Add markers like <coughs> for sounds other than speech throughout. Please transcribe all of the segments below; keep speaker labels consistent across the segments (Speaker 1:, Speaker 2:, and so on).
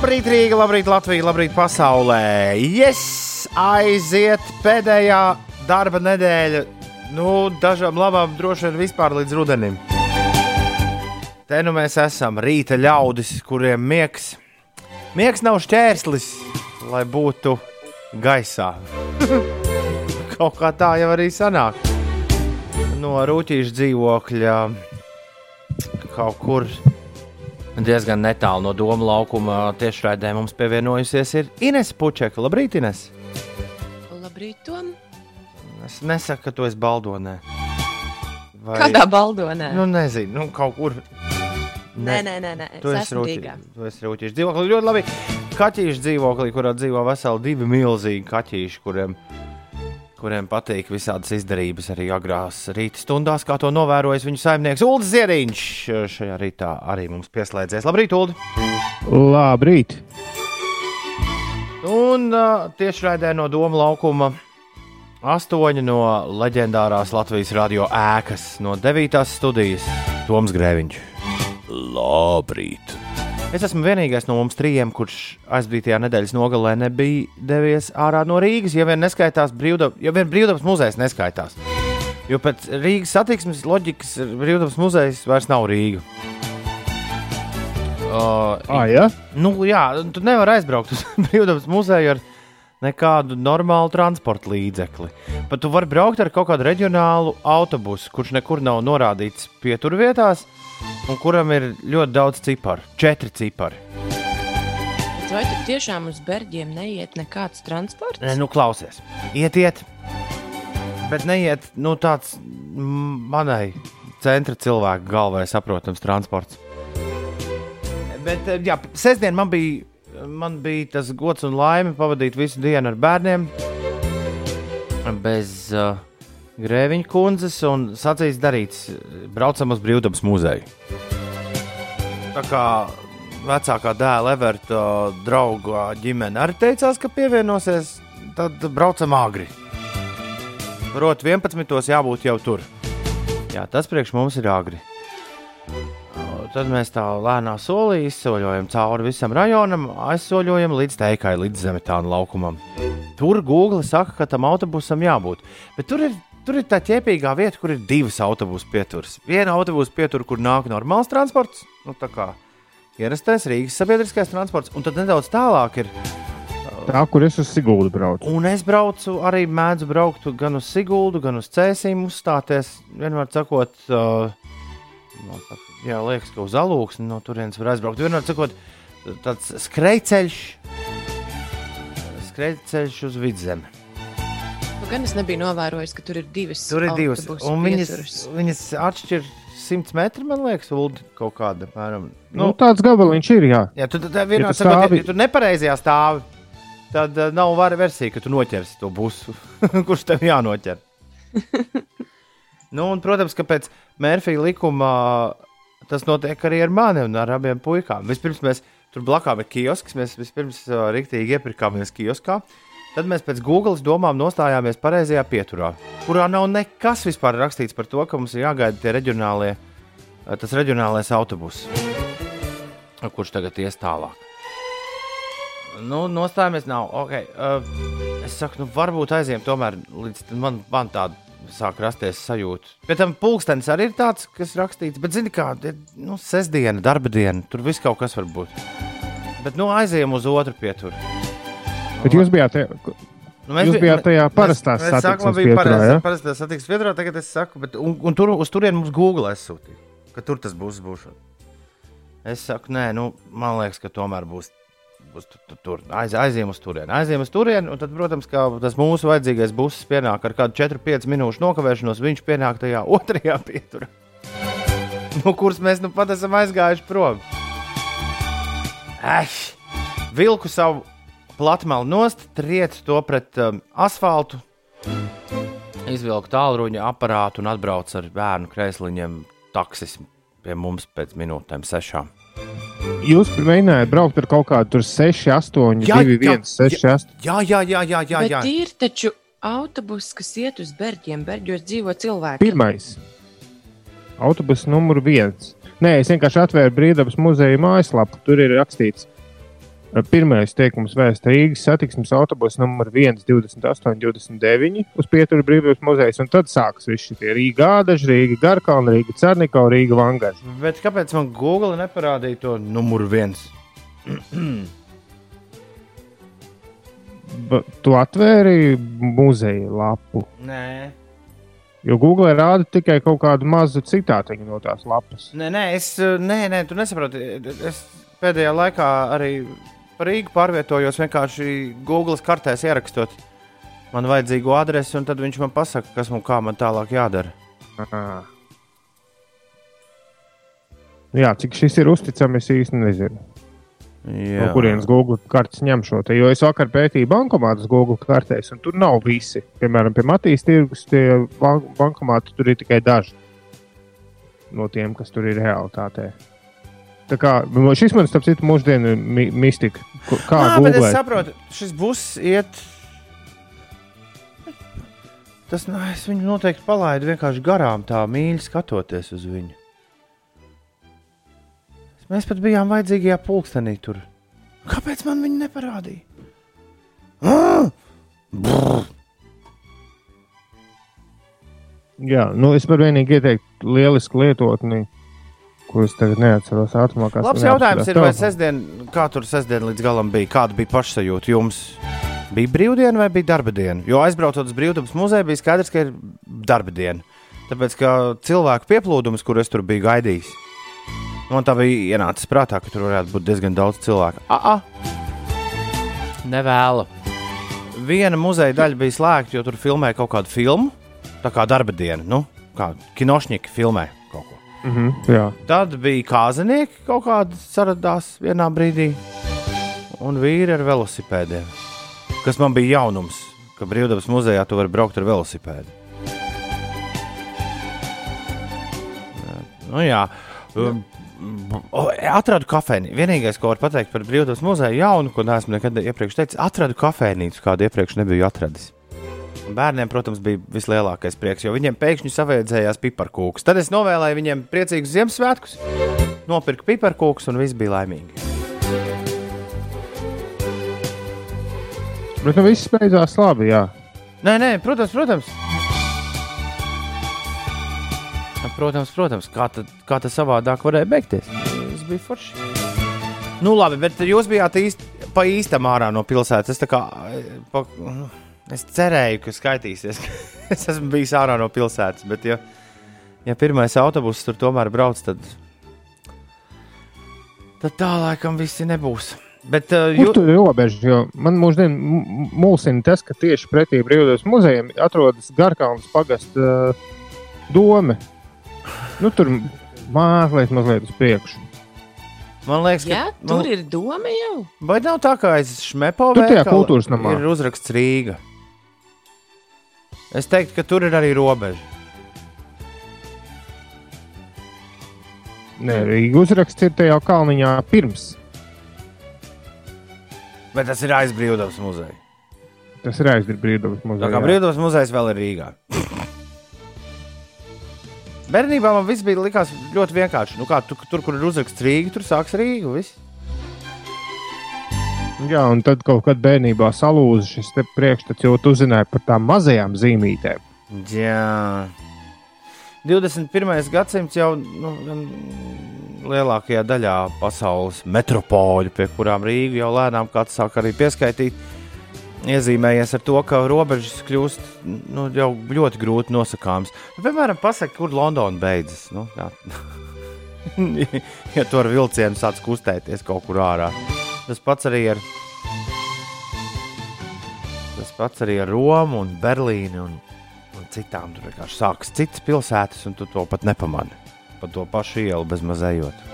Speaker 1: Labrīt, Rīga, labrīt, Latvija, labrīt, pasaulē. Yes, aiziet pēdējā darba nedēļa. Nu, dažām labām droši vien vispār līdz rudenim. Te nu mēs esam rīta ļaudis, kuriem miegs, miegs nav šķērslis, lai būtu gaisā. <laughs> Kaut kā tā jau arī sanāk. No rūtīša dzīvokļa kaut kur diezgan netālu no Doma laukuma tiešraidē mums pievienojusies ir Ines Pučeka. Labrīt, Ines!
Speaker 2: Labrīt, Tom!
Speaker 1: Es nesaku, ka tu esi baldonē.
Speaker 2: Vai... Kādā baldonē?
Speaker 1: Nu, nezinu, nu, kaut kur.
Speaker 2: Nē, nē, nē, nē.
Speaker 1: Tu
Speaker 2: es
Speaker 1: esi
Speaker 2: esmu
Speaker 1: rūtī-
Speaker 2: Rīgā.
Speaker 1: tu esi rūtīša dzīvoklī. Ļoti labi. Kaķīšu dzīvoklī, kurā dzīvo veseli divi milzīgi kaķīši, kuriem, kuriem patīk visādas izdarības arī agrās rīta stundās, kā to novērojis viņu saimnieks Ulrichs Ziedņš. Šajā rītā arī mums pieslēdzies. Labrīt, Ulu!
Speaker 3: Labrīt!
Speaker 1: Un uh, tiešraidē no Doma laukuma astoņi no leģendārās Latvijas radio ēkas, no 9. studijas Toms Grēviņš. Labrīt! Es esmu vienīgais no mums trījiem, kurš aizvadītajā nedēļas nogalē nebija devies ārā no Rīgas. Ja vien neskaitās brīvdabas, ja vien brīvdabas muzejs neskaitās. Jo pēc Rīgas satiksmes loģikas brīvdabas muzejs vairs nav Rīga. Uh,
Speaker 3: Ah, ja?
Speaker 1: Nu, jā, tu nevari aizbraukt uz <laughs> brīvdabas muzeju ar nekādu normālu transporta līdzekli. Pat tu vari braukt ar kaut kādu reģionālu autobusu, kurš nekur nav norādīts pieturvietās, un kuram ir ļoti daudz ciparu - četri cipari.
Speaker 2: Vai tur tiešām uz berģiem neiet nekāds transports?
Speaker 1: Nē, nu, klausies, iet, iet. Bet neiet nu, tāds manai centra cilvēka galvai saprotams transports. Bet, eh, jā, sestdien man bija, man bija tas gods un laime pavadīt visu dienu ar bērniem. Bez uh, grēviņa kundzes un sacīs darīts, braucam uz brīvdabas muzeju. Tā kā vecākā dēla Everta drauga ģimene arī teicās, ka pievienosies, tad braucam agri. Proti, 11. jābūt jau tur. Jā, tas priekš mums ir agri. O, Tad mēs tā lēnā solī izsoļojam cauri visam rajonam, aizsoļojam līdz teikai, līdz zemetāna laukumam. Tur Google saka, ka tam autobusam jābūt. Bet tur ir, tur ir tā ķēpīgā vieta, kur ir divas autobusu pieturas. Viena autobusu pietura, kur nāk normāls transports, nu, tā kā ierastais Rīgas sabiedriskais transports, un tad nedaudz tālāk ir
Speaker 3: Tā, kur es uz Sigūdu braucu.
Speaker 1: Un es braucu, arī mēdzu braukt gan uz Siguldu, gan uz Cēsīm, uzstāties. Vienmēr sakot, uh, no, tā- jā, liekas, ka uz Alūksni no turienes var aizbraukt. Vienmēr sakot, tāds skrejceļš, skrejceļš uz vidzemi.
Speaker 2: Nu, gan es nebiju novērojis, ka tur ir divas.
Speaker 1: Tur ir divas, un viņas,
Speaker 2: pieturas.
Speaker 1: viņas atšķir 100 metru, man liekas, Ulu kaut kāda. Apmēram.
Speaker 3: Nu, tāds gabaliņš ir, jā.
Speaker 1: Ja tu, tad vienmēr
Speaker 3: tu
Speaker 1: sakot,
Speaker 3: stāvi-
Speaker 1: ja tu nepareizajā stāvi, tad uh, nav vara versija, ka tu noķersi to busu, <laughs> kurš tev jānoķer. <laughs> nu, un, protams, ka pēc Mērfija likuma tas notiek arī ar mani un ar abiem puikām. Vispirms mēs tur blakām ir kiosks, mēs vispirms uh, rīktīgi iepirkāmies kioskā. Tad mēs pēc Google domām nostājāmies pareizajā pieturā, kurā nav nekas vispār rakstīts par to, ka mums ir jāgaida tie reģionālie, uh, tas reģionālais autobus, kurš tagad ies tālāk. Nu, nostājamies nav. Okay. Uh, es saku, nu, varbūt aizjām tomēr līdz man, man tāda sāk rasties sajūta. Pēc tam pulkstenis arī ir tāds, kas rakstīts, bet zini, kā ir nu, sestdiena, darba diena, tur viss kaut kas var būt. Bet nu, aizejam uz otru pieturu.
Speaker 3: Bet jūs bijāt,
Speaker 1: Nu,
Speaker 3: Jūs
Speaker 1: bij-
Speaker 3: bijāt tajā
Speaker 1: mēs-
Speaker 3: parastās
Speaker 1: mēs sākumā
Speaker 3: satiksmes pieturā,
Speaker 1: pareizā-
Speaker 3: ja?
Speaker 1: Parastā satiksmes pieturā, tagad es saku, bet un, un tur uz turieni mums Google aizsūtīja, ka tur tas būs būšot. Es saku, nē, nu, man liekas, ka tomēr būs. būs tur, tur. Aiz, aizjām uz turieni. Aizjām uz turieni, un tad, protams, kā tas mūsu vajadzīgais buss pienāk ar kādu 4-5 minūšu nokavēšanos, viņš pienāk tajā <laughs> otrajā pieturā. No kuras mēs nu pat esam aizgājuši prom. Ech! Vilku savu platmalu nost, triec to pret um, asfaltu, izvilku tālruņa aparātu un atbrauc ar bērnu kreisliņiem taksis pie mums pēc minūtēm sešām.
Speaker 3: jūs mēģinājāt braukt ar kaut kādu tur 6, 8, 2, 1, 6, 8.
Speaker 1: Jā, jā, jā, jā, jā, jā.
Speaker 2: Bet ir taču autobus, kas iet uz berģiem. Berģos dzīvo cilvēki.
Speaker 3: Pirmais. Autobus numur viens. Nē, es vienkārši atvēru brīvdabas muzeja mājaslapu. Tur ir rakstīts, Pirmais teikums vēsta Rīgas satiksmes autobusu numuru 1, 28, 29 uz pieturu brīvības muzeja. Un tad sākas viss šie Rīga Ādaža, Rīga Garkalna, Rīga Cernikau, Rīga Vangaža.
Speaker 1: Bet kāpēc man Google neparādīja to numuru viens?
Speaker 3: Ba- Tu atvēri muzeja lapu,
Speaker 1: Nē,
Speaker 3: jo Google rāda tikai kaut kādu mazu citātiņu no tās lapas.
Speaker 1: nē, nē, es, nē, nē tu nesaproti. Es pēdējā laikā arī par Rīgu pārvietojos vienkārši Google kartēs ierakstot man vajadzīgo adresi, un tad viņš man pasaka, kas man kā man tālāk jādara.
Speaker 3: Aha. Jā, cik šis ir uzticams, es īsti nezinu.
Speaker 1: Jā.
Speaker 3: No kurienes Google kartes ņem šo te? Jo es vakar pētīju bankomātus Google kartēs, un tur nav visi. Piemēram, pie Matīs tirgus tie ban- bankomāti tur ir tikai daži no tiem, kas tur ir realitātē. Tā kā nu, šis man, starp citu, mūsdienu mi mistika. Kā
Speaker 1: Nā, bet es saprotu, šis būs iet. Tas nā, es viņu noteikti palaidu vienkārši garām, tā mīļi skatoties uz viņu. Mēs pat bijām vajadzīgajā pulkstenī tur. Kāpēc man viņa neparādīja? Ah! Brr.
Speaker 3: Jā, nu es varu vienīgi ieteikt lielisku lietotni, ko es tagad neatceros ātrumā.
Speaker 1: Labs jautājums ir, vai sestdien, kā tur sestdien līdz galam bija? Kāda bija pašsajūta jums? Bija brīvdiena vai bija darba diena? Jo aizbraucot uz brīvdabas muzeju, bija skaidrs, ka ir darba diena. Tāpēc, ka cilvēku pieplūdums, kur es tur biju gaidījis, man tā bija ienācis prātā, ka tur varētu būt diezgan daudz cilvēku. Ah, ah. Nevēlu. Viena muzeja daļa bija slēgta, jo tur filmēja kaut kādu filmu, tā kā darba diena, nu, kā kinošņiki filmē ko.
Speaker 3: Mhm, jā.
Speaker 1: Tad bija kāzanieki kaut kādi saradās vienā brīdī, un vīri ar velosipēdiem. Kas man bija jaunums, ka brīvdabas muzejā tu vari braukt ar velosipēdu. Nu, jā. Um, o, Atradu kafejnīcu. Vienīgais, ko var pateikt par brīvdabas muzeju, jaunu, ko neesmu nekad iepriekš teicis, atradu kafejnīcu, kādu iepriekš nebiju atradis. Bērniem, protams, bija vislielākais prieks, jo viņiem pēkšņi savējās piparkūks. Tad es novēlēju viņiem priecīgus Ziemassvētkus, nopirku piparkūkus un viss bija laimīgi.
Speaker 3: Bet nu viss beidzās labi, jā.
Speaker 1: Nē, nē, protams, protams. Protams, protams, kā, tad, kā tas savādāk varēja beigties. Tas bija forši. Nu, labi, bet jūs bijāt īsti, pa īstam ārā no pilsētas. Es, tā kā, pa, es cerēju, ka skaitīsies. <laughs> es esmu bijis ārā no pilsētas, bet, ja, ja pirmais autobuss tur tomēr brauc, tad, tad tā laikam visi nebūs. Bet, uh,
Speaker 3: Kur tur ir robeža? Jo man mūždien mulsina tas, ka tieši pretī brīvdabas muzejam atrodas Garkalnas pagasta uh, dome. Nu, tur mazliet, mazliet uz priekšu.
Speaker 1: man liekas, ka
Speaker 2: Jā, tur ir doma jau.
Speaker 1: Vai nav tā, kā aiz šmepa
Speaker 3: tajā
Speaker 1: veikala
Speaker 3: kultūras namā.
Speaker 1: ir uzraksts Rīga? Es teiktu, ka tur ir arī robeža.
Speaker 3: Nē, Rīga uzraksts ir tajā kalniņā pirms.
Speaker 1: Bet tas ir aizbrīvdabas muzeja.
Speaker 3: Tas ir aizdir brīvdabas
Speaker 1: Tā kā brīvdabas muzejs vēl ir Rīgā. Bērnībā man viss bija likās ļoti vienkārši. Nu, kā, tu, tur, kur ir uzraksts Rīga, tur sāks Rīga. Viss.
Speaker 3: Jā, un tad kaut kad bērnībā salūza šis priekšstats, jo tu uzzināji par tām mazajām zīmītēm.
Speaker 1: Jā. 21. gadsimts jau nu, lielākajā daļā pasaules metropoļu, pie kurām Rīga jau lēnām kāds sāk arī pieskaitīt, iezīmējies ar to, ka robežas kļūst nu, jau ļoti grūti nosakāmas. Nu, piemēram, pasakiet, kur Londona beidzas. Nu, <laughs> ja tur ar vilcienu sāc kustēties kaut kur ārā. Tas pats arī ar, tas pats arī ar Romu un Berlīnu. Un, un citām tur vienkārši sākas citas pilsētas, un tu to pat nepamani. Pa to pašu ielu bez mazējot.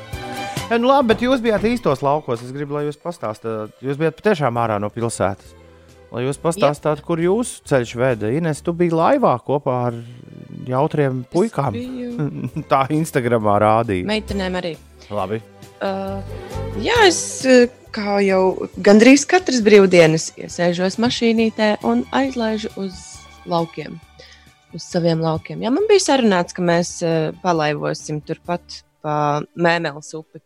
Speaker 1: Ja, nu labi, bet jūs bijāt īstos laukos. Es gribu, lai jūs pastāstāt. Jūs bijāt patiešām ārā no pilsētas. Lai jūs pastāstāt, kur jūsu ceļš veda. Ines, tu biji laivā kopā ar jautriem puikām.
Speaker 2: Biju <laughs>
Speaker 1: Tā Instagramā rādīja.
Speaker 2: meitenēm arī.
Speaker 1: Labi.
Speaker 2: Uh, jā, es uh, kā jau gandrīz katras brīvdienas iesēžos mašīnītē un aizlaižu uz laukiem. Uz saviem laukiem. Jā, man bija sarunāts, ka mēs uh, palaivosim turpat pa Mēneles upi.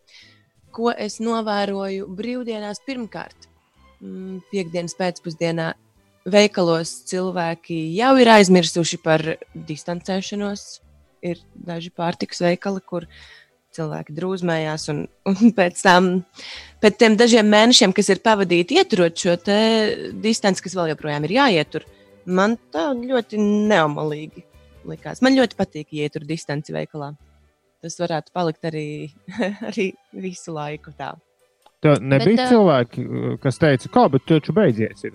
Speaker 2: ko es novēroju brīvdienās pirmkārt. Mm, Piektdienas pēcpusdienā veikalos cilvēki jau ir aizmirsuši par distancēšanos. Ir daži pārtikas veikali, kur cilvēki drūzmējās, un, un <laughs> pēc tam, pēc tiem dažiem mēnešiem, kas ir pavadīti ieturot šo distanci, kas vēl joprojām ir jāietur, man tā ļoti neomalīgi likās. Man ļoti patīk ietur distanci veikalā. Tas varētu palikt arī, <laughs> arī visu laiku tā.
Speaker 3: Tev nebija bet, cilvēki, kas teica, bet tu taču beidzies. Ir.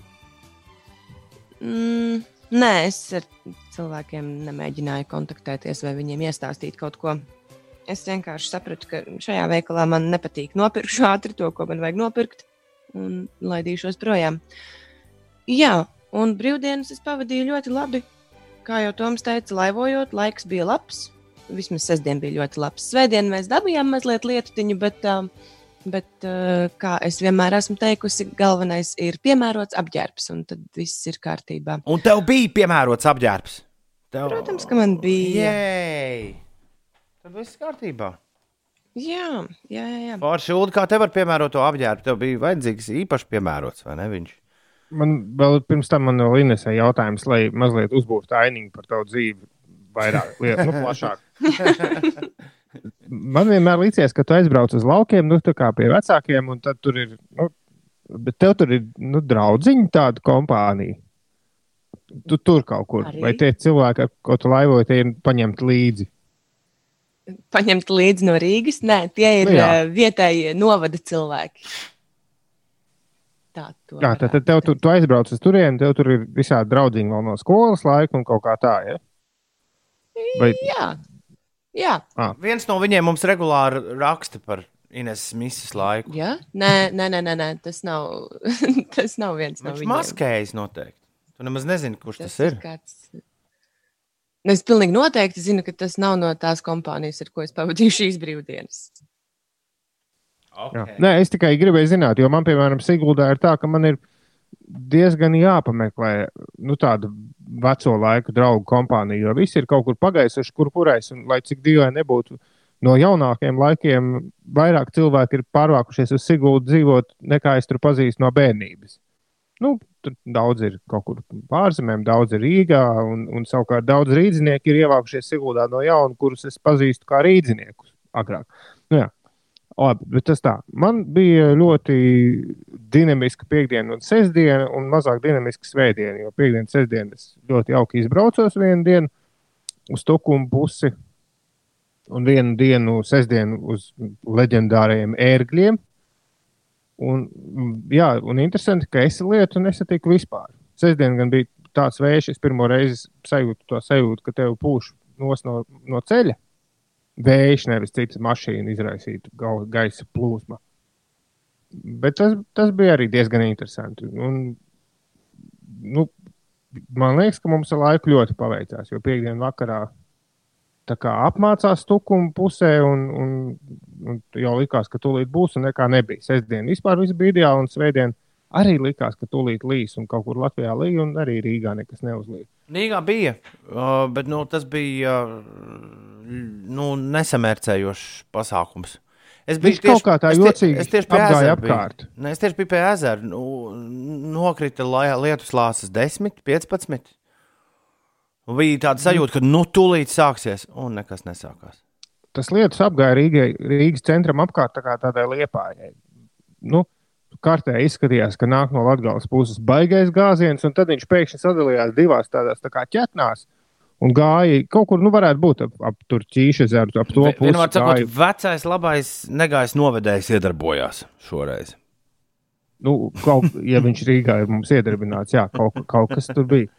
Speaker 2: Mm, nē, es ar cilvēkiem nemēģināju kontaktēties vai viņiem iestāstīt kaut ko. Es vienkārši sapratu, ka šajā veikalā man nepatīk nopirkt ātri to, ko man vajag nopirkt, un laidīšos projām. Jā, un brīvdienas es pavadīju ļoti labi. Kā jau Toms teica, laivojot, laiks bija labs. Vismaz sestdien bija ļoti labs. Svētdien mēs dabījām mazliet lietutiņu, bet Bet, kā es vienmēr esmu teikusi, galvenais ir piemērots apģērbs, un tad viss ir kārtībā.
Speaker 1: Un tev bija piemērots apģērbs?
Speaker 2: Tev... Protams, ka man bija.
Speaker 1: Jēj! Tad viss kārtībā.
Speaker 2: Jā, jā, jā.
Speaker 1: Forši, un kā tev ar piemēroto apģērbu? Tev bija vajadzīgs īpaši piemērots, vai ne? Viņš?
Speaker 3: Man vēl pirms tam man vēl Inesē jautājums, lai mazliet uzbūvētu ainiņu par tavu dzīvi vairāk, <laughs> liet, nu, plašāk. man vienmēr liekas, ka tu aizbrauc uz laukiem, nu, kā pie vecākiem, un tad tur ir, nu, bet tev tur ir, nu, draudziņa tāda kompānija. Tu tur kaut kur, Arī? vai tie cilvēki, ar ko tu laivoji, tie ir paņemti līdzi?
Speaker 2: Paņemt līdzi no Rīgas? Nē, tie ir nu, jā. vietējie novada cilvēki.
Speaker 3: Tā, jā, tad, tad tev, tu, tu aizbrauc uz turieni, tev tur ir visādi draugi vēl no skolas laika un kaut kā tā. Ja?
Speaker 2: Vai... Jā, Jā.
Speaker 1: Ah. Viens no viņiem mums regulāri raksta par Ines misijas laiku.
Speaker 2: Jā, nē, nē, nē, nē, nē. tas nav. <laughs> tas nav viens
Speaker 1: no
Speaker 2: Viņš
Speaker 1: viņiem. Maskējas noteikti. Tu nemaz nezini, kurš tas, tas ir. Kāds...
Speaker 2: Es pilnīgi noteikti zinu, ka tas nav no tās kompānijas, ar ko es pavadīju šīs brīvdienas.
Speaker 3: Okay. Jā. Nē, es tikai gribēju zināt, jo man, piemēram, Siguldā ir tā, ka man ir diezgan jāpameklē nu, tādu veco laiku draugu kompāniju, jo visi ir kaut kur pagaisuši, kur kurais, un lai cik dīvaini nebūtu. No jaunākiem laikiem vairāk cilvēki ir pārvākušies uz Sigūdu dzīvot, nekā es tur pazīstu no bērnības. Nu, daudz ir kaut kur pārzemēm, daudz ir Rīgā, un, un savukārt daudz rīznieki ir ievākušies Sigūdā no jauna, kurus es pazīstu kā rīzniekus agrāk. Nu, jā. Labi, bet tas tā. Man bija ļoti dinamiska piekdiena un sestdiena, un mazāk dinamiska svētdiena. Jo piekdiena, sestdiena es ļoti jauki izbraucos vienu dienu uz Tukumu pusi, un vienu dienu, sestdienu uz leģendāriem ērgļiem. Un, jā, un interesanti, ka es lietu nesatiku vispār. Sestdien gan bija tāds vējš, es pirmo reizi sajūtu to sajūtu, ka tev pūš no, no ceļa vējš, nevis cits mašīna izraisītu gaisa plūsmu. Bet tas, tas bija arī diezgan interesanti. Un, nu, man liekas, ka mums ar laiku ļoti paveicās, jo piekdienas vakarā apmācās tukuma pusē, un, un, un jau likās, ka tūlīt būs, un nekā nebija. Sestdien vispār bija ideāli, un svētdien arī likās, ka tūlīt līs, un kaut kur Latvijā līja, un arī Rīgā nekas neuzlīja.
Speaker 1: Rīgā bija, uh, bet nu, tas bija. Uh nu, nesamērcējošs pasākums.
Speaker 3: Es biju tieši, kaut kā tā jocīgi. Es, tie, es tieši ezera apkārt.
Speaker 1: Ne, es tieši biju pie ezera. Nu, nokrita lietus lāsas 10, 15. Bija tāda sajūta, ka nu tūlīt sāksies, un nekas nesākās.
Speaker 3: Tas lietus apgāja Rīgai, Rīgas centram apkārt tā kā tādai liepājai. Nu, kartē izskatījās, ka nāk no Latvijas puses baigais gāziens, un tad viņš pēkšņi sadalījās divās tādās tā kā ķetnās un gāja kaut kur, nu, varētu būt ap, ap tur ķīša zeru, ap to pusi.
Speaker 1: Vienmēr sakot, vecais labais negājis novedējs iedarbojās šoreiz.
Speaker 3: Nu, kaut, ja viņš Rīgā ir mums iedarbināts, jā, kaut, kaut kas tur bija.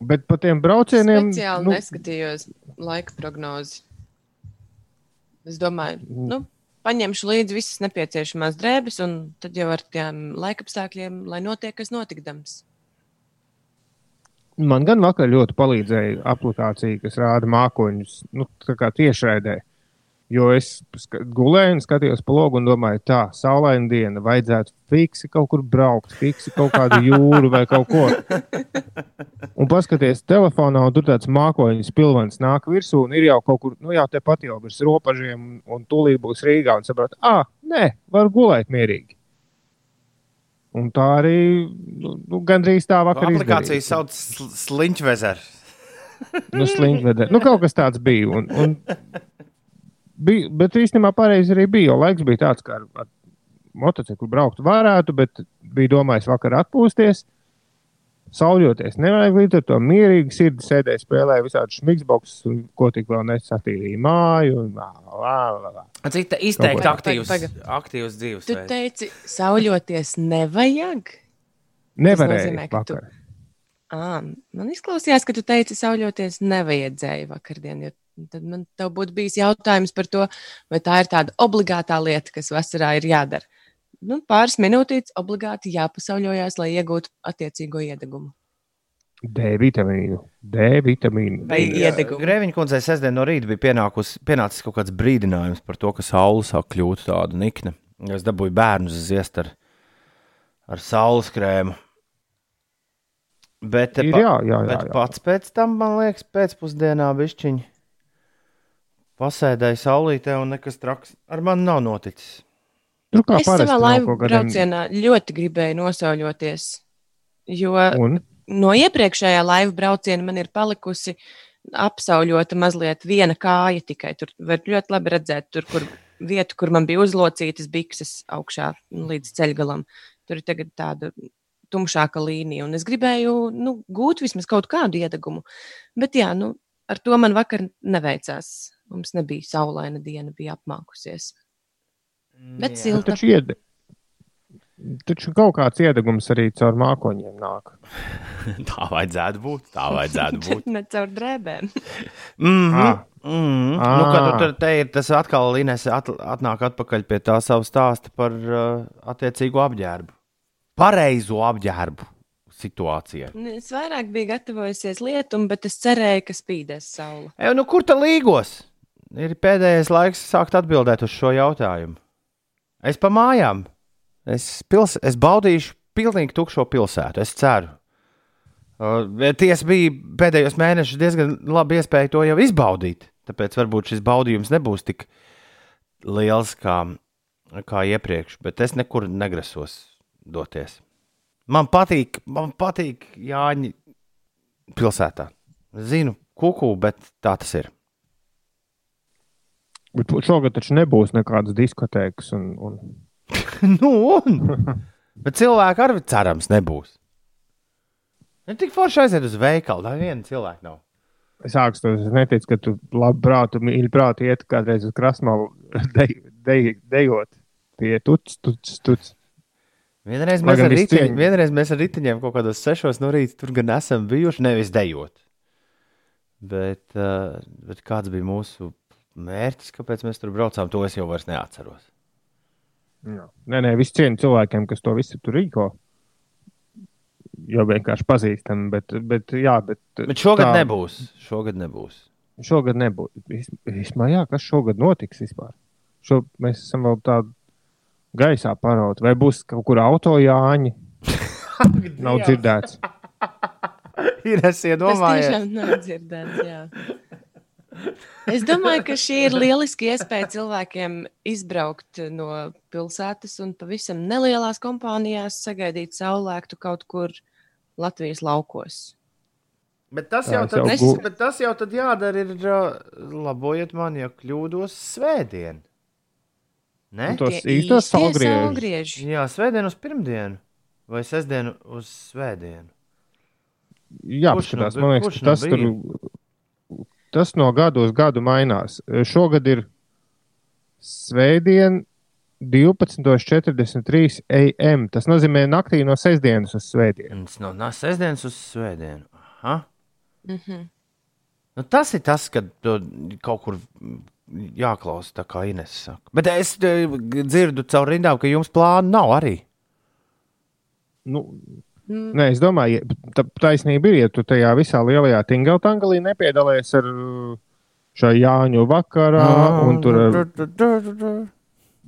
Speaker 3: Bet par tiem braucieniem.
Speaker 2: Es speciāli nu, neskatījos laika prognozi. Es domāju, mm. nu, paņemšu līdzi visas nepieciešamās drēbes, un tad jau ar tiem laikapstākļiem, lai notiek, kas notikdams.
Speaker 3: Man gan vakar ļoti palīdzēja aplikācija, kas rāda mākoņus nu, tiešraidē. Jo es gulēju un skatījos pa logu un domāju, tā, saulaina diena, vajadzētu fiksi kaut kur braukt, fiksi kaut kādu jūru vai kaut ko. Un paskaties telefonā, un tur tāds mākoņu spilvens nāk virsū, un ir jau kaut kur, nu jau tepat jau virs robežiem, un, un tūlīt būs Rīgā, un saprot, ah, nē, var gulēt mierīgi. Un tā arī nu, nu, gandrīz tā vakar
Speaker 1: Aplikācija
Speaker 3: izdarīju.
Speaker 1: sauc sl- Sliņķvezers.
Speaker 3: Nu, sliņķvedē. Nu, kaut kas tāds bija. Un, un bija bet īstenībā pareizi arī bija. Jo laiks bija tāds, ka ar, ar motociklu braukt varētu, bet bija domājis vakar atpūsties. Sauļoties, nevajag līdz ar to mierīgi sirdi sēdēt, spēlēt visādi šmiksboks, un ko tik vēl nesatīrīja māju. Un, lā, lā, lā.
Speaker 1: Cik tā izteikti
Speaker 2: Pagaid,
Speaker 1: aktīvs,
Speaker 2: pagaid.
Speaker 1: aktīvs dzīves.
Speaker 2: Tu teici, sauļoties nevajag.
Speaker 3: Nevarēja
Speaker 2: nozīmē, ka tu-
Speaker 3: vakar.
Speaker 2: À, man izklausījās, ka tu teici, sauļoties nevajadzēja vakardien. Jo tad man tev būtu bijis jautājums par to, vai tā ir tāda obligātā lieta, kas vasarā ir jādara. Nu, pāris minūtītes obligāti jāpasauļojās, lai iegūtu attiecīgo iedegumu.
Speaker 3: D vitamīnu. D vitamīnu.
Speaker 2: Vai iedegumu.
Speaker 1: Grēviņa kundzei sestdien no rīta bija pienākus, pienācis kaut kāds brīdinājums par to, ka saule sāk kļūt tāda nikna. Es dabūju bērnu ziest ar, ar saules krēmu. Bet,
Speaker 3: Ir,
Speaker 1: pa-
Speaker 3: jā, jā, jā,
Speaker 1: bet
Speaker 3: jā.
Speaker 1: pats pēc tam, man liekas, pēcpusdienā bišķiņi pasēdēja saulītē un nekas traks ar mani nav noticis.
Speaker 3: Kā
Speaker 2: Es savā laivu braucienā ļoti gribēju nosauļoties, jo
Speaker 3: Un?
Speaker 2: no iepriekšējā laivu brauciena man ir palikusi apsauļota mazliet viena kāja tikai. Tur var ļoti labi redzēt, tur, kur vieta, kur man bija uzlocītas bikses augšā nu, līdz ceļgalam. Tur ir tagad tāda tumšāka līnija, un es gribēju nu, gūt vismaz kaut kādu iedegumu. Bet jā, nu, ar to man vakar neveicās. Mums nebija saulaina diena, bija apmākusies. Bet
Speaker 1: Jā.
Speaker 2: silta.
Speaker 3: Taču, iede... Taču kaut kāds iedegums arī caur mākoņiem nāk. <laughs>
Speaker 1: Tā vajadzētu būt. Tā vajadzētu <laughs> būt.
Speaker 2: ne caur drēbēm. <laughs>
Speaker 1: Mm -hmm.
Speaker 3: Ah.
Speaker 1: Mm -hmm.
Speaker 3: Ah.
Speaker 1: Nu, kad tur te ir tas atkal Inês at, atnāk atpakaļ pie tā savu stāstu par uh, attiecīgo apģērbu. Pareizo apģērbu situācijai.
Speaker 2: Es vairāk biju gatavojusies lietum, bet es cerēju, ka spīdēs saule.
Speaker 1: E, nu, kur tad līgos? Ir pēdējais laiks sākt atbildēt uz šo jautājumu. Es pa mājām. Es, pils, es baudīšu pilnīgi tukšo pilsētu. Es ceru. Uh, Tiesa bija pēdējos mēnešos diezgan labi iespēja to jau izbaudīt. Tāpēc varbūt šis baudījums nebūs tik liels kā, kā iepriekš, bet es nekur negrasos doties. Man patīk, man patīk Jāņa pilsētā. Zinu, kuku, bet tā tas ir.
Speaker 3: Bet šogad taču nebūs nekādas diskotēkas. Un, un... <laughs>
Speaker 1: nu, un? Bet cilvēki arī cerams nebūs. Ne tik forši aiziet uz veikalu, lai viena cilvēka nav.
Speaker 3: Es sāku to, es neticu, ka tu labi prātu, mīļi prātu iet kādreiz uz krasmalu <laughs> de, de, dejot pie tuts, tuts, tuts.
Speaker 1: Vienreiz mēs, ar
Speaker 3: cieņu.
Speaker 1: vienreiz mēs ar riteņiem kaut kādos sešos no rīta tur gan esam bijuši, nevis dejot. Bet, uh, bet kāds bija mūsu mērķis, kāpēc mēs tur braucām, to es jau vairs neatceros.
Speaker 3: Jā. Nē, nē, viss cieņa cilvēkiem, kas to visu tur rīko. Jo vienkārši pazīstami, bet, bet, jā, bet,
Speaker 1: Bet šogad
Speaker 3: tā-
Speaker 1: nebūs. Šogad nebūs.
Speaker 3: Šogad nebūs. Vispār, jā, kas šogad notiks vispār? Šo, mēs esam vēl tādu gaisā parauti. Vai būs kaut kur auto jāņi? <laughs> Nav dzirdēts. <laughs>
Speaker 1: Ir es
Speaker 2: Tas
Speaker 1: iedomājies.
Speaker 2: tiešām nav dzirdēts. Jā. Es domāju, ka šī ir lieliska iespēja cilvēkiem izbraukt no pilsētas un pavisam nelielās kompānijās sagaidīt saulēktu kaut kur Latvijas laukos.
Speaker 1: Bet tas, jau tad,
Speaker 3: jau
Speaker 1: es,
Speaker 3: gu-
Speaker 1: bet tas jau tad jādara. Ir, labojiet man, ja kļūdos svētdien.
Speaker 3: Īstos
Speaker 2: īstie
Speaker 3: saulgriežus.
Speaker 2: saulgrieži.
Speaker 1: Jā, svētdien uz pirmdienu vai sestdienu uz svētdienu.
Speaker 3: Jā,
Speaker 1: Kurš no-
Speaker 3: man liekas,
Speaker 1: kurš
Speaker 3: ka
Speaker 1: no
Speaker 3: tas, tur, tas no gada uz gadu mainās. Šogad ir svētdien 12.43 AM. Tas nozīmē naktī no sestdienas uz svētdienu.
Speaker 1: No no sestdienas uz svētdienu. Aha.
Speaker 2: Mhm.
Speaker 1: Nu, tas ir tas, kad kaut kur jāklausa, tā kā Ines saka. Bet es eh, dzirdu caur rindām, ka jums plānu nav arī.
Speaker 3: Nu,
Speaker 2: Mm.
Speaker 3: Nē, es domāju, tā taisnība ir, ja tu tajā visā lielajā tingeltangalī nepiedalies ar uh, šai Jāņu vakarā, un tur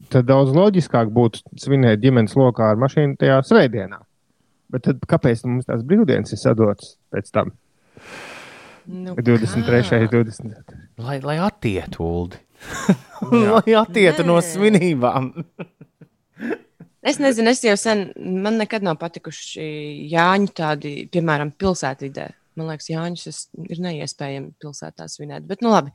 Speaker 3: tad daudz loģiskāk būtu svinēt ģimenes lokā ar mašīnu tajā svētdienā. Bet tad kāpēc mums tās brīvdienas ir sadotas pēc tam?
Speaker 2: Nu,
Speaker 3: 23.
Speaker 2: kā?
Speaker 3: 20.
Speaker 1: Lai, lai attietu, Uldi. <laughs> lai attietu no svinībām.
Speaker 2: Es nezinu, es jau sen, man nekad nav patikuši Jāņu tādi, piemēram, pilsētvidē. Man liekas, es- ir neiespējami pilsētā svinēt. Bet, nu labi,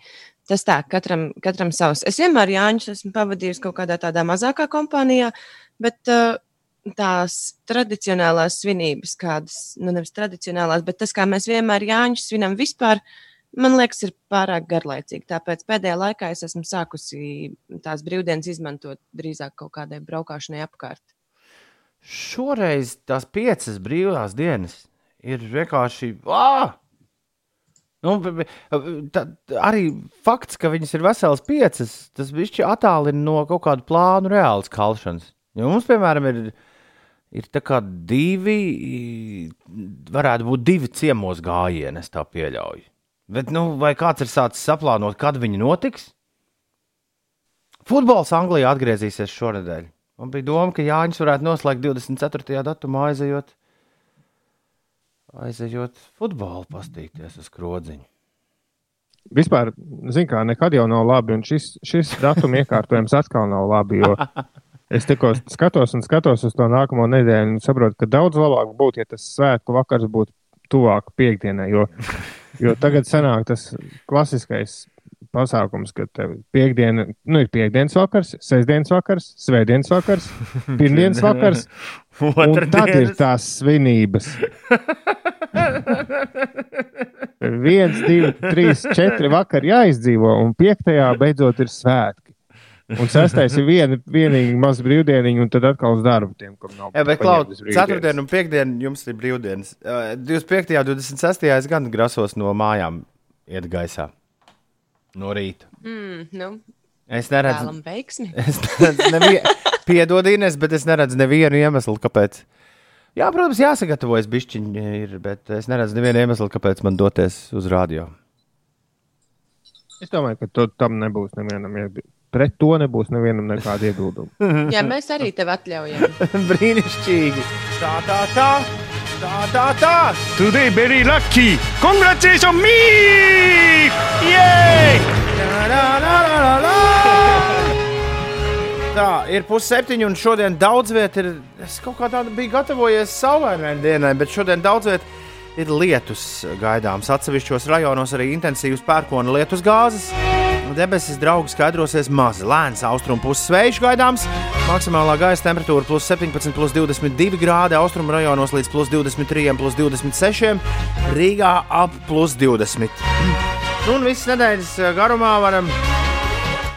Speaker 2: tas tā, katram, katram savs. Es vienmēr Jāņus esmu pavadījis kaut kādā tādā mazākā kompānijā, bet uh, tās tradicionālās svinības, kādas, nu nevis tradicionālās, bet tas, kā mēs vienmēr Jāņus svinam vispār, man liekas, ir pārāk garlaicīgi. Tāpēc pēdējā laikā es esmu sākusi tās brīvdienas izmantot drīzāk kaut kādai braukšanai apkārt.
Speaker 1: Šoreiz tās piecas brīvās dienas ir vienkārši. Ā! Nu, tā, arī fakts, ka viņas ir veselas piecas, tas višķi attālina no kaut kāda plānu reālas kalšanas. Jo mums, piemēram, ir, ir divi, varētu būt divi ciemos gājieni, es tā pieļauju. Bet, nu, vai kāds ir sācis saplānot, kad viņi notiks? Futbols Anglijā atgriezīsies šonadēļ. Man bija doma, ka Jānis varētu noslēgt 24. datumā, aizejot, aizejot futbolu, pastīties uz krodziņu.
Speaker 3: Vispār, zināmā kā, nekad jau nav labi, un šis, šis datuma iekārtojums atkal nav labi. Es tikko skatos un skatos uz to nākamo nedēļu, un saprotu, ka daudz labāk būtu, ja tas svētku vakars būtu tuvāk piekdienai. Jo, jo tagad sanāk tas klasiskais pasākums, kad tev piekdiena, nu, ir piekdienas vakars, sestdienas vakars, svētdienas vakars, <laughs> pirmdienas vakars, un tad ir tās svinības. <laughs> Viens, divi, trīs, četri vakari jāizdzīvo, un piektajā beidzot ir svētki. Un sestais ir viena, vienīgi maza brīvdiena, un tad atkal uz darbu tiem, kam nav.
Speaker 1: Jā, bet
Speaker 3: brīvdienas.
Speaker 1: ceturtdiena un piekdiena jums ir brīvdienas. Uh, 25. un 26. es gan grasos no mājām iet gaisā. No rīta.
Speaker 2: Mm, nu,
Speaker 1: Es neredzu,
Speaker 2: vēlam veiksmi. <laughs>
Speaker 1: es neredzu nevienu, piedod Ines, bet es neredzu nevienu iemeslu, kāpēc. Jā, protams, jāsagatavojas bišķiņi ir, bet es neredzu nevienu iemeslu, kāpēc man doties uz radio.
Speaker 3: Es domāju, ka to, tam nebūs nevienam. iebi- Pret to nebūs nevienam nekāda iebilduma. <laughs>
Speaker 2: Jā, mēs arī tev atļaujam. <laughs>
Speaker 1: Brīnišķīgi! Tā, tā, tā! Tā, tā, tā!
Speaker 4: Today very lucky. Congratulations me! Yay!
Speaker 1: La, la, la, la, la. Tā ir pusseptiņi, un šodien daudz vietā ir. Es kaut kā tādu biju gatavojies saulainai dienai, bet šodien daudz vietā ir lietus gaidāms. Atsevišķos rajonos arī intensīvs pērkona lietus gāzes. Debesis draugi skaidrosies maz. Lēns austrumu puses vējš gaidāms. Maksimālā gaisa temperatūra plus 17, plus 22 grādi. Austrumu rajonos līdz plus 23, plus 26. Rīgā ap plus 20. Nu, un visas nedēļas eh, garumā varam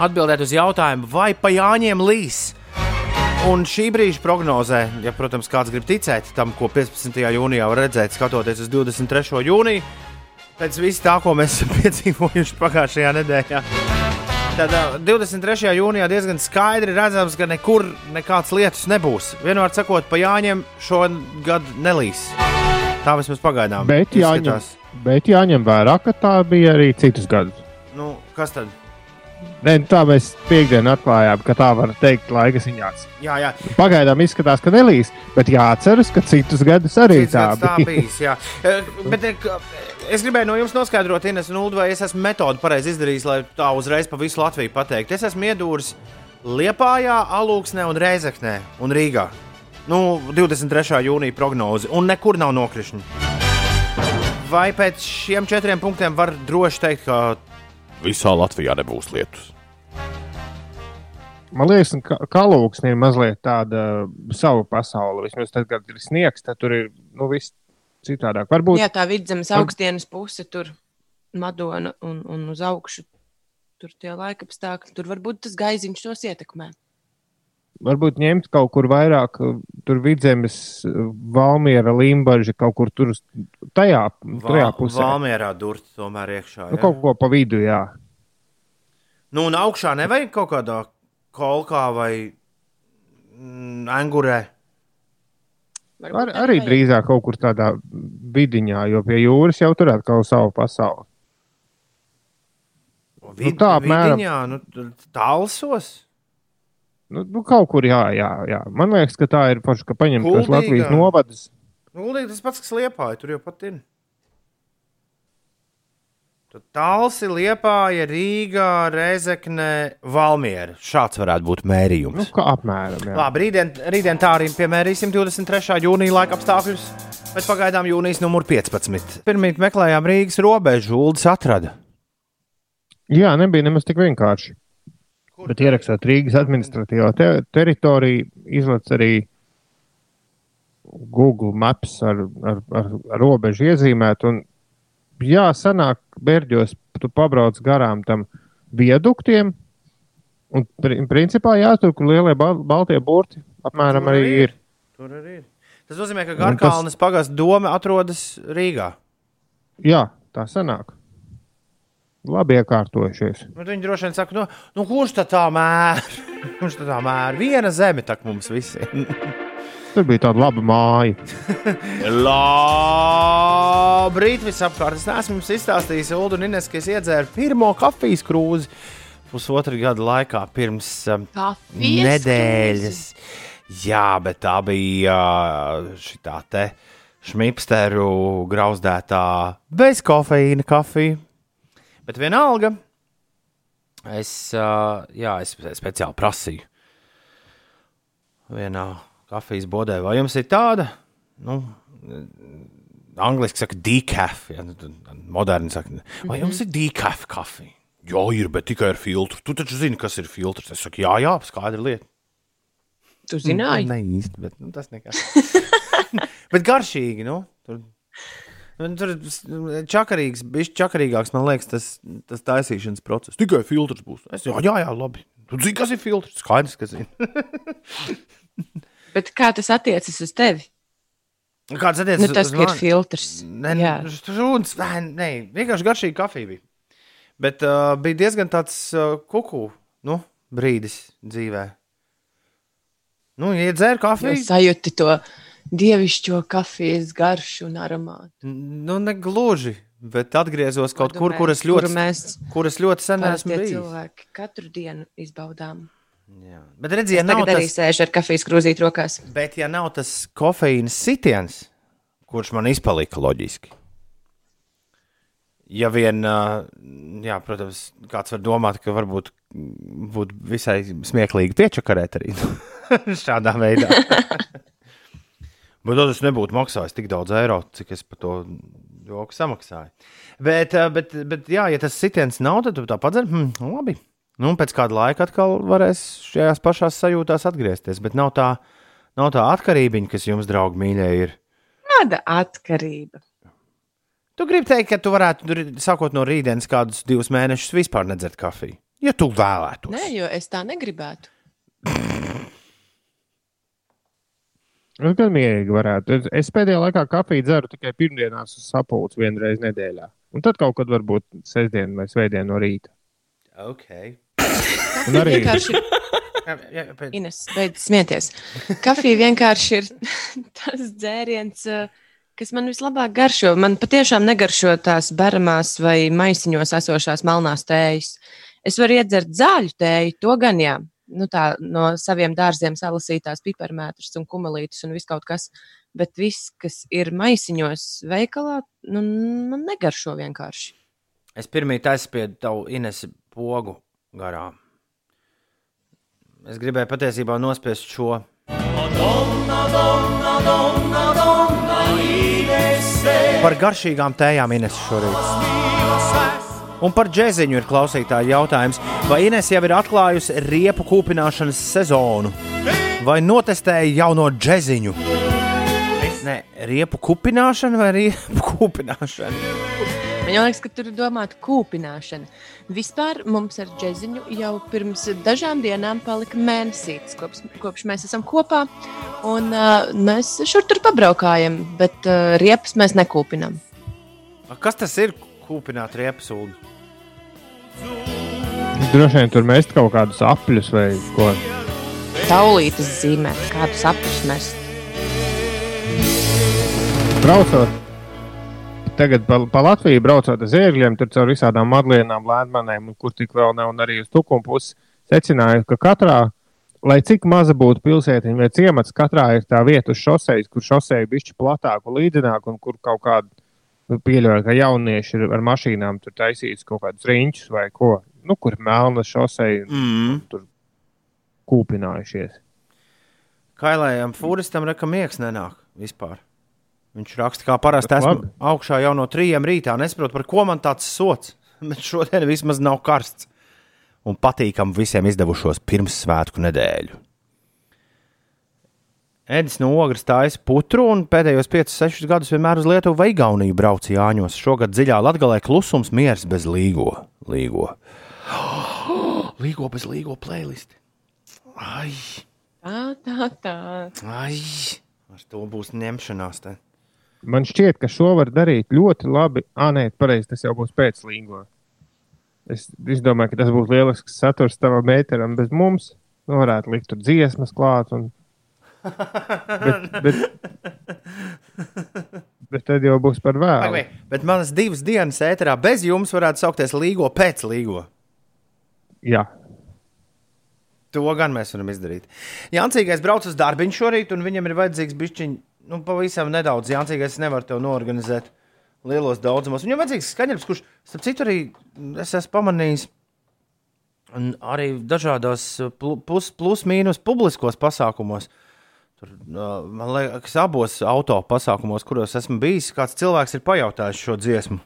Speaker 1: atbildēt uz jautājumu, vai pa Jāņiem līs. Un šī brīža prognozē, ja, protams, kāds grib ticēt tam, ko 15. jūnijā var redzēt, skatoties uz 23. jūniju, pēc visu tā, ko mēs esam <laughs> piedzīvojuši pagājušajā nedēļā. Tad ā, 23. jūnijā diezgan skaidri redzams, ka nekur nekāds lietus nebūs. Vienmēr sakot, pa Jāņiem šogad nelīs. Tā vismaz pagaidām.
Speaker 3: Bet jāņem, bet jāņem vērā, ka tā bija arī citus gadus.
Speaker 1: Nu, kas tad?
Speaker 3: Nē, tā mēs piekdienā atklājām, ka tā var teikt laika ziņās.
Speaker 1: Jā, jā.
Speaker 3: Pagaidām izskatās, ka nelīs, bet jāatceras, ka citus gadus arī
Speaker 1: Cits
Speaker 3: tā
Speaker 1: gads tā
Speaker 3: bija.
Speaker 1: bijis. jā. <laughs> Eh, Bet, eh, es gribēju no jums noskaidrot, Ines, un Ulu, vai es esmu metodi pareizi izdarījis, lai tā uzreiz pa visu Latviju pateiktu. Es esmu iedūris Liepājā, Alūksnē un Reizeknē un Rīgā. Nu, 23. jūnija prognoze, un nekur nav nokrišņi. Vai pēc šiem četriem punktiem var droši teikt, ka visā Latvijā nebūs lietus?
Speaker 3: Man liekas, ka kalūksne ir mazliet tāda sava pasaule. Vismaz tad, kad ir sniegs, tad tur ir nu, viss citādāk. Varbūt
Speaker 2: Jā, tā vidzemes augstdienas puse tur Madona un, un uz augšu. Tur tie laika apstākļi, tur varbūt tas gaiziņš tos ietekmē.
Speaker 3: varbūt ņemt kaut kur vairāk, tur vidzemes, Valmiera, Limbaģa, kaut kur tur tajā, tajā pusē.
Speaker 1: Valmierā durti tomēr iekšā.
Speaker 3: Nu,
Speaker 1: jā.
Speaker 3: kaut ko pa vidu, jā.
Speaker 1: Nu, un augšā nevajag kaut kādā kolkā vai mm, angurē.
Speaker 2: Varbūt
Speaker 3: Ar, arī
Speaker 2: vajag.
Speaker 3: drīzāk kaut kur tādā vidiņā, jo pie jūras jau tur atkal savu pasauli.
Speaker 1: vid,
Speaker 3: tā apmēram.
Speaker 1: vidiņā, nu, tālsos.
Speaker 3: Nu, nu, kaut kur, jā, jā, jā. Man liekas, ka tā ir paša, ka paņemt tos. Latvijas novadus.
Speaker 1: Nu, Lūdzu, tas pats, kas liepāja, tur jau pat ir. Tur Talsi, Liepāja, Rīgā, Rezekne, Valmiera. Šāds varētu būt mērījums.
Speaker 3: Nu, kā apmēram, jā.
Speaker 1: Labi, rītdien, rītdien tā arī piemērīsim 23. jūnija laika apstākļus, bet pagaidām jūnijas numur 15. Pirmīt meklējām Rīgas robežu, Uldis atrada.
Speaker 3: Jā, nebija nemaz tik vienkārši. Bet ierakstot Rīgas administratīvā te teritoriju, izlaiž arī Google Maps ar, ar, ar, ar robežu iezīmēt. Un, jā, sanāk, Berģos tu pabrauc garām tam vieduktiem. Un, pri- principā, jā, tur, kur lielie bal baltie burti apmēram
Speaker 1: Tur
Speaker 3: arī
Speaker 1: arī
Speaker 3: ir.
Speaker 1: Tur arī ir. Tas nozīmē, ka
Speaker 3: Un tas-
Speaker 1: Garkalnes pagasts doma atrodas Rīgā.
Speaker 3: Jā, tā sanāk. Labi iekārtojušies.
Speaker 1: Bet viņi droši vien saka, nu, nu kurš tad tā mēra? <laughs> kurš tad tā mēra? Viena zeme tak mums visiem.
Speaker 3: Tur bija tāda laba māja.
Speaker 1: Labrīt, visapkārt. Es neesmu jums izstāstījis, Ulu un Ines, ka es iedzēru pirmo kafijas krūzi pusotru gadu laikā pirms um,
Speaker 2: Kafijas
Speaker 1: nedēļas. Jā, bet tā bija šī te šmipsteru grauzdētā bez kofeīna kafija. Bet vienalga, es, uh, jā, es speciāli prasīju vienā kafijas bodē, vai jums ir tāda, nu, angļuiski saka, decaf, ja, nu, moderni saka, vai jums ir decaf kafija? Jā, ir, bet tikai ar filtru. Tu taču zini, kas ir filtrs. Es saku, jā, jā, skaidra lieta.
Speaker 2: Tu zināji?
Speaker 1: Ne īsti, bet nu, tas nekas. <laughs> bet garšīgi, nu. Tur, nu, tur čakarīgs, bišķi čakarīgāks, man liekas, tas, tas taisīšanas process. Tikai filtrs būs. Es, jā, jā, jā, labi. Tu zini, kas ir filtrs? Skaidrs, ka zini. <laughs>
Speaker 2: Bet kā tas attiecas uz tevi?
Speaker 1: Kāds attiecas
Speaker 2: Nu, tas
Speaker 1: uz
Speaker 2: ka ir
Speaker 1: mani?
Speaker 2: filtrs.
Speaker 1: Nē, runas, nē, nē, vienkārši garšīga kafija bija. Bet uh, bija diezgan tāds uh, kuku nu, brīdis dzīvē. Nu, iedzēra kafiju.
Speaker 2: sajūti to dievišķo kafijas garšu un aromātu.
Speaker 1: Nu, ne gluži, bet atgriezos kaut kur, kur es ļoti,
Speaker 2: kuru mēs
Speaker 1: kur es ļoti sen esmu bijis.
Speaker 2: cilvēki katru dienu izbaudām.
Speaker 1: Jā. Bet, redziet, ja
Speaker 2: tagad arī
Speaker 1: tas,
Speaker 2: sēžu ar kafijas krūzīti rokās.
Speaker 1: bet, ja nav tas kofeīna sitiens, kurš man izpalika loģiski. Ja vien, jā, protams, kāds var domāt, ka varbūt būtu visai smieklīgi piečakarēt arī <laughs> šādā veidā. <laughs> Bet tad es nebūtu maksājis tik daudz eiro, cik es par to joku samaksāju. Bet, bet, bet jā, ja tas sitiens nav, tad tu tā padzer, hmm, labi. Nu, pēc kāda laika atkal varēs šajās pašās sajūtās atgriezties. Bet nav tā, nav tā atkarība, kas jums, draugi, mīļie, ir.
Speaker 2: Kāda atkarība?
Speaker 1: Tu gribi teikt, ka tu varētu, sākot no rītdienas, kādus divus mēnešus vispār nedzert kafiju. Ja tu vēlētos.
Speaker 2: Nē, jo es tā negribētu.
Speaker 3: Es gan mierīgi varētu. Es, es pēdējā laikā kafiju dzeru tikai pirmdienās uz sapulces vienu reizi nedēļā. Un tad kaut kad varbūt sestdien vai svētdien no rīta.
Speaker 1: Okay.
Speaker 3: Un arī
Speaker 2: Vienkārši
Speaker 1: pēc...
Speaker 2: Ines, beidz smieties. Kafija vienkārši ir <laughs> tas dzēriens, eh, kas man vislabāk garšo. Man patiešām negaršo tās beramās vai maisiņos esošās melnās tējas. Es varu iedzert zāļu tēju, to gan jā. Nu, tā, no saviem dārziem salasītās piparmētras un kumelītes un viss kaut kas. Bet viss, kas ir maisiņos veikalā, nu, man negaršo vienkārši.
Speaker 1: Es pirmie aizspiedu tavu Inesu pogu garām. Es gribēju patiesībā nospiest šo. Par garšīgām tējām Ines šorīt. Un par džēziņu ir klausītāji jautājums, vai Ines jau ir atklājusi riepu kūpināšanas sezonu, vai notestēja jauno džēziņu? Nē, riepu kupināšana vai riepu kūpināšana?
Speaker 2: Man liekas, ka tur ir domāta kūpināšana. Vispār mums ar džeziņu jau pirms dažām dienām palika mēnesītis, kopš, kopš mēs esam kopā. Un, uh, mēs šur tur pabraukājam, bet uh, riepas mēs nekūpinām.
Speaker 1: A, Kas tas ir? Kūpināt riepas ulu.
Speaker 3: droši vien tur mest kaut kādus apļus vai ko.
Speaker 2: Taulītes zīmē, kādus apļus mēs.
Speaker 3: Braucot tagad pa, pa Latviju braucot uz ērgļiem, tur caur visādām madlienām, lēnmanēm, kur tik vēl nav, un arī uz tukuma pusi, secināju, ka katrā, lai cik maza būtu pilsētiņa vai ciemats, katrā ir tā vieta uz šoseis, kur šoseja bišķi platāku, līdzenāku, un kur kaut kāda, nu, pieļauju, ka jaunieši ir ar mašīnām tur taisīts kaut kādus riņķus vai ko, nu, kur melna šoseja,
Speaker 1: Mm.
Speaker 3: tur kūpinājušies.
Speaker 1: Kailējam, Fūristam reka miegs nenāk vispār. Viņš raksta, kā parasti esmu
Speaker 3: labi.
Speaker 1: augšā jau no trījiem rītā. Nesaprotu, par ko man tāds sots. <laughs> Bet šodien vismaz nav karsts. Un patīkam visiem izdevušos pirmssvētku nedēļu. Edis no Ogres stājas putru un pēdējos 5-6 gadus vienmēr uz Lietuvu vai Igauniju brauc Jāņos. Šogad dziļā latgalē klusums miers bez līgo. Līgo, <gasps> līgo bez līgo playlisti. Ai,
Speaker 2: Tā, tā, tā.
Speaker 1: ai, ar to būs ņemšanās. Te.
Speaker 3: Man šķiet, ka šo var darīt ļoti labi. Ah, nē, pareizi, tas jau būs pēc līgo. Es, es domāju, ka tas būs lielisks saturs tavam meiteram bez mums. Nu, varētu likt tur dziesmas klāt. Un... Bet, bet, bet tad jau būs par vēlu.
Speaker 1: Pagaid, bet manas divas dienas ēterā bez jums varētu saukties līgo pēc līgo.
Speaker 3: Jā,
Speaker 1: To gan mēs varam izdarīt. Jāncīgais brauc uz darbu šorīt, un viņam ir vajadzīgs bišķiņš, nu, pavisam nedaudz. Jāncīgais nevar tev norganizēt lielos daudzumos. Viņam vajadzīgs skaņdarbs, kurš, starp citu, arī es esmu pamanījis. Un arī dažādos plu- plus, plus mīnus publiskos pasākumos. Tur, uh, man liekas, abos auto pasākumos, kuros esmu bijis, kāds cilvēks ir pajautājis šo dziesmu.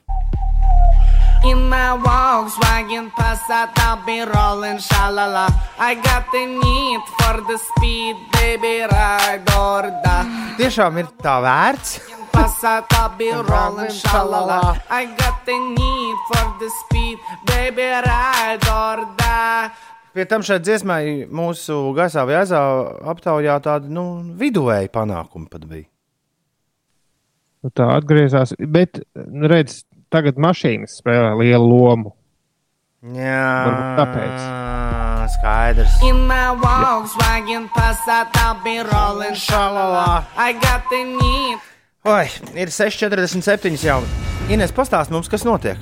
Speaker 5: In my Volkswagen Passat, I'll be rolling, shalala. I got the need for the speed, baby, ride or die.
Speaker 1: Tiešām ir tā vērts.
Speaker 5: In Passat, I'll be rolling, shalala. I got the need for the speed, baby, ride or die.
Speaker 1: Pie tam šai dziesmai mūsu gaisā vai aizā aptaujā tādi nu, viduvēji panākumi pat bija.
Speaker 3: nu, tā atgriezās. Bet, nu, redz, tagad mašīnas spēlē lielu lomu.
Speaker 1: Jā,
Speaker 3: tāpēc.
Speaker 1: Skaidrs.
Speaker 5: In my Volkswagen Passat, I'll be rolling, shalala. I got the need.
Speaker 1: Oi, ir 6,47 jau. Ines, pastāst mums, kas notiek.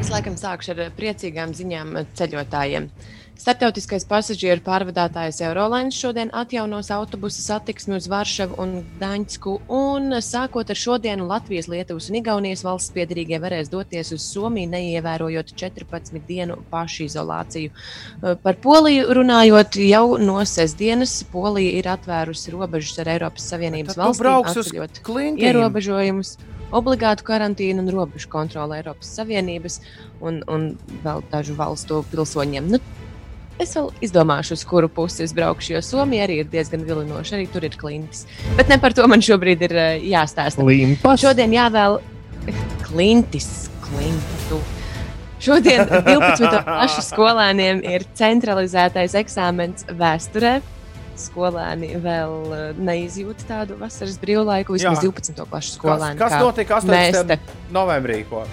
Speaker 2: Es laikam sākšu ar priecīgām ziņām ceļotājiem. Startautiskais pasažieru pārvadātājs Eurolines šodien atjaunos autobusu satiksmi uz Varšavu un Daņsku. Un sākot ar šodienu Latvijas, Lietuvas un Igaunijas valsts piedarīgie varēs doties uz Somiju, neievērojot 14 dienu pašizolāciju. Eh, Par Poliju runājot, jau no sestdienas Polija ir atvērusi robežas ar Eiropas Savienības valstīm, atceļot ierobežojumus, obligātu karantīnu un robežu kontroli Eiropas Savienības un, un vēl dažu valstu pilsoņiem. Nu, es vēl izdomāšu, uz kuru pusi es braukšu, jo Somija arī ir diezgan vilinoša. Arī tur ir klintis. Bet ne par to man šobrīd ir eh, jāstāsta.
Speaker 3: Limpas.
Speaker 2: Šodien jāvēl klintis, klintu. Šodien 12. klases skolēniem ir centralizētais eksāmens vēsturē. Skolēni vēl eh, neizjūt tādu vasaras brīvlaiku, vismaz
Speaker 1: Jā.
Speaker 2: 12. klases
Speaker 1: Kas,
Speaker 2: skolēni.
Speaker 1: kas
Speaker 2: kā
Speaker 1: notika
Speaker 2: mēs
Speaker 1: 18.
Speaker 2: te.
Speaker 1: novembrī? Ko?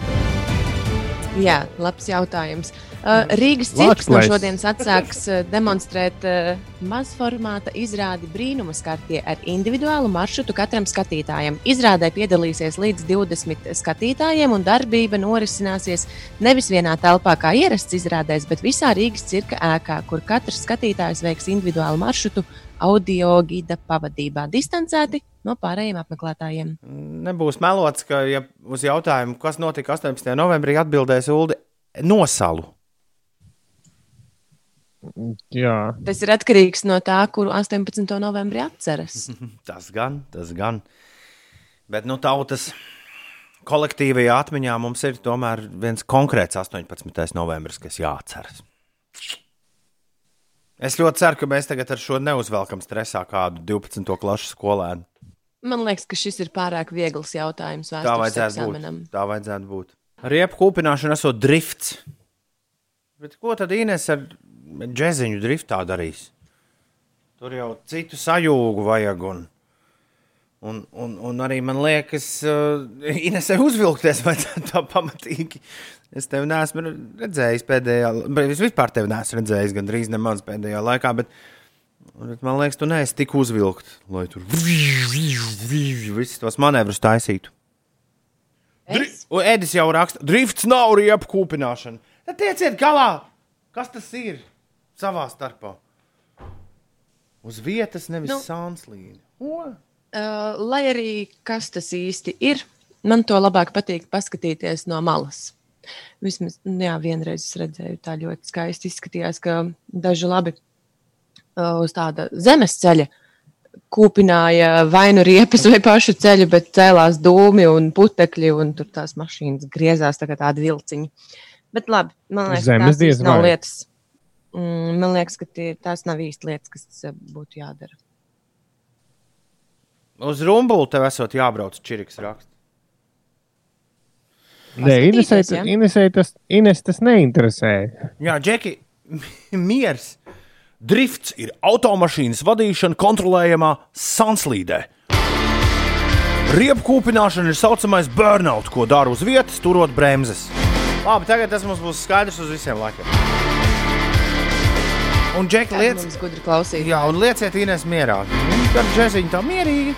Speaker 2: Jā, labs jautājums. Uh, Rīgas
Speaker 3: Lāčplēs.
Speaker 2: cirks no šodienas atsāks uh, demonstrēt uh, mazformāta izrādi brīnuma skartie ar individuālu maršrutu katram skatītājam. Izrādē piedalīsies līdz 20 skatītājiem, un darbība norisināsies nevis vienā telpā kā ierasts izrādēs, bet visā Rīgas cirka ēkā, kur katrs skatītājs veiks individuālu maršrutu audio gida pavadībā, distancēti no pārējiem apmeklētājiem.
Speaker 1: Nebūs melots, ka ja uz jautājumu, kas notika 18. novembrī, atbildēs Ulu nosalu.
Speaker 3: Jā,
Speaker 2: Tas ir atkarīgs no tā, kuru 18. novembrī atceras. <laughs>
Speaker 1: Tas gan, tas gan. Bet nu, tautas kolektīvajā atmiņā mums ir tomēr viens konkrēts 18. novembris, kas jāatceras. Es ļoti ceru, ka mēs tagad ar šo neuzvelkam stresā kādu 12. klases skolēnu.
Speaker 2: Man liekas, ka šis ir pārāk viegls jautājums
Speaker 1: Tā vajadzētu
Speaker 2: eksāmenam.
Speaker 1: būt. Tā vajadzētu būt. Riepu kūpināšana esot drifts. Bet ko tad Inês ar džeziņu driftā darīs? Tur jau citu sajūgu vajag. Un, un, un, un arī man liekas, <laughs> uh, Inesai uzvilkties vajadzētu tā pamatīgi. Es tevi neesmu redzējis pēdējā, bet es vispār tevi neesmu redzējis gandrīz nemaz pēdējā laikā. Bet, bet man liekas, tu neesi tik uzvilkt, lai tur visus tos manevrus taisītu. Dri Edis jau raksta, drifts nav riepu kūpināšana. Tad tieciet galā, kas tas ir savā starpā. Uz vietas, nevis nu. Sānslīni. O!
Speaker 2: Uh, lai arī kas tas īsti ir, man to labāk patīk paskatīties no malas. Vismaz, nu jā, vienreiz es redzēju, tā ļoti skaisti izskatījās, ka daži labi uh, uz tāda zemes ceļa kūpināja vai nu riepas vai pašu ceļu, bet cēlās dūmi un putekļi, un tur tās mašīnas griezās tā kā tādi vilciņi. Bet labi, man liekas, īsti nav
Speaker 3: vai.
Speaker 2: lietas. Mm, man liekas, ka tie, tās nav īsti lietas, kas uh, būtu jādara.
Speaker 1: Uz rumbulu tev esot jābrauc čiriks raksts.
Speaker 3: Nē, Inesē,
Speaker 2: ja?
Speaker 3: Inesē tas, Ines tas neinteresē.
Speaker 1: Jā, Džeki, <laughs> miers. Drifts ir automašīnas vadīšana kontrolējamā sanslīdē. Riepu kūpināšana ir saucamais burnout, ko dara uz vietas, turot bremzes. Labi, tagad tas mums būs skaidrs uz visiem laikiem. Un Džeki,
Speaker 2: Liec... gudri klausīt.
Speaker 1: jā, un lieciet Ines mierā. Tad džeziņi tā mierīgi.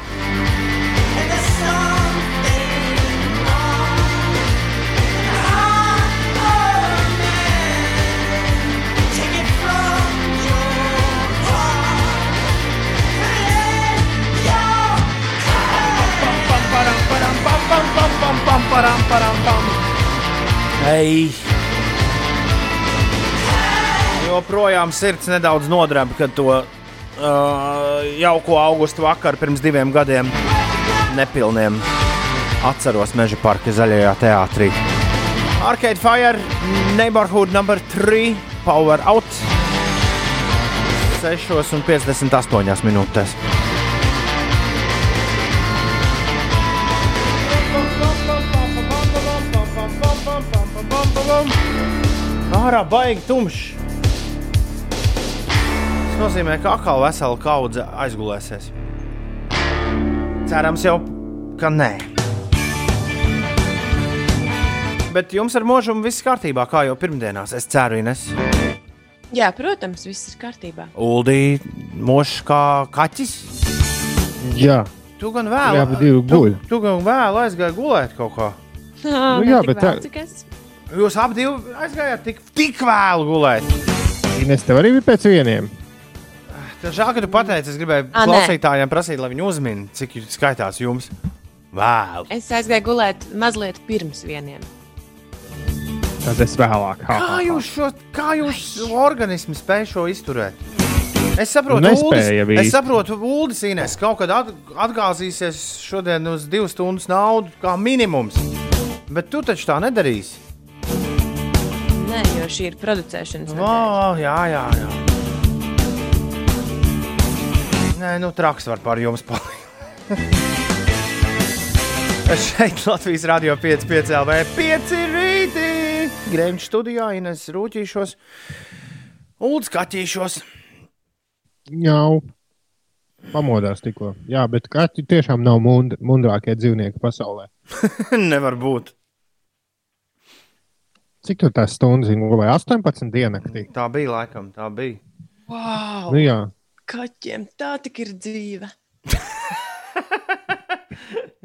Speaker 1: Ei! Joprojām sirds nedaudz nodrēba, kad to uh, jauko augustu vakaru pirms diviem gadiem nepilniem atceros Meža parka zaļajā teātrī. Arcade Fire, Neighborhood numur 3, Power Out 6,58 minūtēs. Ārā baigi tumšs. Tas nozīmē, ka atkal vesela kaudze aizgulēsies. Cerams, jau ka nē. Bet jums ar mūžumu viss kārtībā, kā jau pirmdienās. Es ceru, Ines.
Speaker 2: Jā, protams, viss ir kārtībā.
Speaker 1: Uldī, mošs kā kaķis.
Speaker 3: Jā,
Speaker 1: Tu gan vēl,
Speaker 3: Jā.
Speaker 1: Tu, tu gan vēl aizgāji gulēt kaut kā.
Speaker 2: Nu,
Speaker 3: jā, bet tā-
Speaker 2: es?
Speaker 1: Jūs abi aizgājāt tik, tik vēlu gulēt.
Speaker 3: Ines tev arī bija pēc vieniem.
Speaker 1: Žēl, ka tu pateici, es gribēju
Speaker 2: nē.
Speaker 1: klausītājiem prasīt, lai viņi uzmin, cik jūs skaitās jums. Vēlu.
Speaker 2: Es aizgāju gulēt mazliet pirms vieniem.
Speaker 3: Tad es vēlāk. Ha,
Speaker 1: Kā jūs šo, kā jūs organismu spēj šo izturēt? Es saprotu,
Speaker 3: Nespēja
Speaker 1: Uldis, es saprotu, Uldis Ines kaut kad at, atgāzīsies šodien uz divu stundu naudu kā minimums. Bet tu taču tā nedarīsi.
Speaker 2: Nē, jo šī ir producēšanas
Speaker 1: O,
Speaker 2: nedēļa.
Speaker 1: jā, jā, jā. Nē, nu traks var par jums palikt. <laughs> Šeit Latvijas Rādio 5,5 LV 5 rītī. Grēmķis studijā Ines rūtīšos, Ulds kaķīšos.
Speaker 3: Jā, pamodās tikko. Jā, bet kaķi tiešām nav mund mundrākie dzīvnieki pasaulē. <laughs>
Speaker 1: Nevar būt.
Speaker 3: Cik tur tās stundas? Vai 18 diennaktī?
Speaker 1: Tā bija laikam, tā bija.
Speaker 2: Wow!
Speaker 3: Nu, jā,
Speaker 2: Kaķiem tā tik ir dzīve. <laughs>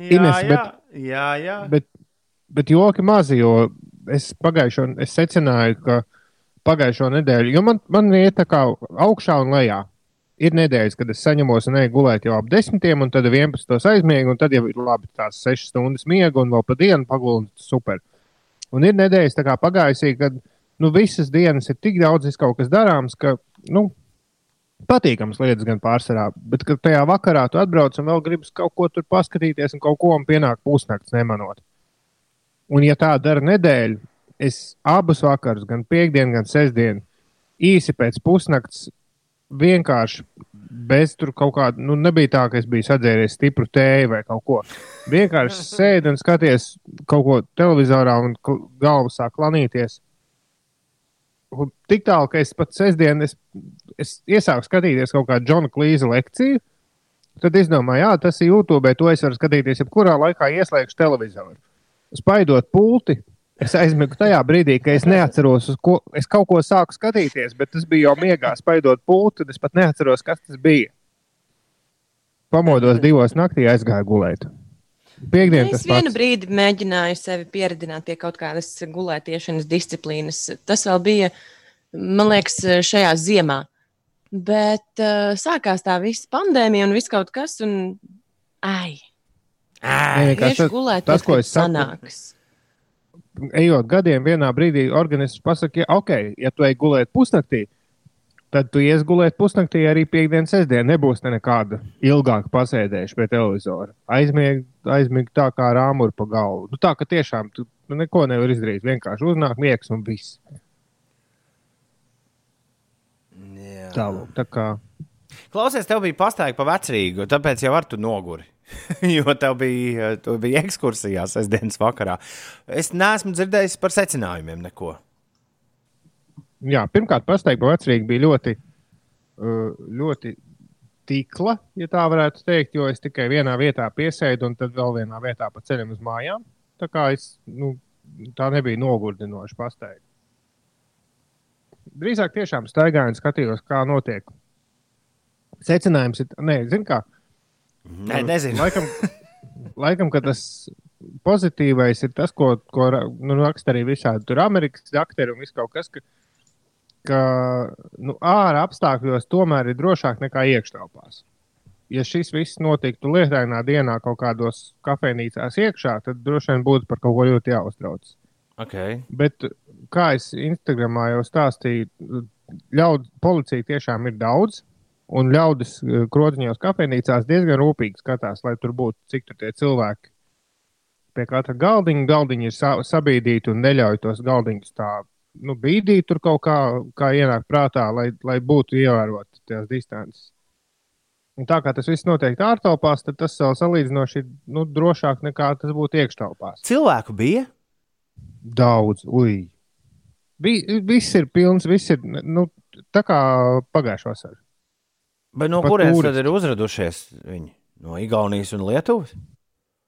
Speaker 1: Jā,
Speaker 3: Ines,
Speaker 1: jā,
Speaker 3: bet-
Speaker 1: jā, jā.
Speaker 3: bet, bet joki mazi, jo es pagājušo es secināju, ka pagājušo nedēļu, jo man, man iet tā kā augšā un lejā. Ir nedēļas, kad es saņemos un eju gulēt jau ap desmitiem, un tad 11. aizmiegu, un tad jau ir labi tās 6 stundas miega, un vēl pa dienu pagulēt super. Un ir nedēļas tā kā pagājusī, kad nu, visas dienas ir tik daudz kas darāms, ka nu, patīkams lietas gan pārsvarā, bet kad tajā vakarā tu atbrauc un vēl gribas kaut ko tur paskatīties un kaut ko un pienāk pusnakts nemanot. Un ja tā dara nedēļu, es abus vakarus, gan piekdienu, gan sestdienu, īsi pēc pusnakts vienkārši bez tur kaut kāda, nu, nebija tā, ka es biju sadzēries stipru tēju vai kaut ko. Vienkārši <laughs> sēdi un skaties kaut ko televizorā un galva sāk klanīties. Tik tālu, ka es pat sestdien es, es iesāku skatīties kaut kādu Džona Klīza lekciju. Tad izdomāju, jā, tas ir YouTube, to es varu skatīties jebkurā laikā, ieslēgšu televizoru. Spaidot pulti, es aizmigu tajā brīdī, ka es neatceros, uz ko es kaut ko sāku skatīties, bet tas bija jau miegā, spaidot pulti, un es pat neatceros, kas tas bija. Pamodos divos naktī, aizgāju gulēt. Piektdien
Speaker 2: Es vienu
Speaker 3: pats.
Speaker 2: brīdi mēģināju sevi pieredzināt pie kaut kādas gulētiešanas disciplīnas. Tas vēl bija, man liekas, šajā ziemā. Bet uh, sākās tā visa pandēmija un viss kaut kas, un ai, tieši
Speaker 3: tas-
Speaker 2: gulēt,
Speaker 3: tas, ko es
Speaker 2: sanāks.
Speaker 3: Ejot gadiem, vienā brīdī organisms pasakā, ja, ok, ja tu ej gulēt pusnaktī, tad tu ies gulēt pusnaktī arī piekdienas sestdien. Nebūs te nekāda ilgāka pasēdēšana pie televizora. Aizmieg, aizmieg tā kā rāmuri pa galvu. Nu, tā ka tiešām tu neko nevar izdarīt. Vienkārši uznāk miegs un viss.
Speaker 1: Jā.
Speaker 3: Tālāk. Tā kā
Speaker 1: Klausies, tev bija pastaigta pa vecrīgu, tāpēc jau ar tu noguri. <laughs> jo tev bija, tu bija ekskursijā sestdienas vakarā. Es neesmu dzirdējis par secinājumiem neko.
Speaker 3: Jā, pirmkārt, pasteigta vecrīga bija ļoti, uh, ļoti tikla, ja tā varētu teikt, jo es tikai vienā vietā piesēdu un tad vēl vienā vietā pa ceļam uz mājām. Tā kā es, nu, tā nebija nogurdinoša pasteigta. Drīzāk tiešām staigāju un skatījos, kā notiek. Secinājums ir, nē, zin kā,
Speaker 1: Nē, nezinu.
Speaker 3: Laikam, laikam ka tas pozitīvais ir tas, ko, ko nu, raksta arī visādi tur Amerikas doktori un viss kaut kas, ka, ka nu, ārā apstākļos tomēr ir drošāk nekā iekštelpās. Ja šis viss notiktu lietainā dienā kaut kādos kafejnīcās iekšā, tad droši vien būtu par kaut ko ļoti jāuztraucas.
Speaker 1: Okay.
Speaker 3: Bet, kā es Instagramā jau stāstīju, ļaud, policija tiešām ir daudz. Un ļaudis eh, krodziņos, kafejnīcās diezgan rūpīgi skatās, lai tur būtu cik tur tie cilvēki. Pie katra galdiņa galdiņi ir sa sabīdīti un neļauj tos galdiņus tā nu, bīdīt tur kaut kā, kā ienāk prātā, lai, lai būtu ievērotas tās distances. Un tā kā tas viss notiek ārtelpās, tad tas vēl salīdzinoši ir nu, drošāk nekā tas būtu iekštelpās.
Speaker 1: Cilvēku bija.
Speaker 3: Daudz, ui. Vi, viss ir pilns, viss ir nu, tā kā pagājušā vasarā.
Speaker 1: Bet no kurienes tad ir uzradušies viņi? No Igaunijas un Lietuvas?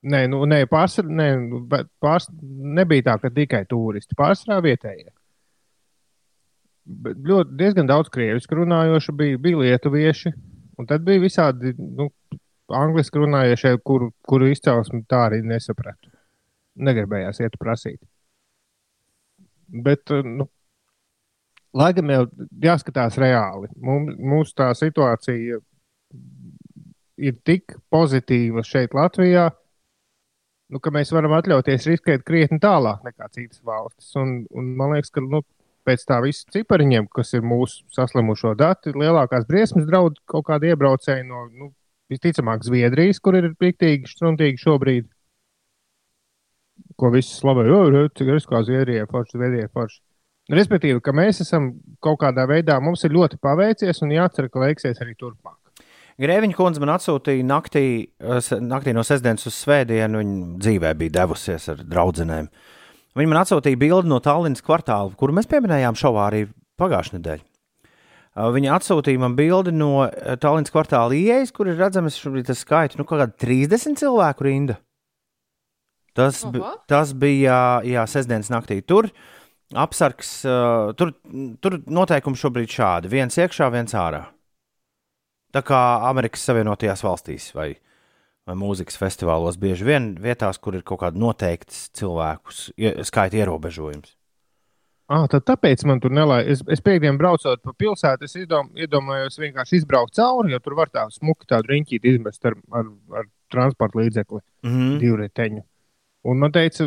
Speaker 3: Nē, nu, nē, pārsvarā nē, nu, pārs, nebija tā, ka tikai turisti, pārsvarā vietējie. Bet ļoti diezgan daudz krieviski runājošu bija, bija lietuvieši, un tad bija visādi nu, angliski runājošie, kuru, kuru izcelsmi tā arī nesapratu. Negribējās iet prasīt. Bet, nu, laikam jau jāskatās reāli. Mums, mūsu tā situācija ir tik pozitīva šeit, Latvijā, nu, ka mēs varam atļauties riskēt krietni tālāk nekā citas valstis. Un, un man liekas, ka nu, pēc tā visa cipariņiem, kas ir mūsu saslimušo dati, lielākās briesmas draud kaut kādi iebraucēji no nu, visticamāk Zviedrijas, kur ir piktīgi, struntīgi šobrīd. Ko visi slavē, jo ir kā Zviedrijai forši, Zviedrijai forši. Respektīvi, ka mēs esam kaut kādā veidā, mums ir ļoti paveicies un jācer, ka veiksies arī turpmāk.
Speaker 1: Grēviņa kundze man atsūtīja naktī, naktī no sestdienas uz svētdienu. Viņa dzīvē bija devusies ar draugiem. Viņa man atsūtīja bildi no Tallinas kvartāla, kuru mēs pieminējām šovā arī pagājušajā nedēļā. Uh, Viņa atsūtīja man bildi no eh, Tallinas kvartāla ieejas, kur ir redzams šobrīd tas skaits, nu, kaut kāda 30 cilvēku rinda. Tas, bi- tas bija jā, sestdienas naktī. Tur apsargs, uh, tur, tur noteikumi šobrīd šādi: viens iekšā, viens ārā. Tā kā Amerikas Savienotajās valstīs vai, vai mūzikas festivālos bieži vien vietās, kur ir kaut kāda noteikta cilvēku skaita ierobežojums.
Speaker 3: Ah, tad tāpēc man tur nelaiž. Es, es pēkšņi braucot pa pilsētu, es iedom, iedomājos vienkārši izbraukt cauri, jo tur var tā smuki tādu riņķīti izmest ar, ar, ar transporta līdzekli,
Speaker 1: Mm.
Speaker 3: divriteņu. Un man teica,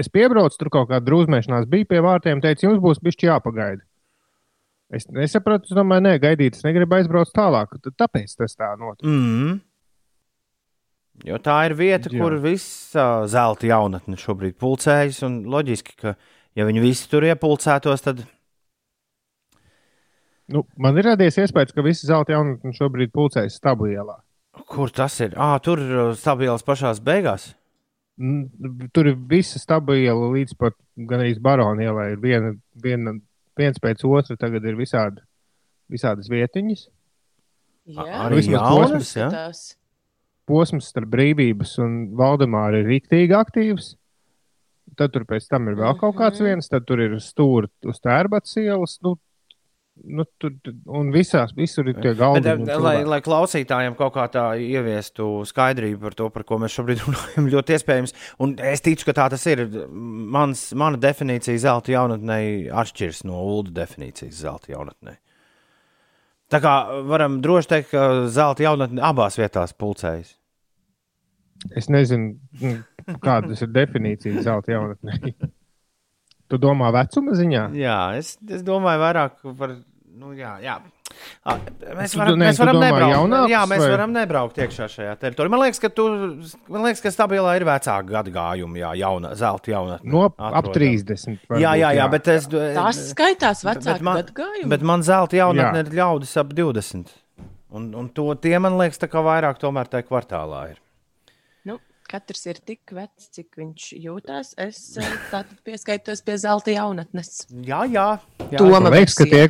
Speaker 3: es piebraucu, tur kaut kāda drūzmēšanās bija pie vārtiem, teica, jums būs bišķi jāpagaida. Es nesapratu, es domāju, nē, gaidīt, es negribu aizbraukt tālāk. Tāpēc tas tā notic.
Speaker 1: Mm. Jo tā ir vieta,
Speaker 3: Jā.
Speaker 1: kur visa zelta jaunatne šobrīd pulcējas. un Loģiski, ka, ja viņi visi tur iepulcētos, tad
Speaker 3: Nu, man ir radies iespējas, ka visi zelta jaunatni šobrīd pulcējas stabu ielā.
Speaker 1: kur tas ir? Ah, tur uh, stabils pašās beigās.
Speaker 3: Mm, Tur ir visa staba iela līdz pat gan arī barona ielai. Ir viena, viena, viens pēc otra, tagad ir visādi, visādas vietiņas.
Speaker 2: Jā,
Speaker 1: Arī
Speaker 3: vismaz
Speaker 1: jaunas,
Speaker 3: posms, starp brīvības un Valdemāra ir rīktīgi aktīvs. Tad tur pēc tam ir vēl kaut kāds
Speaker 2: Mhm.
Speaker 3: viens, tad tur ir stūri uz tērbats ielas. Nu, nu, tur, un visās, visur ir tie galdi.
Speaker 1: Bet, lai, lai klausītājiem kaut kā tā ieviestu skaidrību par to, par ko mēs šobrīd <laughs> runājam, ļoti iespējams. Un es ticu, ka tā tas ir. Mans, mana definīcija zelta jaunatnē atšķiras no ULDA definīcijas zelta jaunatnē. Tā kā varam droši teikt, ka zelta jaunatne abās vietās pulcējas.
Speaker 3: Es nezinu, nu, kādas ir definīcijas zelta jaunatnē. Tu domā vecuma ziņā?
Speaker 1: Jā, es, es domāju vairāk par. Nu, jā, jā. A, Mēs varam,
Speaker 3: ne,
Speaker 1: mēs varam
Speaker 3: domā
Speaker 1: nebraukt.
Speaker 3: jaunākus
Speaker 1: Jā, mēs
Speaker 3: vai?
Speaker 1: varam nebraukt iekšā šajā teritorijā. Man liekas, ka, tu, man liekas, ka stabilā ir vecāka gada gājuma, jā, jauna, zelta jaunatne.
Speaker 3: No ap
Speaker 1: atrodam.
Speaker 3: 30. varbūt,
Speaker 1: Jā, jā, jā, bet es.
Speaker 2: Tās skaitās
Speaker 1: man,
Speaker 2: gadagājumi.
Speaker 1: bet man zelta jaunatne ir ļaudis ap 20. Un, un to tie man liekas, tā kā vairāk tomēr tajā kvartālā ir.
Speaker 2: Katrs ir tik vecs, cik viņš jūtas. Es eh, tātad pieskaitos pie zelta jaunatnes.
Speaker 1: Jā, jā. jā.
Speaker 3: Man liekas, ka tie,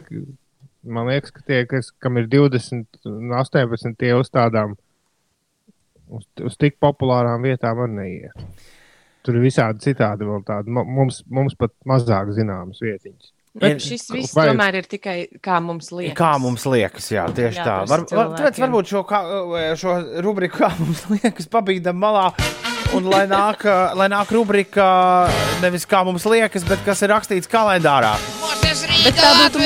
Speaker 3: man liekas, ka tie kas, kam ir 20 un 18, tie uz tādām, uz, uz tik populārām vietām arī neiet. Tur ir visādi citādi vēl tādi, mu- mums, mums pat mazāk zināmas vietiņas.
Speaker 2: Bet
Speaker 1: Ir-
Speaker 2: šis viss
Speaker 3: vai-
Speaker 2: tomēr ir tikai kā mums liekas.
Speaker 1: Kā mums liekas, jā, tieši
Speaker 2: Jā,
Speaker 1: tā. Var, var, tāpēc varbūt šo, kā, šo rubriku, kā mums liekas, pabīdam malā. Un lai nāk, lai nāk rubrika nevis kā mums liekas, bet kas ir rakstīts kalendārā.
Speaker 2: Bet tā būtu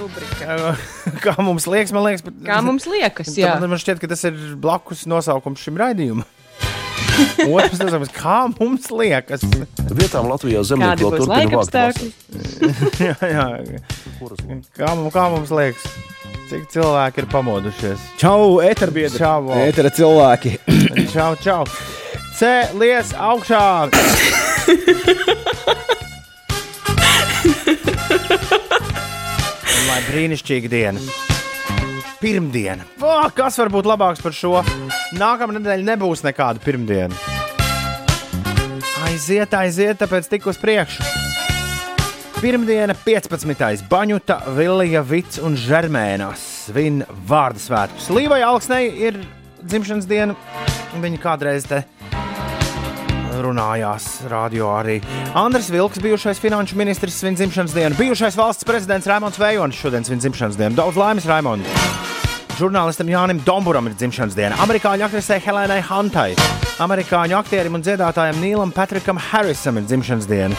Speaker 2: rubrika.
Speaker 1: Kā mums liekas, man liekas, bet,
Speaker 2: Kā mums liekas, jā.
Speaker 1: Man šķiet, ka tas ir blakus nosaukums šim raidījumam. <laughs> Otrs nosaukums, kā mums liekas.
Speaker 6: Vietām Latvijā zemnieki vēl turpina vākt <laughs> <laughs>
Speaker 1: jā, jā. Kā, kā mums liekas, cik cilvēki ir pamodušies?
Speaker 7: Čau, eterbiedri!
Speaker 1: Čau.
Speaker 7: Etera cilvēki! <coughs>
Speaker 1: Čau, čau! Cēlies augšā! Lai brīnišķīga diena! Pirmdiena! Oh, kas var būt labāks par šo? Nākamā nedēļa nebūs nekāda pirmdiena. Aiziet, aiziet, tāpēc tik uz priekšu. Pirmdiena, 15. Baņuta, Vilija, Vits un Žermēnas svin vārdu svētkus. Līvai Alksnei ir dzimšanas diena. Viņa kādreiz te runājās radio arī. Andris Vilks, bijušais finanšu ministrs, svin dzimšanas dienu. Bijušais valsts prezidents Raimons Vējons šodien svin dzimšanas dienu. Daudz laimes, Raimond! Žurnālistam Jānim Domburam ir dzimšanas diena, amerikāņu aktrisei Helēnai Hantai, amerikāņu aktierim un dziedātājam Nīlam Patrikam Harrisam ir dzimšanas diena,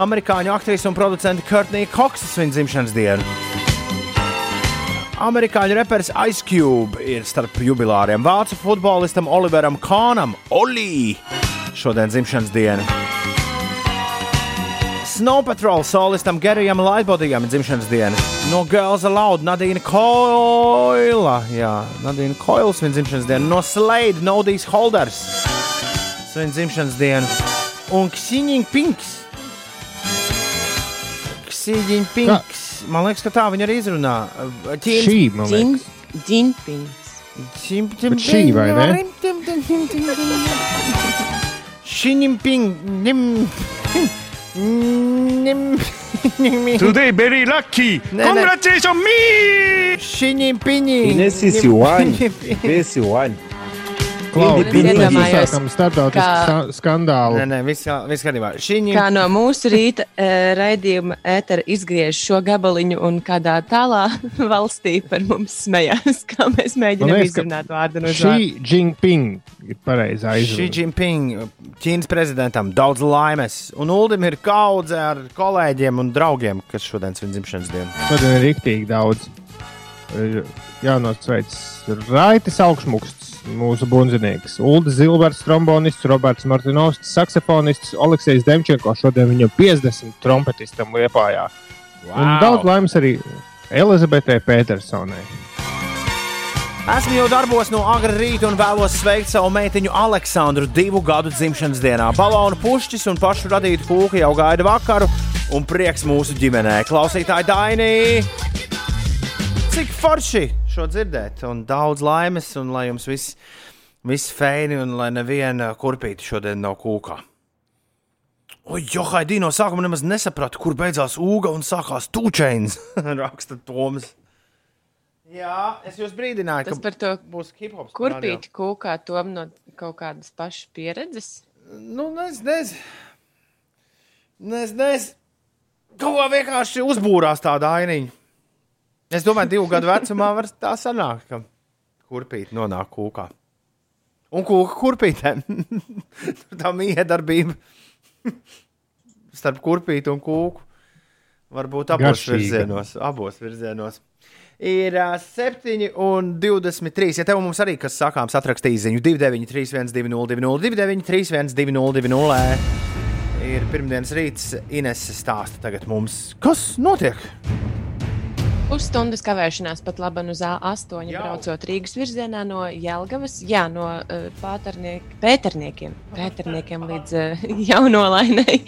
Speaker 1: amerikāņu aktrise un producente Courtney Cox svin dzimšanas dienu. Amerikāņu reperis Ice Cube ir starp jubilāriem. Vācu futbolistam Oliveram Kānam, Olī, šodien dzimšanas diena. Snow Patrol solistam Gerijam Lightbodijam ir dzimšanas diena. No Girls Aloud Nadīna Koila. Jā, Nadīna Koils viņa dzimšanas diena. No Slade Nodijas Holders. Svin dzimšanas dienu. Un Ksiņģiņa Pinks. Ksiņģiņa Pinks. Man liekas, ka tā viņa arī izrunā. Ķīnas
Speaker 3: Šī, man liekas,
Speaker 2: Džinpings.
Speaker 3: Bet šī, vai ne?
Speaker 1: Šiņim ping. Nim. Nim.
Speaker 4: Today very lucky.
Speaker 1: Ne, ne.
Speaker 4: Congratulations me!
Speaker 1: Šiņim piņi.
Speaker 7: Ines esi one! Esi one!
Speaker 3: Klau,
Speaker 2: Es
Speaker 3: pirms mēs
Speaker 2: iedomājos,
Speaker 3: uzsākam starptautisku
Speaker 2: kā-
Speaker 3: ska- skandālu.
Speaker 1: Nē, nē, viss kā- viss kārtībā. Šiņim.
Speaker 2: Kā no mūsu rīta e, raidījuma ētera izgriež šo gabaliņu un kādā tālā <laughs> valstī par mums smējās, <laughs> kā mēs mēģinām
Speaker 3: liekas, ka
Speaker 2: izrunāt vārdu no
Speaker 3: Šī
Speaker 2: vārda.
Speaker 3: Jinping ir pareizā
Speaker 1: Šī
Speaker 3: izruna.
Speaker 1: Jinping, Ķīnas prezidentam, daudz laimes. Un Uldim ir kaudze ar kolēģiem un draugiem, kas šodien svin dzimšanas dienu.
Speaker 3: Šodien ir rīktīgi daudz. Ir Jānosveic Raitas augšmuksts, mūsu bunzinieks, Ulris Zilberts, trombonists, Roberts Martinovs, saksofonists, Oleksijs Demčenko. Šodien viņam 50 trompetistam liepājā. Wow. Un daudz laimes arī Elizabetei Petersonai.
Speaker 1: Esmu jau darbos no agra rīta un vēlos sveikt savu meitiņu Aleksandru divu gadu dzimšanas dienā. Balonu pušķis un pašu radītu kūku jau gaida vakaru, un prieks mūsu ģimenē. Klausītāji Dainī! Cik forši šo dzirdēt, un daudz laimes, un lai jums viss vis feini, un lai neviena kurpīte šodien nav kūkā. O, jo, Haidī no sākuma nemaz nesapratu, kur beidzās ūga un sākās tūčēns, <laughs> raksta Toms. Jā, es jūs brīdināju,
Speaker 2: Tas
Speaker 1: ka
Speaker 2: par to
Speaker 1: būs hip hop.
Speaker 2: kurpīt kūkā tom no kaut kādas pašas pieredzes.
Speaker 1: Nu, nezinu, nezinu. Nez, nez. Kaut kā vienkārši uzbūrās tāda ainiņa. Es domāju, divu gadu vecumā var tā sanākt, ka kurpīte nonāk kūkā. Un kūka kurpītēm. <laughs> Tur tā miedarbība <laughs> starp kurpīti un kūku var būt abos
Speaker 3: Garšīga.
Speaker 1: virzienos. Abos virzienos. Ir uh, 7 un 23. Ja tev mums arī kas sakāms, atrakstīja ziņu 293, 1202, 293, 1202. Ir pirmdienas rīts, Ines stāsta tagad mums, kas notiek.
Speaker 2: Pusstundas kavēšanās pat labi uz A8,
Speaker 1: Jau.
Speaker 2: braucot Rīgas virzienā no Jelgavas, jā, no uh, pāterniek, pēterniekiem, pēterniekiem līdz uh, <laughs> jaunolainai.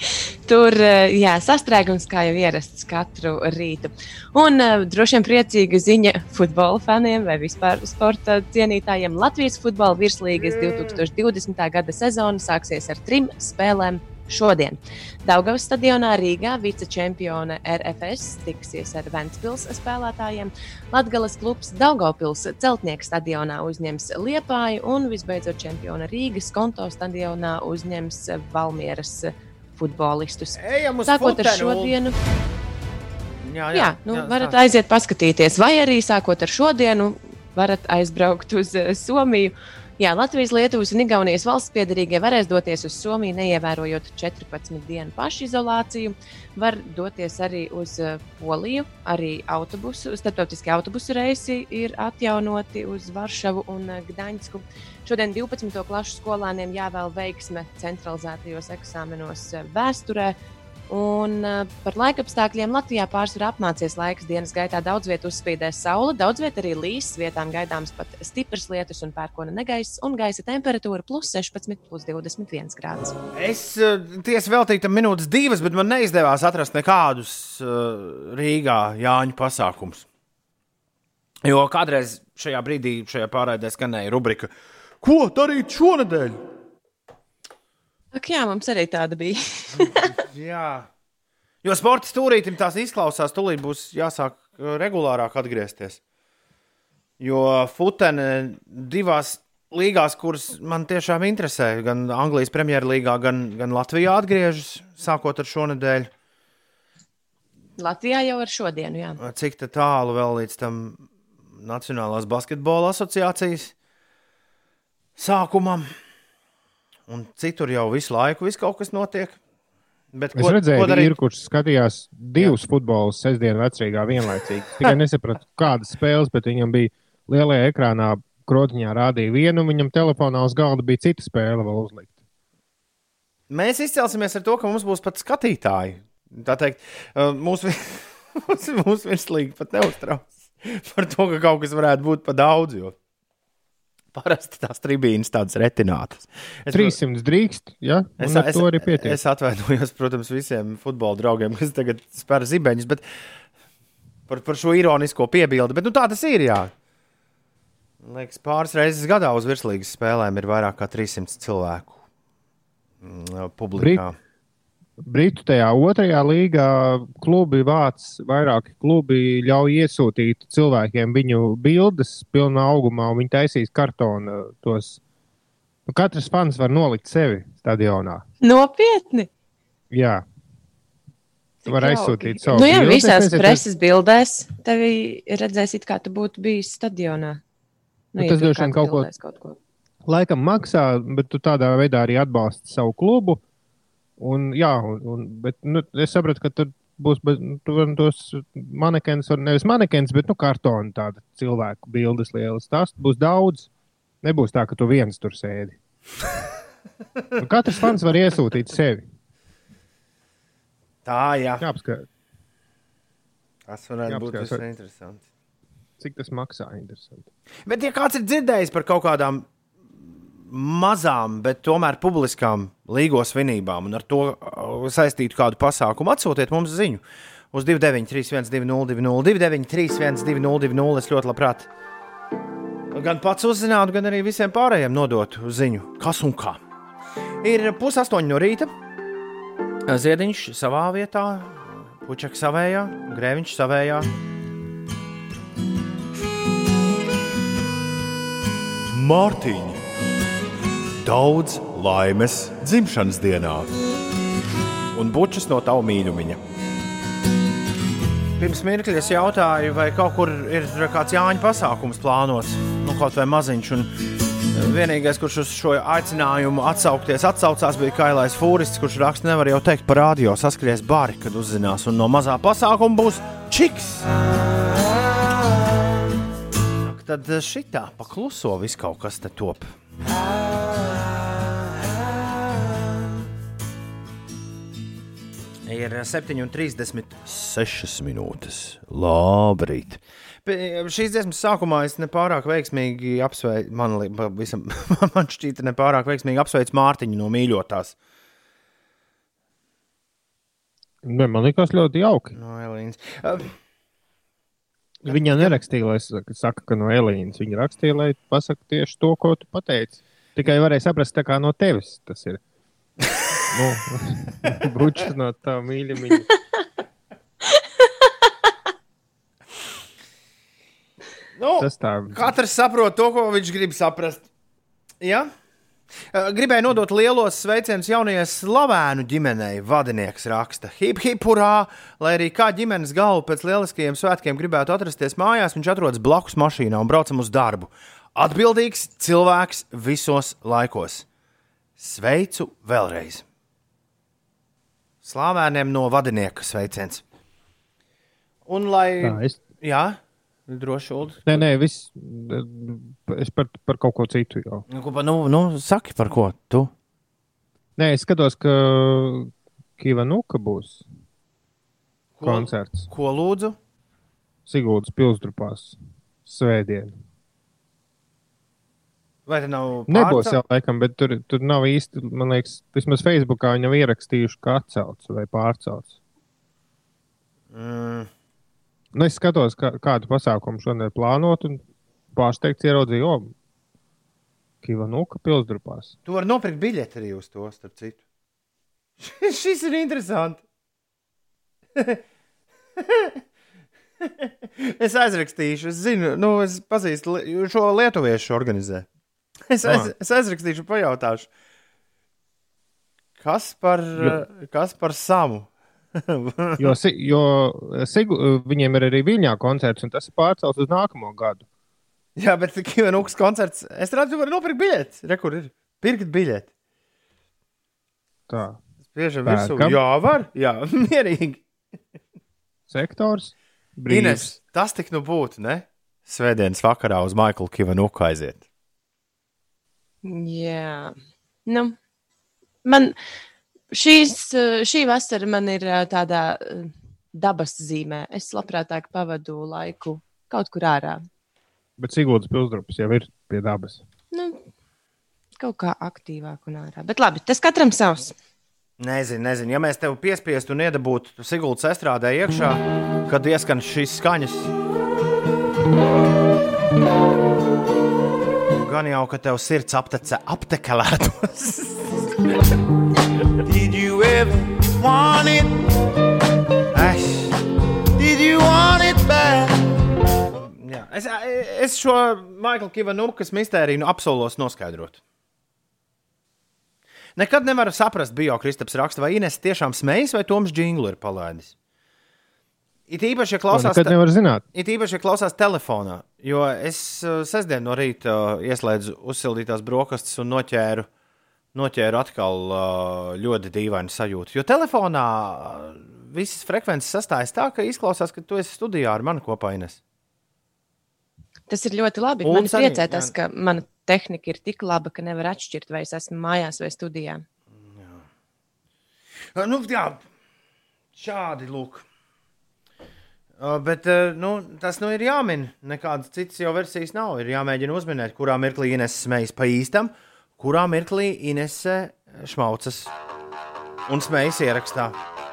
Speaker 2: Tur, uh, jā, sastrēgums kā jau ierasts katru rītu. Un uh, droši vien priecīga ziņa futbola faniem vai vispār sporta cienītājiem. Latvijas futbola virslīgas 2020. gada sezona sāksies ar trim spēlēm. Šodien Daugavas stadionā Rīgā vicečempione RFS tiksies ar Ventspils spēlētājiem. Latgales klubs Daugavpils celtnieku stadionā uzņems Liepāju un visbeidzot čempione Rīgas konto stadionā uzņems Valmieras futbolistus.
Speaker 1: Ejam uz
Speaker 2: Sākot ar
Speaker 1: Futenu.
Speaker 2: šodienu,
Speaker 1: Jā,
Speaker 2: jā, nu, varat
Speaker 1: stāsti.
Speaker 2: aiziet paskatīties, vai arī sākot ar šodienu, varat aizbraukt uz eh, Somiju. Jā, Latvijas, Lietuvas un Igaunijas valsts piedarīgie varēs doties uz Somiju, neievērojot 14 dienu pašizolāciju. Var doties arī uz eh, Poliju, arī autobusu, starptautiskie autobusu reisi ir atjaunoti uz Varšavu un eh, Gdaņsku. Šodien 12. klasu skolēniem jāvēl veiksme centralizētajos eksāmenos eh, vēsturē. Un uh, par laikapstākļiem Latvijā pārsvarā apmācies laiks. Dienas gaitā daudz vietā uzspīdēs saule, daudz vietā arī līs, vietām gaidāms pat stiprs lietus un pērkona negaiss, un gaisa temperatūra plus 16, plus 21 grādus.
Speaker 1: Es uh, tiesa veltīju tam minūtes divas, bet man neizdevās atrast nekādus uh, Rīgā Jāņu pasākumus. Jo kādreiz šajā brīdī, šajā pārraidē skanēja rubrika, ko darīt šonadēļ?
Speaker 2: Ak, jā, mums arī tāda bija. <laughs>
Speaker 1: Jā. Jo sporta stūrītam tās izklausās, tūlīt būs jāsāk uh, regulārāk atgriezties. Jo Futene divās līgās, kuras man tiešām interesē, gan Anglijas Premjerlīgā, gan, gan Latvijā atgriežas, sākot ar šonadēļ.
Speaker 2: Latvijā jau ar šodienu, jā.
Speaker 1: Cik tā tālu vēl līdz tam Nacionālās basketbola asociācijas sākumam, un citur jau visu laiku viss kaut kas notiek. Bet
Speaker 3: Es redzēju, ka ir kurš skatījās divus futbolus sestdienas vecrīgā vienlaicīgi. Tikai <laughs> nesapratu, kādas spēles, bet viņam bija lielajā ekrānā, krotiņā rādīja vienu, un viņam telefonā uz galda bija cita spēle vēl uzlikta.
Speaker 1: Mēs izcelsimies ar to, ka mums būs pat skatītāji. Tā teikt, mūsu, mūsu, <laughs> mūsu virslīga pat neuztrauc <laughs> par to, ka kaut kas varētu būt pa daudz. Jo parasti tās tribīnes tādas retinātas. Es,
Speaker 3: 300 drīkst, ja?
Speaker 1: Es,
Speaker 3: Un ar
Speaker 1: es,
Speaker 3: to arī pietiek.
Speaker 1: es atvainojos, protams, visiem futbola draugiem, kas tagad spēr zibeņus, bet par, par šo ironisko piebildi. Bet nu, tā tas ir. Jā. Liekas, pāris reizes gadā uz virslīgas spēlēm ir vairāk kā 300 cilvēku mm, publikā.
Speaker 3: Britu tajā otrajā līgā klubi vāc vairāki klubi ļauj iesūtīt cilvēkiem viņu bildes pilnā augumā, un viņi taisīs kartonu tos. Nu, katrs fans var nolikt sevi stadionā.
Speaker 2: Nopietni!
Speaker 3: Jā,
Speaker 2: Cik
Speaker 3: Var
Speaker 2: jauki.
Speaker 3: aizsūtīt savu
Speaker 2: Nu, jā,
Speaker 3: bildi.
Speaker 2: visās
Speaker 3: nezinu,
Speaker 2: preses bildēs tevi redzēs, it kā tu būtu bijis stadionā.
Speaker 3: Nu,
Speaker 2: ja
Speaker 3: tas droši vien kaut ko-
Speaker 2: kaut ko.
Speaker 3: laikam maksā, bet tu tādā veidā arī atbalsti savu klubu. Un, jā, un, un, bet, nu, es sapratu, ka tur būs nu, tos manekens, vai nevis manekens, bet nu, kartona tāda cilvēku bildes lielas. Tās būs daudz. Nebūs tā, ka tu viens tur sēdi. <laughs> Nu, katrs fans var iesūtīt sevi.
Speaker 1: Tā, jā.
Speaker 3: Jāapskatās,
Speaker 1: Tas varētu būt visai interesanti.
Speaker 3: cik tas maksā. Interesanti.
Speaker 1: Bet, ja kāds ir dzirdējis par kaut kādām mazām, bet tomēr publiskām līgos svinībām un ar to uh, saistītu kādu pasākumu, atsūtiet mums ziņu uz 293, 202, 293, 202. Es ļoti labprāt gan pats uzzinātu, gan arī visiem pārējiem nodotu ziņu, kas un kā. Ir pusaustoņi no rīta. Ziediņš savā vietā, puķis savējā, grēviņš savējā. Mārtiņa! Daudz laimes dzimšanas dienā! Un bučas no tava mīļumiņa! Pirms mirkļa es jautāju, vai kaut kur ir kāds Jāņa pasākums plānots, nu, kaut vai maziņš. Un vienīgais, kurš uz šo aicinājumu atsaukties, atsaucās, bija kailais fūrists, kurš raksta, nevar jau teikt par radio, saskries bari, kad uzzinās, un no mazā pasākuma būs čiks. Tad šitā pakluso viss kaut kas te top. Ir 7,36 minūtes. Labrīt! Šīs dziesmas sākumā es nepārāk veiksmīgi apsveicu, man, visam, <laughs> man šķīta, nepārāk veiksmīgi apsveicu Mārtiņu no mīļotās.
Speaker 3: Ne, man liekas, ļoti jauki.
Speaker 1: No Elīnas. Uh,
Speaker 3: Viņa nerakstīja, lai saka, ka no Elīnas. Viņa rakstīja, lai pasakā tieši to, ko tu pateici. Tikai varēja saprast, kā no tevis tas ir. Nu, Bučs no tā mīļā.
Speaker 1: nu,
Speaker 3: Tas tā.
Speaker 1: Katrs saprot to, ko viņš grib saprast. Ja? Gribēju nodot lielos sveicienus jaunajai slavēnu ģimenei. Vadinieks raksta, hip, hip, hurrā! Lai arī kā ģimenes galva pēc lieliskajiem svētkiem gribētu atrasties mājās, viņš atrodas blakus mašīnā un braucam uz darbu. Atbildīgs cilvēks visos laikos. Sveicu vēlreiz! Slāvēniem no vadinieka sveiciens. Un lai.
Speaker 3: tā es,
Speaker 1: Jā, droši vien.
Speaker 3: nē, nē, viss. Es par, par kaut ko citu jau.
Speaker 1: Nu, ko nu, nu, saki, par ko tu?
Speaker 3: Nē, es skatos, ka Kivanuka būs
Speaker 1: Ko,
Speaker 3: koncerts
Speaker 1: ko lūdzu?
Speaker 3: Sigūdas pilsdrupās svētdien.
Speaker 1: Vai te nav?
Speaker 3: Nebūs
Speaker 1: pārcel-
Speaker 3: jau laikam, bet tur, tur nav īsti, man liekas, vismaz Facebookā viņam ierakstījuši, ka atcelts vai pārcelts.
Speaker 1: Mm,
Speaker 3: Nu, es skatos, kā, kādu pasākumu šodien plānot, un pārsteigts ieraudzīju, o, Kivanuka pilsdrupās.
Speaker 1: tu vari nopirkt biļeti arī uz to, starp citu. <laughs> Šis ir interesanti. <laughs> es aizrakstīšu, es zinu, nu, es pazīstu šo lietuviešu organizē. <laughs> Es, aiz, es aizrakstīšu, pajautāšu, kas par, kas par samu. <laughs>
Speaker 3: Jo, jo Sigu, viņiem ir arī Viņā koncerts, un tas ir pārcelts uz nākamo gadu.
Speaker 1: Jā, bet Kivanukas koncerts. Es redzu, tu vari nopirkt biļeti. Re, kur ir? Pirkt biļeti.
Speaker 3: Tā,
Speaker 1: Spiežam virsū.
Speaker 3: Pērkam.
Speaker 1: Jā, var. Jā, <laughs> mierīgi.
Speaker 3: sektors.
Speaker 1: Ines,
Speaker 3: Brīvs.
Speaker 1: tas tik nu būtu, ne? Svētdienas vakarā uz Maiklu Kivanuku aiziet.
Speaker 2: Jā, nu, man šīs, šī vasara man ir tādā dabas zīmē. Es labprātāk pavadu laiku kaut kur ārā.
Speaker 3: Bet Sigūdas pilsdrupas jau ir pie dabas.
Speaker 2: Nu, kaut kā aktīvāk un ārā. Bet labi, tas katram savs.
Speaker 1: Nezinu, nezinu. Ja mēs tev piespiestu un iedabūtu Siguldas estrādē iekšā, kad ieskan šīs skaņas. Gan jau, ka tev sirds aptece aptekalētos. <laughs>
Speaker 4: Did you ever want it?
Speaker 1: Eš.
Speaker 4: Did you want it bad?
Speaker 1: Jā, es, es šo Maikla Kivanukas mistēriju nu apsolos noskaidrot. Nekad nevaru saprast, bija Kristaps raksta, vai Ines tiešām smejas, vai Toms Džinglu ir palaidis. It īpaši, ja
Speaker 3: To
Speaker 1: klausās,
Speaker 3: nekad nevar zināt.
Speaker 1: it īpaši, ja klausās telefonā, jo es uh, sestdien no rīta uh, ieslēdzu uzsildītās brokastis un noķēru, noķēru atkal uh, ļoti dīvainu sajūtu. Jo telefonā uh, visas frekvences sastājas tā, ka izklausās, ka tu esi studijā ar mani kopā, Ines.
Speaker 2: Tas ir ļoti labi.
Speaker 1: Un
Speaker 2: Man
Speaker 1: arī,
Speaker 2: priecē tas,
Speaker 1: jā.
Speaker 2: ka mana tehnika ir tik laba, ka nevar atšķirt, vai es esmu mājās vai studijā.
Speaker 1: Uh, Nu, jā, šādi lūk. Bet uh, nu, tas nu ir jāmin. Nekādas citas jau versijas nav. Ir jāmēģina uzminēt, kurā mirklī Ines smejas pa īstam, kurā mirklī Ines šmaucas un smejas ierakstā.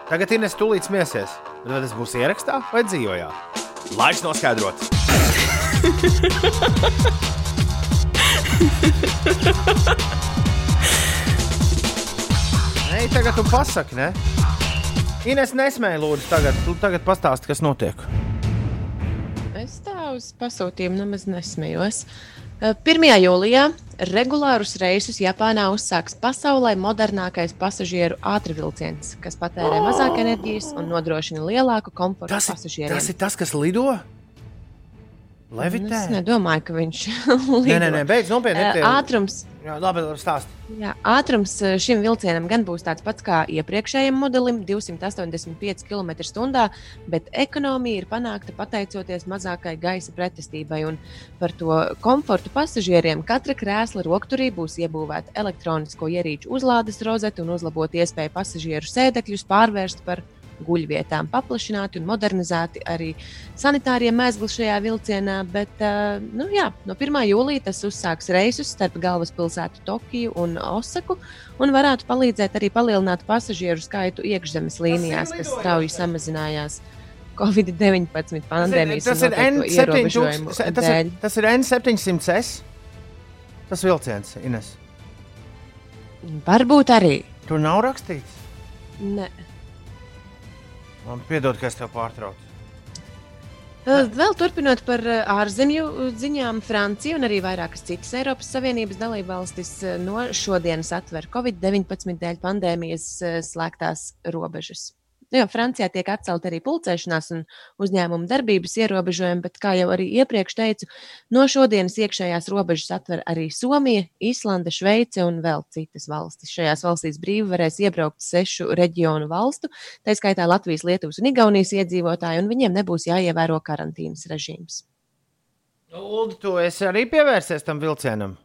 Speaker 1: Tagad Ines tūlīt smiesies. Bet vai tas būs ierakstā vai dzīvojā? Laiks noskaidrot. <laughs> Nē, tagad tu pasaki, ne? Ines nesmēja, lūdzu, tagad, tu tagad pastāsti, kas notiek.
Speaker 2: Es tā uz pasūtījumu nemaz nesmējos. Eh, 1. jūlijā Regulārus reisus Japānā uzsāks pasaulē modernākais pasažieru ātrvilciens, kas patērē mazāk enerģijas un nodrošina lielāku komfortu
Speaker 1: Tas ir,
Speaker 2: pasažieriem.
Speaker 1: tas ir tas, kas lido? Levitē?
Speaker 2: Es nedomāju, ka viņš <laughs>
Speaker 1: Nē, nē, nē, beidz nopietni. Tie-
Speaker 2: Ātrums,
Speaker 1: Jā, labi, labi stāst.
Speaker 2: jā, ātrums šim vilcienam gan būs tāds pats kā iepriekšējiem modelim - 285 km/h, bet ekonomija ir panākta pateicoties mazākai gaisa pretestībai. Un par to komfortu pasažieriem katra krēsla rokturī būs iebūvēta elektronisko ierīču uzlādes rozete un uzlabot iespēju pasažieru sēdekļus pārvērst par guļvietām, paplašināti un modernizēti arī sanitārie mēsli šajā vilcienā. Bet, nu, jā, no 1. jūlija tas uzsāks reisus starp galvaspilsētu Tokiju un Osaku un varētu palīdzēt arī palielināt pasažieru skaitu iekšzemes līnijās, kas strauji samazinājās. Covid-19 pandēmijas
Speaker 1: tas ir
Speaker 2: un noteikto ierobežojumu
Speaker 1: N700. Tas ir, tas ir N700S. Tas vilciens, Ines.
Speaker 2: Varbūt arī.
Speaker 1: Tur nav rakstīts.
Speaker 2: Ne.
Speaker 1: Man piedod, ka es tev pārtraucu.
Speaker 2: Vēl turpinot par ārzemju ziņām, Francija un arī vairākas citas Eiropas Savienības dalībvalstis no šodienas atver Covid-19 dēļ pandēmijas slēgtās robežas. Nu, jo Francijā tiek atcelta arī pulcēšanās un uzņēmuma darbības ierobežojumi, bet, kā jau arī iepriekš teicu, no šodienas iekšējās robežas atver arī Somija, Īslanda, Šveice un vēl citas valstis. Šajās valstīs brīvi varēs iebraukt sešu reģionu valstu, tā skaitā Latvijas, Lietuvas un Igaunijas iedzīvotāji, un viņiem nebūs jāievēro karantīnas režīms.
Speaker 1: Ulu, tu esi arī pievērsies tam vilcienam.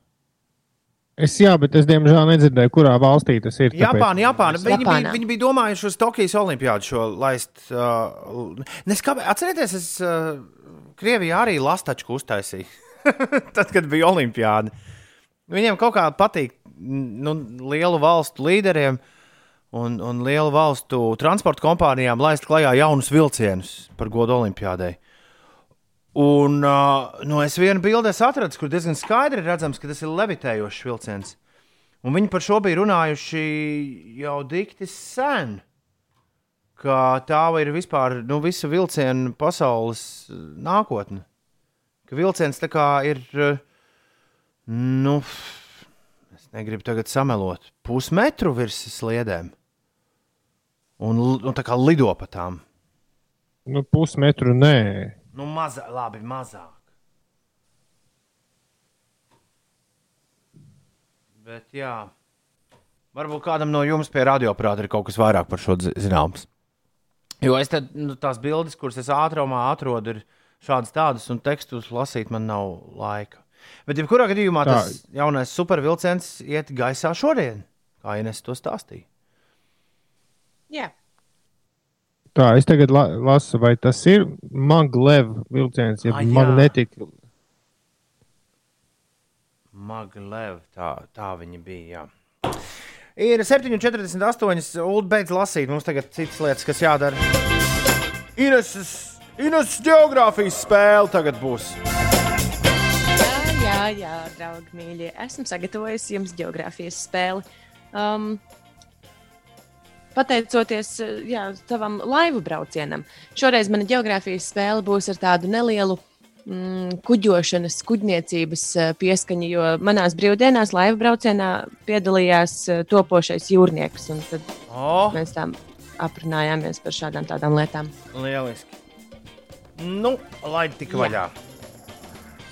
Speaker 3: Es jā, bet es diemžēl nedzirdēju, kurā valstī tas ir.
Speaker 1: Japāna, Japāna. Viņi, bija,
Speaker 2: Japānā.
Speaker 1: viņi bija domājuši uz Tokijas olimpiādu šo laist. Uh, Neskāpēc, atcerieties, es uh, Krievijā arī lastačku uztaisīju. <laughs> Tad, kad bija olimpiāda. Viņiem kaut kā patīk nu, lielu valstu līderiem un, un lielu valstu transporta kompānijām laist klajā jaunus vilcienus par godu olimpiādai. Un uh, nu, es vienu bildi atradzis, kur diezgan skaidri redzams, ka tas ir levitējošs vilciens. Un viņi par šo bija runājuši jau dikti sen. Ka tā ir vispār nu, visa vilciena pasaules eh, nākotne. Ka vilciens tā kā ir. eh, Nu, es negribu tagad samelot. Pusmetru virs sliedēm. Un, un tā kā lido pa tām.
Speaker 3: Nu, pusmetru nē.
Speaker 1: Nu, mazā, labi, mazāk. Bet, jā, varbūt kādam no jums pie radioaparāta ir kaut kas vairāk par šo zi- zināms. Jo es te, nu, tās bildes, kuras es ātrumā atrodu, ir šādas tādas, un tekstus lasīt man nav laika. Bet, jebkurā gadījumā,
Speaker 3: Tā.
Speaker 1: tas jaunais supervilciens iet gaisā šodien, kā Ines to stāstīja.
Speaker 2: Jā.
Speaker 3: Tā, es tagad la lasu, vai tas ir maglev vilciens, ja
Speaker 1: Ah,
Speaker 3: magnetika.
Speaker 1: Maglev, tā, tā viņa bija. Jā. Ir 7,48. Ulu beidz lasīt. Mums tagad citas lietas, kas jādara. Ines, Ines geogrāfijas spēle tagad būs.
Speaker 2: Jā, jā, jā, draugi, mīļie. Esmu sagatavojis jums geogrāfijas spēli. Um, pateicoties eh, jā, tavam laivu braucienam, šoreiz mana geogrāfijas spēle būs ar tādu nelielu mm, kuģošanas, kuģniecības eh, pieskaņu, jo manās brīvdienās laivu braucienā piedalījās eh, topošais jūrnieks. Tad
Speaker 1: O,
Speaker 2: mēs tā aprunājāmies par šādām tādām lietām.
Speaker 1: lieliski. Nu, lai tik
Speaker 2: Jā.
Speaker 1: vaļā.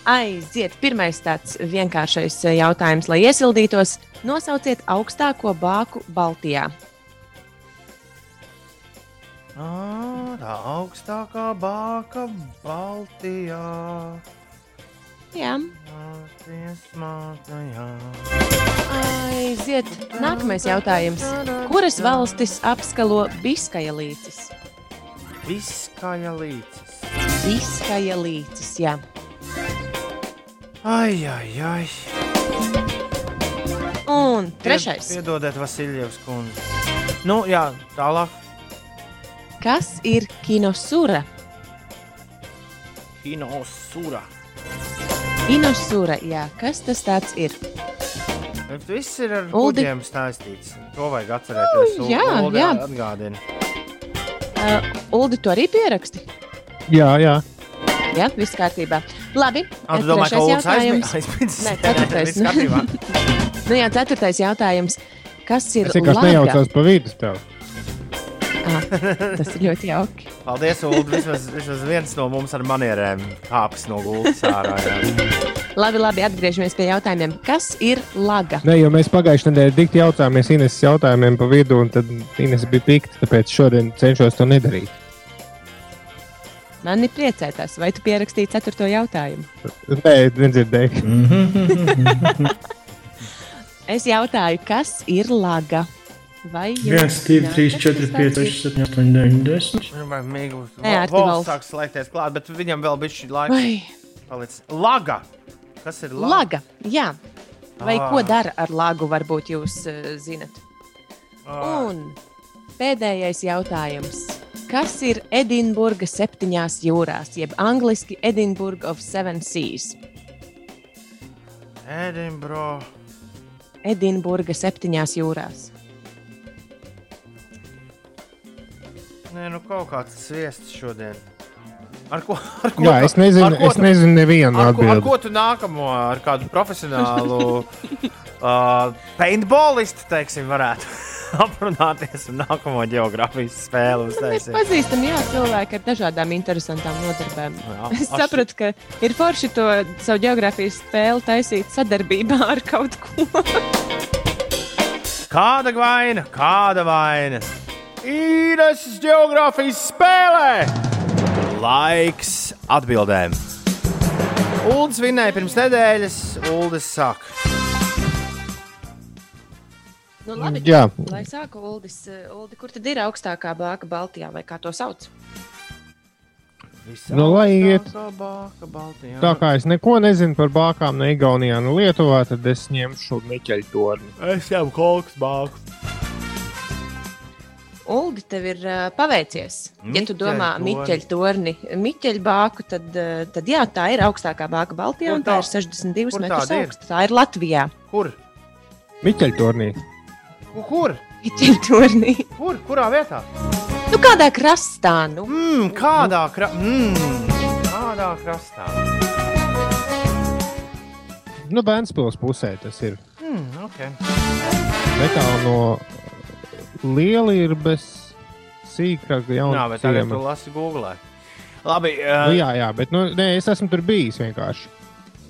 Speaker 2: Aiziet, pirmais tāds vienkāršais jautājums, lai iesildītos. Nosauciet augstāko bāku Baltijā.
Speaker 1: Ā, Tā augstākā bāka Baltijā.
Speaker 2: Jā, aiziet. Nākamais jautājums. Kuras valstis apskalo Biskaja līcis?
Speaker 1: Viskaja līcis.
Speaker 2: Biskaja līcis, jā.
Speaker 1: Ai, ai, ai.
Speaker 2: Un trešais.
Speaker 1: Piedodiet, Vasiljevs kundze. Nu, jā, tālāk.
Speaker 2: Kas ir kinosura?
Speaker 1: Kino sūra.
Speaker 2: Kinosura, jā. Kas tas tāds ir?
Speaker 1: Bet Viss ir ar
Speaker 2: Uldi.
Speaker 1: kuģiem stāstīts. To vajag atcerēties.
Speaker 2: Oh, jā,
Speaker 1: Uldi
Speaker 2: jā.
Speaker 1: Atgādina.
Speaker 2: Uh, Uldi, tu arī pieraksti?
Speaker 3: Jā, jā.
Speaker 2: Jā, viss kārtībā. Labi.
Speaker 1: Ka
Speaker 2: trešais jautājums.
Speaker 1: aizmirst?
Speaker 2: Nē, ceturtais. <laughs> Nu jā, ceturtais jautājums. Kas ir
Speaker 3: Es vienkārši
Speaker 2: laga?
Speaker 3: nejaucos pa vidu tev.
Speaker 2: Ah, tas ir ļoti jauki.
Speaker 1: Paldies, Ulu. Vismaz, vismaz viens no mums ar manierēm kāpjas no gultas ārā. Jā.
Speaker 2: Labi, labi, atgriežamies pie jautājumiem. Kas ir laga?
Speaker 3: Nē, jo mēs pagājušajā nedēļā dikti jautājāmies Ines jautājumiem pa vidu, un tad Ines bija pikta, tāpēc šodien cenšos to nedarīt.
Speaker 2: Man ir priecētās, vai tu pierakstīji ceturto jautājumu?
Speaker 3: Nē, nedzirdēju.
Speaker 2: Es jautāju, kas ir laga? Vai
Speaker 8: 1, 2, 3, 4, 5, 6, 7, 8, 9, 10.
Speaker 1: Vai Mīgls
Speaker 2: Nē, Arti
Speaker 1: Vols
Speaker 2: Valds.
Speaker 1: sāk slēgties klāt, bet viņam vēl bija šī laika.
Speaker 2: Vai
Speaker 1: Palicis. Laga! Kas ir laga?
Speaker 2: laga? Jā. Vai
Speaker 1: Ah.
Speaker 2: ko dara ar lagu, varbūt jūs uh, zinat?
Speaker 1: Ah.
Speaker 2: Un pēdējais jautājums. Kas ir Edinburga septiņās jūrās, jeb angļuiski Edinburgh of Seven Seas?
Speaker 1: Edinburgh.
Speaker 2: Edinburga septiņās jūrās.
Speaker 1: Nē, nu kaut kāds sviests šodien. Ar ko? Ar ko
Speaker 3: Jā,
Speaker 1: tu-
Speaker 3: es nezinu,
Speaker 1: ar ko
Speaker 3: es nezinu nevienu
Speaker 1: Ar ko, ar
Speaker 3: atbildi.
Speaker 1: ko tu nākamo, ar kādu profesionālu <laughs> uh, paintballistu, teiksim, varētu <laughs> aprunāties un nākamo geogrāfijas spēli
Speaker 2: Mēs
Speaker 1: uztaisīt?
Speaker 2: pazīstam jā, cilvēku ar dažādām interesantām nodarbēm.
Speaker 1: Jā,
Speaker 2: Es
Speaker 1: aš-
Speaker 2: sapratu, ka ir forši to savu geogrāfijas spēli taisīt sadarbībā ar kaut ko.
Speaker 1: Kāda vaina? Kāda vaina? Īres geogrāfijas spēlē! Laiks atbildēm. Uldis vinnēja pirms nedēļas, Uldis sāk.
Speaker 2: Nu, labi,
Speaker 3: Jā,
Speaker 2: lai sāku Uldis, Uldi, kur tad ir augstākā bāka Baltijā vai kā to sauc?
Speaker 3: Nu, lai iet.
Speaker 1: Bāka, Baltijā.
Speaker 3: tā kā es neko nezinu par bākām ne Igaunijā, ne Lietuvā, tad es ņemšu Miķeļu torni.
Speaker 1: Es jau kaut kas bāku.
Speaker 2: Uldi, tev ir uh, paveicies. Ja tu domā
Speaker 1: torni.
Speaker 2: Miķeļu torni, Miķeļu bāku, tad, uh, tad jā, tā ir augstākā bāka Baltijā,
Speaker 1: Kur
Speaker 2: un tā
Speaker 1: tā-
Speaker 2: ir 62
Speaker 1: kur
Speaker 2: metrus augsta. Tā ir Latvijā.
Speaker 1: Kur?
Speaker 3: Miķeļu tornī.
Speaker 1: Nu, Kur?
Speaker 2: Miķeļu tornī.
Speaker 1: Kur? Kurā vietā?
Speaker 2: Nu, kādā krastā? Nu?
Speaker 1: Mm, kādā, kra... mm, kādā krastā?
Speaker 3: Nu, Bēnspils pusē tas ir.
Speaker 1: Mm, okay.
Speaker 3: Netālu no liela ir bez sīkāka
Speaker 1: Jā,
Speaker 3: jauna
Speaker 1: bet tagad tu lasi Google. Labi,
Speaker 3: Nu,
Speaker 1: uh,
Speaker 3: jā, jā, bet nu, nē, es esmu tur bijis vienkārši.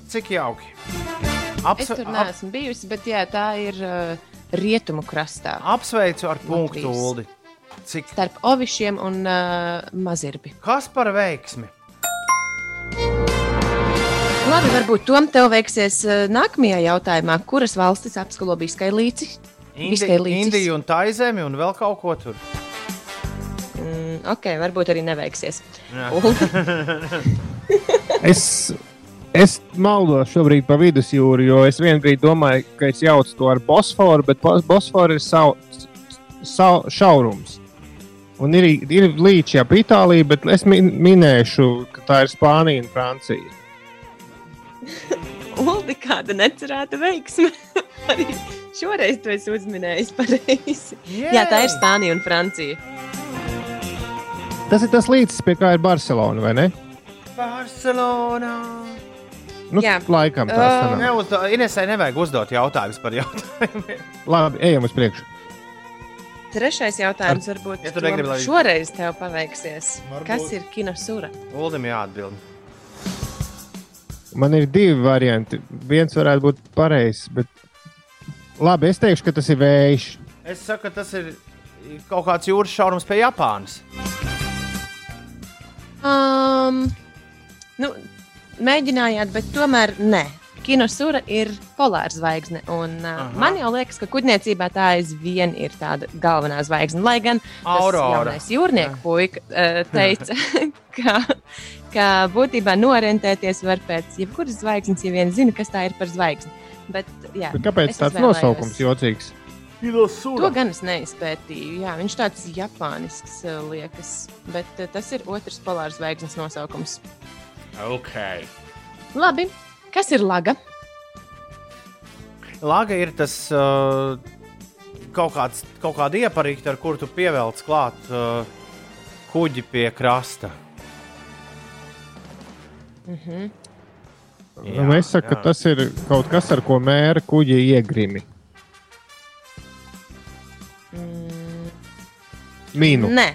Speaker 1: cik jauki.
Speaker 2: Es
Speaker 1: Apsve
Speaker 2: tur
Speaker 1: ap
Speaker 2: neesmu bijusi, bet jā, tā ir uh, rietumu krastā.
Speaker 1: apsveicu ar punktu. Uldi. Cik
Speaker 2: Starp ovišiem un uh, mazirbi.
Speaker 1: kas par veiksmi?
Speaker 2: Labi, varbūt Tom tev veiksies uh, nākamajā jautājumā. Kuras valstis apskalo Biskai līci?
Speaker 1: Indi. Indija un Taizemi un vēl kaut ko tur.
Speaker 2: Mm, ok, varbūt arī neveiksies. <laughs>
Speaker 3: Es, es maldos šobrīd pa vidusjūru, jo es vienā brīdī domāju, ka es jaucu to ar Bosforu, bet Bos- Bosfora ir savu, savu šaurums. Un ir, ir līnija ap Itāliju, bet es min, minēšu, ka tā ir Spānija un Francija.
Speaker 2: Uldi kāda necerēta veiksme. <laughs> šoreiz tu esi uzminējis pareizi. Jā, tā ir Spānija un Francija.
Speaker 3: Tas ir tas līdzeklis, pie kā ir Barcelona, vai ne?
Speaker 1: Barcelona.
Speaker 3: Nu,
Speaker 2: Jā.
Speaker 3: laikam tas
Speaker 2: Ā,
Speaker 3: ir.
Speaker 1: Neuzdo, Inesai nevajag uzdot jautājumus par jautājumiem. <laughs>
Speaker 3: Labi, ejam uz priekšu.
Speaker 2: Trešais jautājums varbūt
Speaker 1: Ja tu negribi, lai-
Speaker 2: šoreiz tev paveiksies.
Speaker 1: Varbūt.
Speaker 2: Kas ir kinosūra?
Speaker 1: Uldim jāatbild.
Speaker 3: Man ir divi varianti. Viens varētu būt pareizs, bet labi, es teikšu, ka tas ir vējš.
Speaker 1: Es saku, ka tas ir kaut kāds jūras šaurums pie Japānas.
Speaker 2: Um, nu, mēģinājāt, bet tomēr nē. Kinosūra ir polāra zvaigzne. Un, uh, man jau liekas, ka kuģniecībā tā aizvien ir tāda galvenā zvaigzne. Lai gan tas
Speaker 1: Aurora.
Speaker 2: jaunais jūrnieku puika uh, teica, <laughs> ka, ka būtībā norentēties var pēc jebkuras zvaigznes, ja vien zina, kas tā ir par zvaigzni. Bet, jā,
Speaker 3: Bet kāpēc tāds nosaukums jocīgs?
Speaker 2: To gan es neizpētīju. Jā, viņš tāds japānisks uh, liekas, bet uh, tas ir otrs polārs zvaigznes nosaukums.
Speaker 1: Ok.
Speaker 2: Labi, kas ir laga?
Speaker 1: Laga ir tas uh, kaut, kāds, kaut kāda ieparīta, ar kuru tu pievelc klāt uh, kuģi pie krasta.
Speaker 2: Mhm.
Speaker 1: Jā,
Speaker 3: Nu, es saku,
Speaker 1: jā.
Speaker 3: ka tas ir kaut kas, ar ko mēra kuģi iegrimi.
Speaker 2: Mm,
Speaker 3: Mīnu.
Speaker 2: Nē.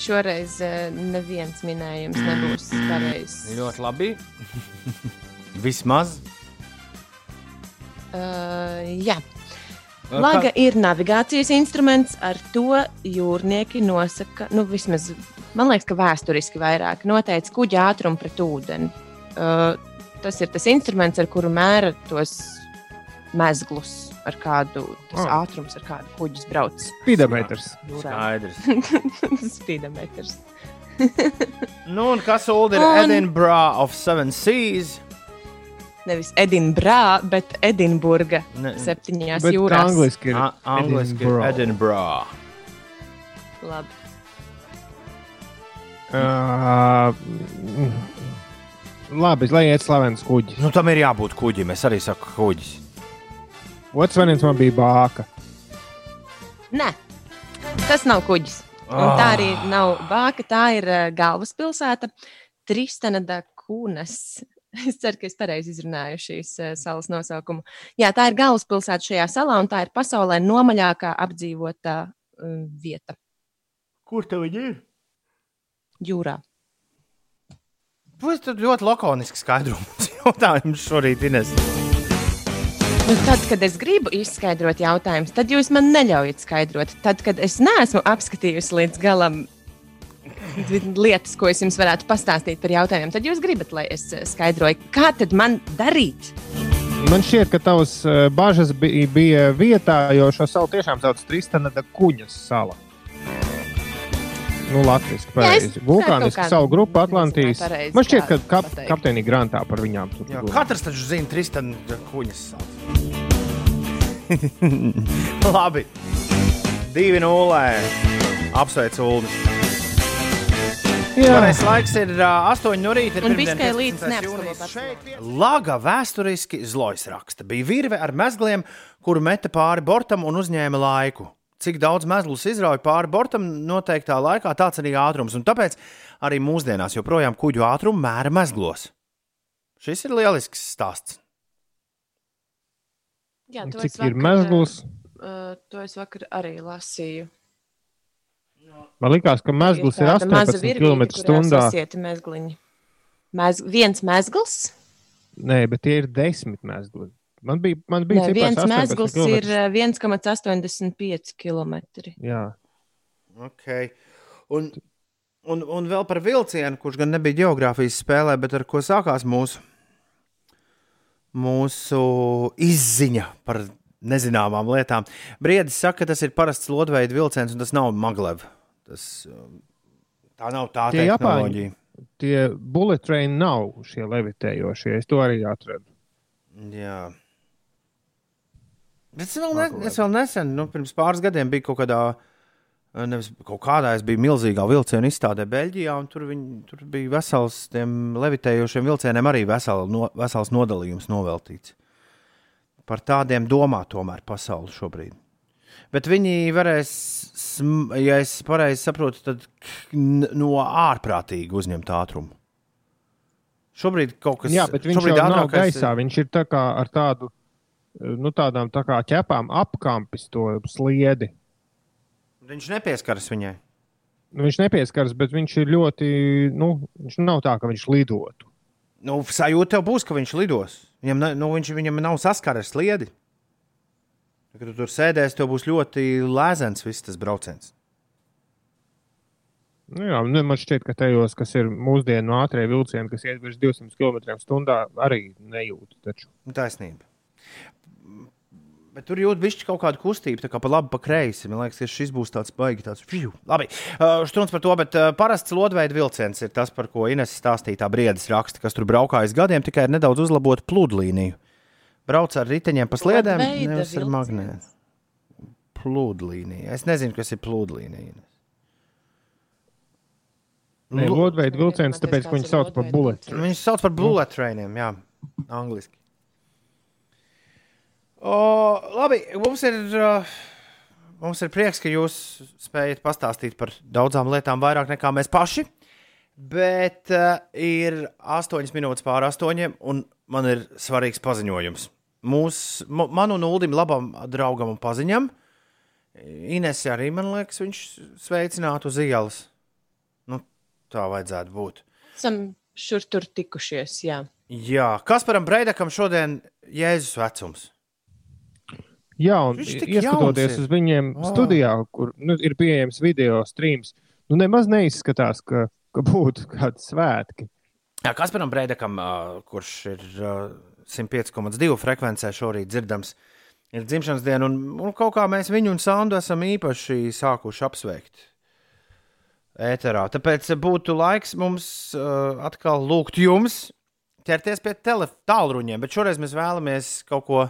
Speaker 2: Šoreiz eh, neviens minējums nebūs pareizs.
Speaker 1: Ļoti labi. <laughs> Vismaz.
Speaker 2: Uh, jā. Laga ir navigācijas instruments, ar to jūrnieki nosaka, nu, vismaz man liekas, ka vēsturiski vairāk noteica kuģa ātrumu pret ūdeni. Uh, tas ir tas instruments, ar kuru mēra tos mezglus, ar kādu tas
Speaker 3: Ah.
Speaker 2: ātrums, ar kādu kuģis brauc.
Speaker 3: Speedometrs.
Speaker 2: jūrā.
Speaker 1: Skaidrs. <laughs>
Speaker 2: Speedometrs. <laughs>
Speaker 1: Nu, un kas Ulu ir
Speaker 2: Un-
Speaker 1: Edinburgh of Seven Seas?
Speaker 2: Nevis Edinburgh, bet Edinburga
Speaker 1: Ne,
Speaker 2: septiņās
Speaker 3: Bet
Speaker 2: jūrās.
Speaker 3: angliski ir
Speaker 1: A- Angliski ir
Speaker 3: Edinburgh.
Speaker 1: Edinburgh.
Speaker 2: Labi.
Speaker 3: Uh, labi, lai iet slavens kuģis.
Speaker 1: Nu, tam ir jābūt kuģim. Es arī saku, kuģis.
Speaker 3: Otrs variants man bija bāka.
Speaker 2: Nē, tas nav kuģis. Un tā arī nav bāka. Tā ir uh, galvaspilsēta Tristana da Kūnas. <laughs> Es ceru, ka es pareizi izrunāju šīs uh, salas nosaukumu. Jā, tā ir galvaspilsēta šajā salā, un tā ir pasaulē nomaļākā apdzīvotā uh, vieta
Speaker 1: Kur tev ir?
Speaker 2: jūrā.
Speaker 1: Tas ir ļoti lakonisks skaidrojums <laughs> jautājums šorīt, Ines.
Speaker 2: Nu, tad, kad es gribu izskaidrot jautājumus, tad jūs man neļaujat skaidrot. Tad, kad es neesmu apskatījusi līdz galam lietas, ko es jums varētu pastāstīt par jautājumiem, tad jūs gribat, lai es eh, skaidroju, kā tad man darīt.
Speaker 3: Man šķiet, ka tavs uh, bažas bija, bija vietā, jo šo salu tiešām sauc Tristana da Kuņas sala. Nu,
Speaker 2: es
Speaker 3: pareizi. Vulkāniska
Speaker 2: kaut kā
Speaker 3: salu grupa
Speaker 2: nezināju
Speaker 3: Atlantijas. Man šķiet, ka kap,
Speaker 2: pateikt.
Speaker 3: kapteinī grāmatā par viņām tur runā.
Speaker 1: katrs taču zina, Tristana kuģis sauc. <laughs> Labi. 2-0. Apsveic, Ulu. Pareizais laiks ir uh, 8 no rīta.
Speaker 2: Un Biskai
Speaker 1: 15.
Speaker 2: līdz
Speaker 1: vien- Laga vēsturiski zlojas raksta. Bija virve ar mezgliem, kuru meta pāri bortam un uzņēma laiku. Cik daudz mezglus izrauja pāri bortam noteiktā laikā, tāds arī ātrums. Un tāpēc arī mūsdienās joprojām kuģu ātrumu mēra mezglos. Šis ir lielisks stāsts.
Speaker 2: Jā, to
Speaker 3: Cik
Speaker 2: es
Speaker 3: ir
Speaker 2: vakar,
Speaker 3: mezgls?
Speaker 2: Uh, to es vakar arī lasīju.
Speaker 3: Man liekas, ka mezgls ir
Speaker 2: tāda maza
Speaker 3: 18
Speaker 2: virvīte,
Speaker 3: km
Speaker 2: kurā
Speaker 3: stundā.
Speaker 2: sasieti mezgliņi. Mez, viens mezgls,
Speaker 3: Nē, bet tie ir 10 mezgli. Man bija, man bija
Speaker 2: Nē, viens
Speaker 3: 18
Speaker 2: mezgls
Speaker 3: kilometri.
Speaker 2: ir uh, 1,85 km.
Speaker 3: Jā,
Speaker 1: Okay. Un, un, un vēl par vilcienu, kurš gan nebija geogrāfijas spēlē, bet ar ko sākās mūsu, mūsu izziņa par nezināmām lietām. Briedis saka, ka tas ir parasts lodveida vilciens, un tas nav Maglev. Tas, um, tā nav tā
Speaker 3: Tie
Speaker 1: tehnoloģija.
Speaker 3: tie bullet train nav šie levitējošie. Es to arī atradu.
Speaker 1: Jā. Bet es vēl, ne, es vēl nesen, nu, pirms pāris gadiem biju kaut kādā. Nevis kaut kādā es biju milzīgā vilciena izstādē Beļģijā, un tur, viņi, tur bija vesels tiem levitējošiem vilcieniem arī vesel, no, vesels nodalījums noveltīts. Par tādiem domā tomēr pasauli šobrīd. Bet viņi varēs, ja es pareizi saprotu, tad no ārprātīgi uzņemt ātrumu. Šobrīd kaut kas
Speaker 3: Jā, bet viņš
Speaker 1: šobrīd
Speaker 3: jau nav gaisā. Viņš ir tā kā ar tādu, nu, tādām tā kā ķepām apkampis to sliedi.
Speaker 1: Viņš nepieskaras viņai.
Speaker 3: Nu, viņš nepieskaras, bet viņš ir ļoti, nu, viņš nav tā, ka viņš lidotu.
Speaker 1: Nu, sajūta tev būs, ka viņš lidos. Viņam, ne, nu, viņš, viņam nav saskares ar sliedi. Kad tu tur sēdēsi, tev būs ļoti lēzens viss tas brauciens.
Speaker 3: Nu, jā, nu, man šķiet, ka tajos, kas ir mūsdienu ātrie vilcieni, kas iet virs 200 km/h, arī nejūt. Taču.
Speaker 1: Nu, Taisnība. Bet tur jūt bišķi kaut kādu kustību, tā kā pa labi, pa kreisi. Man liekas, ka šis būs tāds baigi tāds. Fiu. Labi, uh, štuns par to, bet uh, parasts lodveida vilciens ir tas, par ko Ines stāstīja tā briedis raksta, kas tur braukājas gadiem, tikai ar nedaudz uzlabotu pludlīniju. Brauc ar riteņiem pa sliedēm,
Speaker 2: Lodveida
Speaker 1: nevis ar
Speaker 2: vilciens?
Speaker 1: magnētu. Pludlīnija. Es nezinu, kas ir pludlīnija.
Speaker 3: Nē, lodveida vilciens, tāpēc, ka viņi sauc par bullet.
Speaker 1: Viņš sauc par bullet trainiem, jā, angliski. O, labi, mums ir, mums ir prieks, ka jūs spējat pastāstīt par daudzām lietām vairāk nekā mēs paši. Bet uh, ir 8 minūtes pāri 8, un man ir svarīgs paziņojums. Mūsu, man un Ulim, labam draugam un paziņam, Ines arī man liekas, viņš sveicinātu uz ielas. Nu, tā vajadzētu būt.
Speaker 2: Esam šur tur tikušies, jā.
Speaker 1: Jā, Kasparam Breidakam šodien Jēzus vecums.
Speaker 3: Jā, un ieskatoties uz viņiem
Speaker 1: Vau.
Speaker 3: studijā, kur nu, ir pieejams video streams, nu nemaz neizskatās, ka, ka būtu kādi svētki.
Speaker 1: Jā, Kasparam Breidakam, uh, kurš ir uh, 105,2 frekvencē šorīt dzirdams, ir dzimšanas diena, un, un kaut kā mēs viņu un Sandu esam īpaši sākuši apsveikt. Ēterā. Tāpēc būtu laiks mums uh, atkal lūgt jums ķerties pie tālruņiem, bet šoreiz mēs vēlamies kaut ko,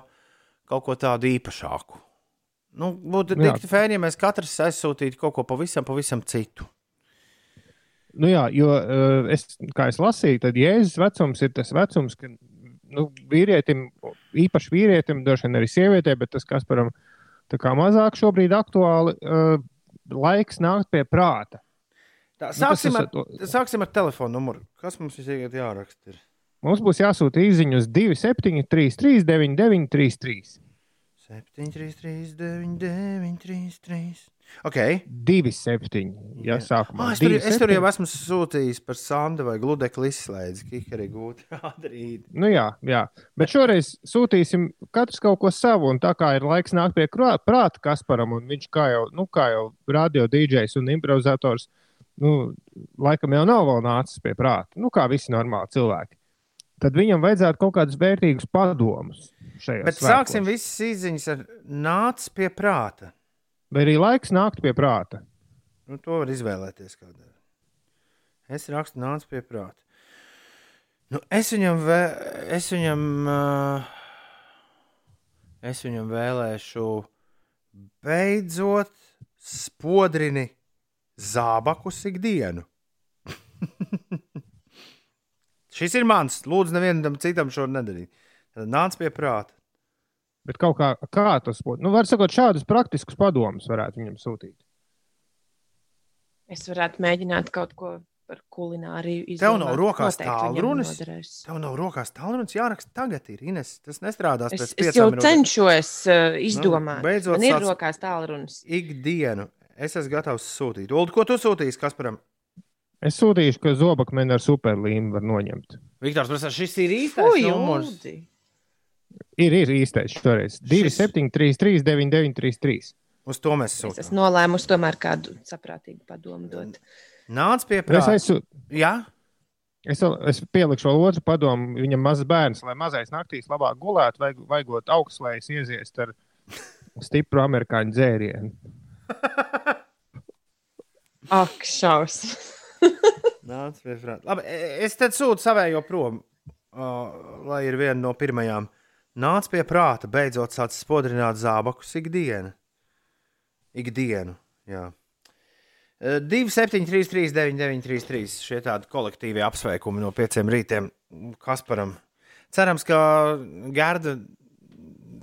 Speaker 1: kaut ko tādu īpašāku. Nu, būtu
Speaker 3: Jā.
Speaker 1: tik fēni, ja mēs katrs aizsūtītu kaut ko pavisam, pavisam citu.
Speaker 3: Nu, jā, jo uh, es, kā es lasīju, tad Jēzus vecums ir tas vecums, kad nu, vīrietim, īpaši vīrietim, droši vien arī sievietē, bet tas kas param mazāk šobrīd aktuāli, uh, laiks nākt pie prāta.
Speaker 1: Tā,
Speaker 3: Nu,
Speaker 1: sāksim,
Speaker 3: ir
Speaker 1: ar,
Speaker 3: to-
Speaker 1: sāksim ar telefonu numuru. Kas mums ir jāraksta? Ir?
Speaker 3: Mums būs jāsūta īsiņa uz 273, 9933.
Speaker 1: 733, 9933. Ok.
Speaker 3: 27. Jā, sākumā.
Speaker 1: Ah, es, tur, es tur jau
Speaker 3: 27.
Speaker 1: esmu sūtījis par sandu vai gludekli izslēdzi, ka arī gūti <laughs> rādīt.
Speaker 3: Nu, jā, jā, bet šoreiz sūtīsim katrs kaut ko savu. Un tā kā ir laiks nākt pie prāta Kasparam, un viņš kā jau, nu, kā jau radio DJs un improvizators, nu, laikam jau nav vēl nācis pie prāta. Nu, kā visi normāli cilvēki. Tad viņam vajadzētu kaut kādus vērtīgus padomus.
Speaker 1: Bet
Speaker 3: svētkos.
Speaker 1: sāksim visas izziņas ar nāc pie prāta.
Speaker 3: Vai arī laiks nākt pie prāta?
Speaker 1: Nu, to var izvēlēties kādā. Es rakstu nāc pie prāta. Nu, es viņam, vē, es viņam, uh, es viņam vēlēšu beidzot spodrini zābakus ikdienu. <laughs> Šis ir mans. Lūdzu, nevienam citam šo nedarīt. Tad nāc pie prāta.
Speaker 3: Bet kaut kā, kā tas būtu? Nu, var sakot, šādus praktiskus padomus varētu viņam sūtīt.
Speaker 2: Es varētu mēģināt kaut ko par kulināriju izdarīt.
Speaker 1: Tev nav rokās tālrunis. Tev nav rokās tālrunis, jāraksta tagad. Ir Ines. Tas nestrādās
Speaker 2: Es,
Speaker 1: pēc
Speaker 2: es
Speaker 1: piecām
Speaker 2: jau
Speaker 1: minūtēm.
Speaker 2: cenšos uh, izdomāt.
Speaker 1: Nu, beidzot
Speaker 2: Man ir rokās tālrunis.
Speaker 1: Ikdienu es esmu gatavs sūtīt. Ulu, ko tu sūtīsi Kasparam?
Speaker 3: Es sūtīšu, ka zobakmeni ar superlīmu var noņemt.
Speaker 1: Viktors, prasa, šis ir īstais
Speaker 2: Fui,
Speaker 1: numurs.
Speaker 2: Uldi.
Speaker 3: Ir, ir īstais šoreiz. 2733, 9933.
Speaker 1: Uz to mēs
Speaker 2: Es
Speaker 1: sūtām.
Speaker 2: esmu nolēmusi tomēr kādu saprātīgu padomu dot.
Speaker 1: Nāc pie
Speaker 3: Es,
Speaker 1: prāta.
Speaker 3: esmu,
Speaker 1: Jā,
Speaker 3: es, vēl- es pielikšu vēl otru padomu. Viņam mazs bērns, lai mazais naktīs labāk gulētu, vajag, vajagot augstslējas ieziest ar stipru amerikāņu dzērienu. <laughs>
Speaker 2: Ak, šausmas! <laughs>
Speaker 1: nāc prāta. Labi, e- es tad sūtu savējo prom, uh, lai ir viena no pirmajām. Nāc pie prāta, beidzot sāc spodrināt zābakus ikdienu. Ikdienu, jā. E, 273, 9933. Šie tādi kolektīvie apsveikumi no pieciem rītiem Kasparam. Cerams, ka Gerda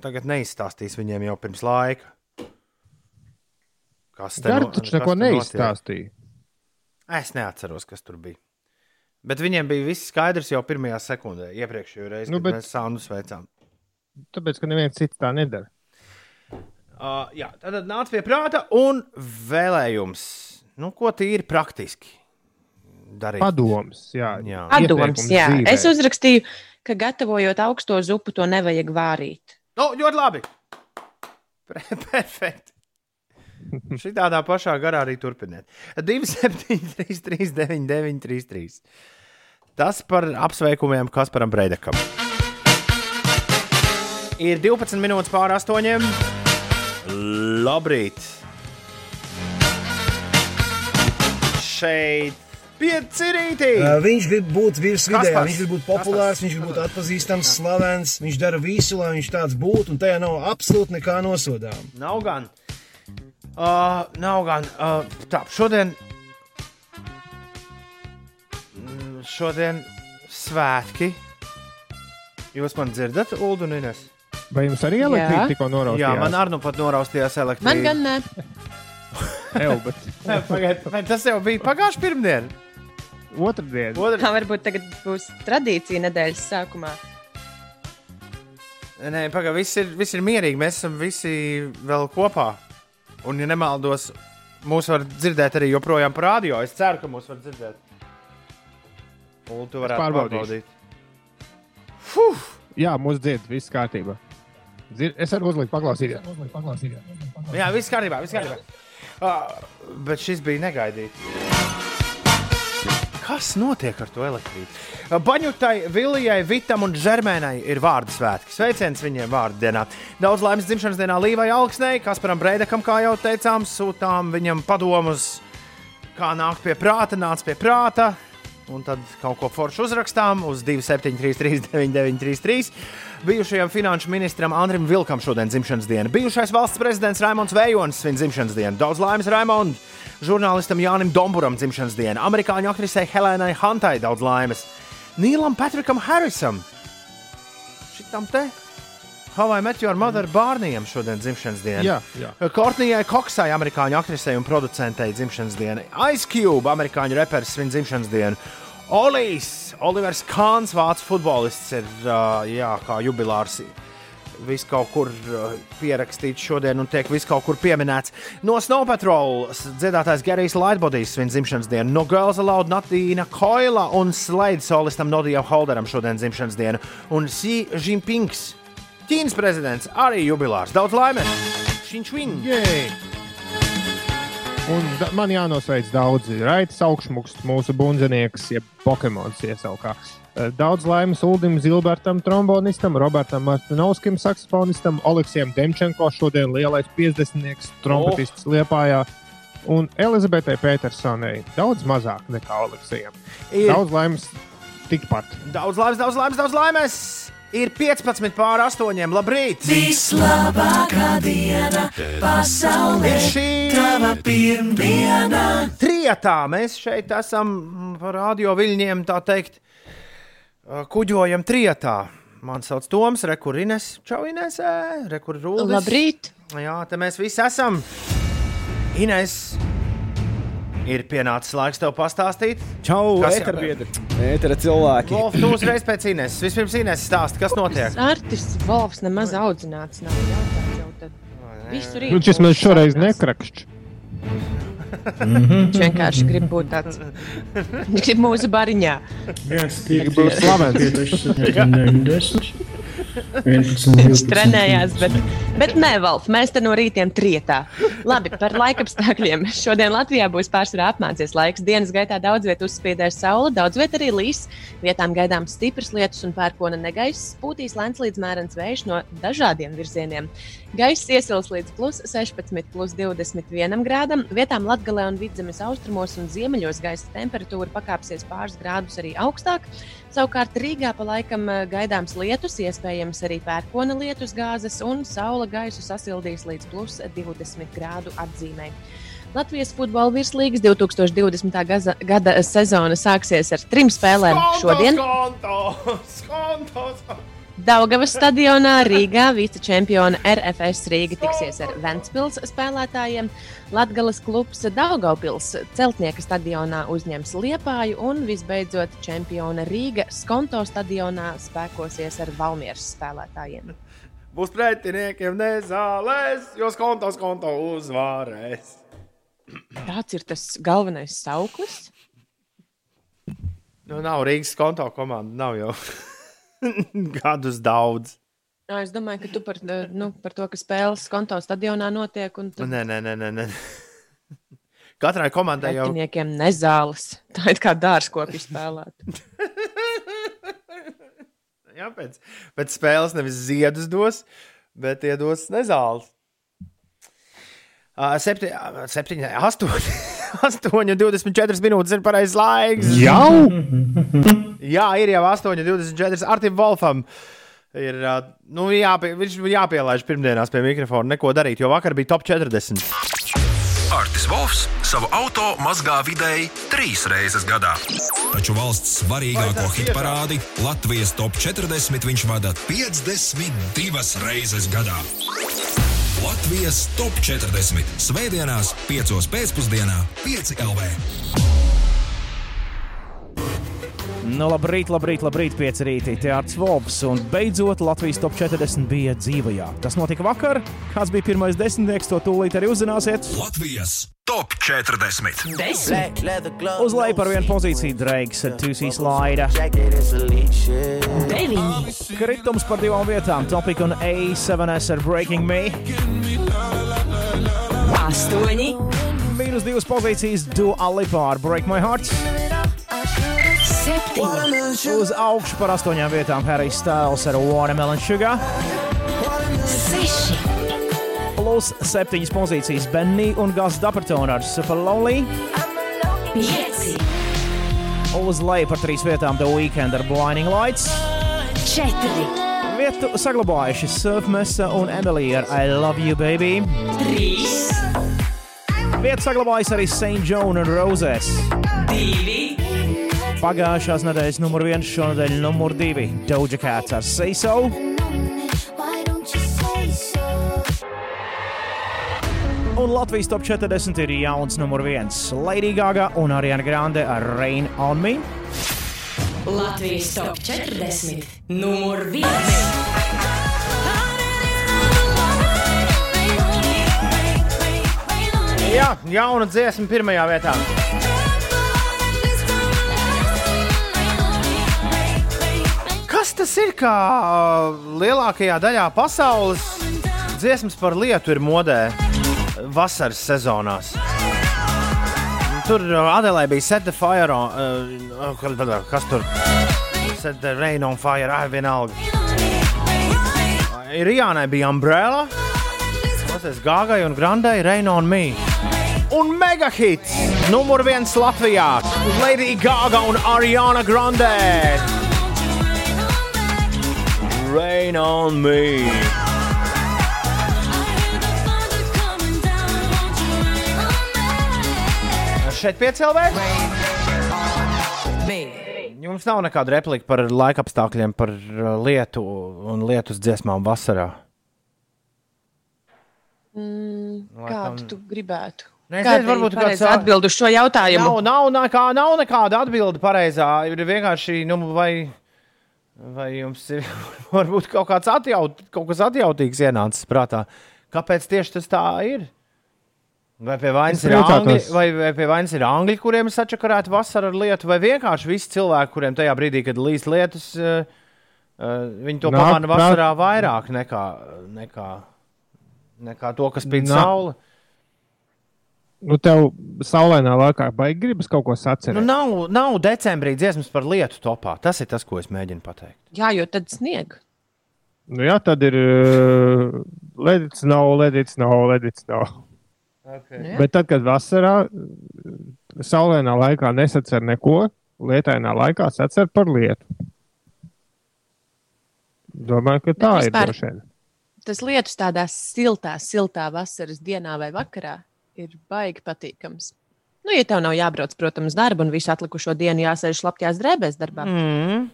Speaker 1: tagad neizstāstīs viņiem jau pirms laika. Kas te
Speaker 3: Gar
Speaker 1: no-
Speaker 3: taču neko neizstāstīja.
Speaker 1: Es neatceros, kas tur bija. Bet viņiem bija viss skaidrs jau pirmajā sekundē, iepriekšējā reizē,
Speaker 3: Nu,
Speaker 1: kad
Speaker 3: bet-
Speaker 1: mēs sānu sveicām.
Speaker 3: Tāpēc, ka neviens cits tā nedara.
Speaker 1: Uh, jā, tad nāc pie prāta un vēlējums. Nu, ko tīri praktiski darīt?
Speaker 3: Padoms, jā.
Speaker 1: Jā.
Speaker 2: Padoms, jā.
Speaker 3: dzīvē.
Speaker 2: Es uzrakstīju, ka gatavojot augsto zupu, to nevajag vārīt.
Speaker 1: Nu, ļoti labi. <laughs> Perfekti. <laughs> Šī tādā pašā garā arī turpiniet. 273, 9933. Tas par apsveikumiem Kasparam Breidekam. Ir 12 minūtes pār astoņiem. Labrīt! Šeit pieci rītī!
Speaker 9: Uh, viņš grib būt virsvidējā,
Speaker 1: Kaspars.
Speaker 9: viņš grib būt populārs, viņš grib būt atpazīstams, slavens. Viņš dara visu, lai viņš tāds būtu, un tajā nav absolūti nekā nosodām.
Speaker 1: Nav gan. Uh, nav gan. Uh, tā, šodien. Mm, Šodien svētki. Jūs man dzirdat, Ulu un Ines?
Speaker 3: Vai jums arī elektrība tikko noraustījās?
Speaker 1: Jā, man arī nu pat noraustījās
Speaker 2: Man
Speaker 1: elektrība.
Speaker 2: gan ne. <laughs>
Speaker 3: Ew, bet... <laughs>
Speaker 1: Pagaid, bet tas jau bija pagājušā pirmdiena.
Speaker 3: Otradien.
Speaker 2: Tā varbūt tagad būs tradīcija nedēļas sākumā.
Speaker 1: Nē, pagaidi, viss, ir- viss ir mierīgi. Mēs esam visi vēl kopā. Un, ja nemaldos, mūs var dzirdēt arī joprojām par radio. Es ceru, ka mūs var dzirdēt. Un tu varētu pārbaudīt.
Speaker 3: Jā, mūsu dzird, viss kārtībā. Dzird, es varu uzlikt, paklausīties.
Speaker 1: Jā, viss kārtībā, viss kārtībā. Uh, bet šis bija negaidīts. Kas notiek ar to elektrību? Baņutai, Vilijai, Vitam un Zermēnai ir vārdu svētki. Sveiciens viņiem vārdu dienā. Daudz laimes dzimšanas dienā Līvai Alksnei, Kasparam Breidekam, kā jau teicām, sūtām viņam padomus, kā nākt pie prāta, nāc pie prāta. Un tad kaut ko foršu uzrakstām uz 273, 9933. Bijušajam finanšu ministram Andrim Vilkam šodien dzimšanas diena. Bijušais valsts prezidents Raimons Vējonis svin dzimšanas dienu. Daudz laimes Raimond! Žurnālistam Jānim Domburam dzimšanas diena. Amerikāņu aktrisei Helēnai Hantai daudz laimes. Nīlam Patrikam Harrisam! Šitam te! How I Met Your Mother Bārnijam šodien dzimšanas diena.
Speaker 3: Jā, jā.
Speaker 1: Kortnijai Koksai, amerikāņu aktrisei un producentei dzimšanas diena. Ice Cube, amerikāņu reperis, svin dzimšanas dienu. Olijs, Olivers Kāns, vācu futbolists, ir uh, jā, kā jubilārs. Viss kaut kur uh, pierakstīts šodien, un tiek viss kaut kur pieminēts. No Snow Patrol dziedātājs Gerijs Lightbodies svin dzimšanas dienu, no Girls Aloud Natīna Koila un Slade solistam Nodijam Holderam šodien dzimšanas dienu, un Xi Jinpings, Ķīnas prezidents, arī jubilārs. Daudz laimes! Šinčving!
Speaker 3: Jej! Un da, man jānosveic daudzi. Raitas augšmuksts, mūsu bundzinieks, jeb Pokemons iesaukā. Eh, Daudz laimes Uldim Zilbertam, trombonistam, Robertam Martinovskim, saksofonistam, Oleksijam Demčenko, šodien lielais 50-nieks, trompetists oh. Liepājā. Un Elizabetei Petersonai daudz mazāk nekā Oleksijam.
Speaker 1: Ir-
Speaker 3: Daudz laimes tikpat.
Speaker 1: Daudz laimes, daudz laimes, daudz laimes! Ir 15 pār 8. Labrīt!
Speaker 4: Vislabākā diena pasaulē.
Speaker 1: Ir šī
Speaker 4: Tava pirmdiena.
Speaker 1: Trijotā mēs šeit esam par radio viļņiem, tā teikt, kuģojam trijotā. Man sauc Toms, Rekurines, Čau, Ines, Rekurīnas.
Speaker 2: Labrīt!
Speaker 1: Jā, te mēs visi esam. Ines, ir pienācis laiks tev pastāstīt.
Speaker 7: Čau,
Speaker 1: Kas-
Speaker 7: ēterbiedri, ētera cilvēki.
Speaker 1: Wolf, tu uzreiz pēc Ines. Vispirms Ines stāsti, kas notiek.
Speaker 2: Artists Volfs nemaz audzināts nav. Jautājums jau tad. Visu rītu.
Speaker 3: Nu, šis mēs šoreiz nekrakšķi.
Speaker 2: Viņš vienkārši grib būt tāds. Viņš grib mūsu bariņā.
Speaker 8: Viens
Speaker 3: Tikai būs slavens.
Speaker 8: 90. 11,
Speaker 2: Viņš
Speaker 8: 12.
Speaker 2: trenējās, bet, bet nē, Valf, mēs te no rītiem trietā. Labi, par laikapstākļiem. Šodien Latvijā būs pārsvarā apmācies laiks. Dienas gaitā daudz vietu uzspīdēs saule, daudz vietu arī līs. Vietām gaidāms stiprs lietus un pērkona negaiss. Pūtīs lēns līdz mērens vējš no dažādiem virzieniem. Gaiss iesils līdz plus 16, plus 21 grādam. Vietām Latgalē un Vidzemes austrumos un ziemeļos gaisa temperatūra pakāpsies pāris grādus arī augstāk. Savukārt Rīgā pa laikam eh, gaidāms lietus, iespējams arī pērkona lietus gāzes, un saule gaisu sasildīs līdz plus 20 grādu atzīmē. Latvijas futbola virslīgas 2020. Gaza, gada sezona sāksies ar trim spēlēm šodien.
Speaker 1: Skontos, skontos.
Speaker 2: Daugavas stadionā Rīgā vicečempiona RFS Rīga tiksies ar Ventspils spēlētājiem. Latgales klubs Daugavpils celtnieka stadionā uzņems Liepāju un visbeidzot čempiona Rīga Skonto stadionā spēkosies ar Valmieras spēlētājiem.
Speaker 1: Būs pretiniekiem nezālēs, jo skontos konto uzvarēs.
Speaker 2: Tāds ir tas galvenais sauklis.
Speaker 1: Nu, nav Rīgas konto komanda, nav jau <laughs> gadus daudz.
Speaker 2: Jā, Es domāju, ka tu par, eh, nu, par to, ka spēles Skonto stadionā notiek un tad
Speaker 1: Nē, nē, nē, nē. nē. <laughs> Katrai komandai jau
Speaker 2: pretiniekiem nezāles. <laughs> Tā ir kā dārzkopju spēlēt.
Speaker 1: jā, pēc, pēc spēles nevis ziedus dos, bet iedos nezāles. Uh, septi, ā, septiņi, <laughs> astoņi, astoņi, 24 minūtes ir pareizais laiks.
Speaker 3: Jau? <laughs>
Speaker 1: Jā, ir jau 8, 24. Artim Wolfam ir ā, nu, jāpie, viņš jāpielaiž pirmdienās pie mikrofona, neko darīt, jo vakar bija top 40.
Speaker 10: Artis Volfs savu auto mazgā vidēji trīs reizes gadā. Taču valsts svarīgāko hitparādi Latvijas top 40 viņš vada 52 reizes gadā. Latvijas top 40. Svētdienās, 5. pēcpusdienā, 5 LV.
Speaker 11: Nu, labrīt, labrīt, labrīt, pieci rītī. Te Arts Volfs un beidzot Latvijas top 40 bija dzīvajā. Tas notika vakar. Kāds bija pirmais desmitnieks, to tūlīt arī uzzināsiet.
Speaker 10: Latvijas top 40.
Speaker 11: Uz leju par vienu pozīciju Dreigs ar Tūsīs Laida. Kritums par divām vietām - Topik un A7S ar Breaking Me.
Speaker 12: Astoņi,
Speaker 11: Mīnus divas pozīcijas Dua Lipa ar Break My Heart.
Speaker 12: septiņi,
Speaker 11: Uz augšu par astoņām vietām Harry Styles ar Watermelon Sugar. Plus septiņas pozīcijas Benny un Gas Dapertona ar Super Lonely. Uz leju par trīs vietām The Weekend ar Blinding Lights.
Speaker 12: četri,
Speaker 11: Vietu saglabājuši Surfmesa un Emilija ar I Love You Baby.
Speaker 12: trīs,
Speaker 11: Vietu saglabājusi arī St. John un Roses.
Speaker 12: divi,
Speaker 11: Pagājušās nedēļas numur viens, šonadēļ numur divi - Doja Cat ar Say Un Latvijas top 40 ir jauns numur viens - Lady Gaga un Ariana Grande ar Rain on Me.
Speaker 12: Latvijas top 40, numur viens.
Speaker 1: Jā, jauna dziesma pirmajā vietā. Kas tas ir? Kā lielākajā daļā pasaules dziesmas par lietu ir modē vasaras sezonās. Tur Adelē bija the Fire on, uh, kas tur? The Rain on Fire, ah, vienalga. Ir Jānai bija Umbrella, tas Gāgai un Grandai Rain on Me. Un mega hits numur viens Latvijā - Lady Gaga un Ariana Grande. Rain on me. Šeit piecēlē. Jums nav nekāda replika par laika apstākļiem, par uh, lietu un lietus dziesmām vasarā.
Speaker 2: Mm,
Speaker 1: Laikam-
Speaker 2: kādu tu gribētu?
Speaker 1: Nē, es
Speaker 2: Kāda
Speaker 1: nezinu, varbūt kāds-
Speaker 2: atbild uz šo jautājumu?
Speaker 1: Nav, nav, nekā, nav nekāda atbilde pareizā. Ir vienkārši, nu, vai, vai jums ir <laughs> varbūt kaut, kāds atjaut, kaut kas atjautīgs ienācis prātā. Kāpēc tieši tas tā ir? Vai pie vainas ir angļi, vai, vai pie vainas ir angļi, kuriem ir sačakarēta vasara ar lietu, vai vienkārši visi cilvēki, kuriem tajā brīdī, kad līst lietus, uh, uh, viņi to pamana vasarā vairāk nekā, nekā, nekā to, kas spīd saule.
Speaker 3: Nu, tev saulainā laikā baigi gribas kaut ko sacerēt.
Speaker 1: Nu, nav, nav decembrī dziesmas par lietu topā. Tas ir tas, ko es mēģinu pateikt.
Speaker 2: Jā, jo tad snieg.
Speaker 3: Nu, jā, tad ir uh, ledits, nav ledits, nav ledits. Nav.
Speaker 1: Okay.
Speaker 2: Nu.
Speaker 3: Bet tad, kad vasarā uh, saulainā laikā nesacer neko, lietainā laikā sacer par lietu. Domāju, ka tā ir
Speaker 2: vispār-
Speaker 3: droši vien.
Speaker 2: Tas lietus tādā siltā, siltā vasaras dienā vai vakarā ir baigi patīkams. Nu, ja tev nav jābrauc, protams, darba un visu atlikušo dienu jāsēž slapjās drēbēs darbā.
Speaker 1: Mm.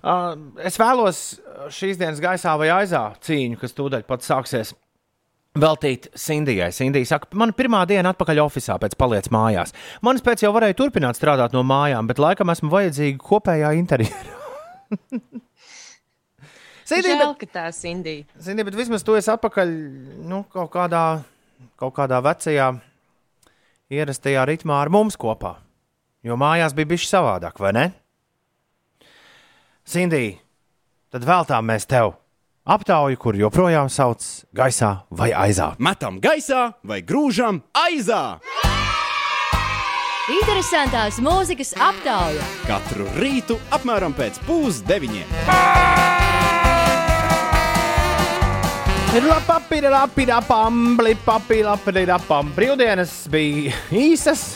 Speaker 1: Uh, es vēlos šīs dienas gaisā vai aizā cīņu, kas tūdaļ pat sāksies. Veltīt Sindijai. Sindija saka, man pirmā diena atpakaļ oficiālā, pēc paliec mājās. Manis pēc jau varēja turpināt strādāt no mājām, bet laikam esmu vajadzīga kopējā interjerā. <laughs> Sindija,
Speaker 2: Žēl, ka tā ir Indija.
Speaker 1: Zini, bet vismaz tu esi atpakaļ nu, kaut, kādā, kaut kādā vecajā, ierastajā ritmā ar mums kopā. Jo mājās bija bijis savādāk, vai ne? Sindija, tad veltām mēs tev aptauju, kur joprojām sauc gaisā vai aizā.
Speaker 13: Metam gaisā vai grūžam aizā!
Speaker 14: Interesantās mūzikas aptauja.
Speaker 13: Katru rītu apmēram pēc pusdeviņiem.
Speaker 1: Brīvdienas bija īsas,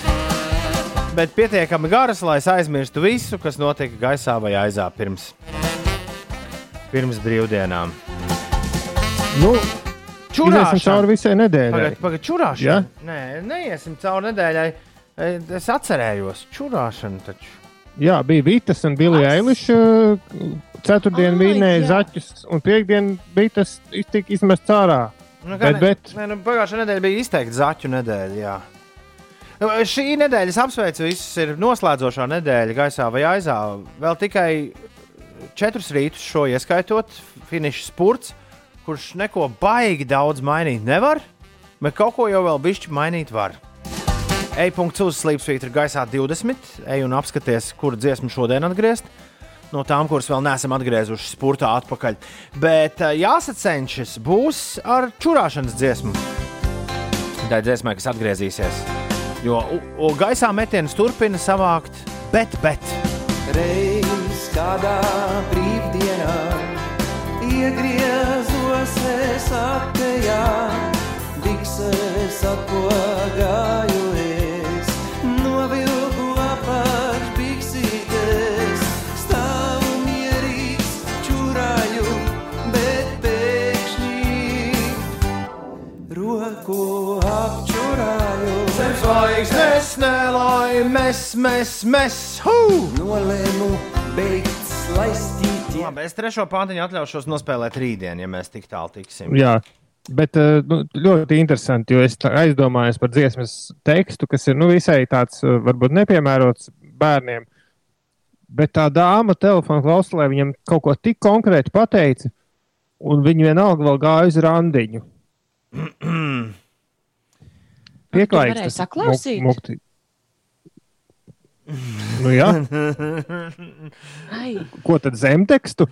Speaker 1: bet pietiekami garas, lai es aizmirstu visu, kas notika gaisā vai aizā pirms, pirms brīvdienām.
Speaker 3: Nu,
Speaker 1: Čurāšana.
Speaker 3: Iesim cauri visai nedēļai.
Speaker 1: Pagaidiet, pagaidiet, čurāšana.
Speaker 3: Ja?
Speaker 1: Nē, neiesim cauri nedēļai. E, Es atcerējos, čurāšana taču.
Speaker 3: Jā, bija Vītas un Bilija Eiliša. Ceturtdien
Speaker 1: Ai,
Speaker 3: vinēja
Speaker 1: jā.
Speaker 3: zaķus, un piekdien bija tas tika izmests ārā.
Speaker 1: Nu,
Speaker 3: Bet,
Speaker 1: ne-
Speaker 3: bet
Speaker 1: Nē, nu, pagājušā nedēļa bija izteikti zaķu nedēļa. Jā. Nu, šī nedēļa, es apsveicu visus, ir noslēdzošā nedēļa gaisā vai aizā. Vēl tikai četrus rītus šo ieskaitot, finiša spurts, kurš neko baigi daudz mainīt nevar, bet kaut ko jau vēl bišķi mainīt var. E-punkts uz Sleepsvītra gaisā 20, ej un apskaties, kuru dziesmu šodien atgriezt. No tām, kuras vēl neesam atgriezuši spurtā atpakaļ. Bet eh, jāsacenšas būs ar čurāšanas dziesmu. Tā ir dziesma, kas atgriezīsies. Jo u- u- gaisā metienus turpina savākt, bet, bet.
Speaker 4: Reiz kādā brīvdienā iegriezos es apējā, bikses atpogāju es, novilku apakš biksītes, stāvu mierīgs, čurāju, bet pēkšņi roku apčurāju.
Speaker 1: Zvaigznes nelaimes, mēs, mēs, hu!
Speaker 4: Nolēmu beigt slaistīt.
Speaker 1: Labi, es trešo pāntiņu atļaušos nospēlēt rītdien, ja mēs tik tālu tiksim.
Speaker 3: Jā, bet eh, nu, ļoti interesanti, jo es aizdomājos par dziesmas tekstu, kas ir nu, visai tāds, eh, varbūt nepiemērots bērniem. Bet tā dāma telefona klausulē viņam kaut ko tik konkrēti pateica, un viņa vienalga vēl gāja uz randiņu. <clears throat> Pieklājīgs.
Speaker 2: varēji
Speaker 3: tas
Speaker 2: saklausīt?
Speaker 3: muk- mukti. Nu, jā.
Speaker 2: Ai.
Speaker 3: Ko tad zemtekstu?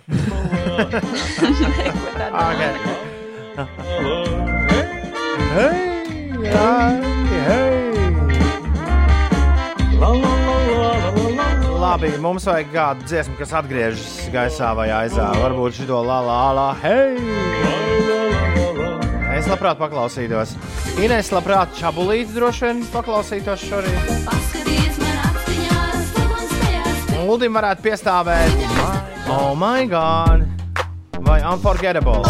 Speaker 1: Labi, mums vajag kādu dziesmu, kas atgriežas gaisā vai aizā. Varbūt šito la la la, hei! Es labprāt paklausītos. Ines labprāt čabulīti droši vien paklausītos šorīt. Uldim varētu piestāvēt. Oh my god! Vai unforgettable?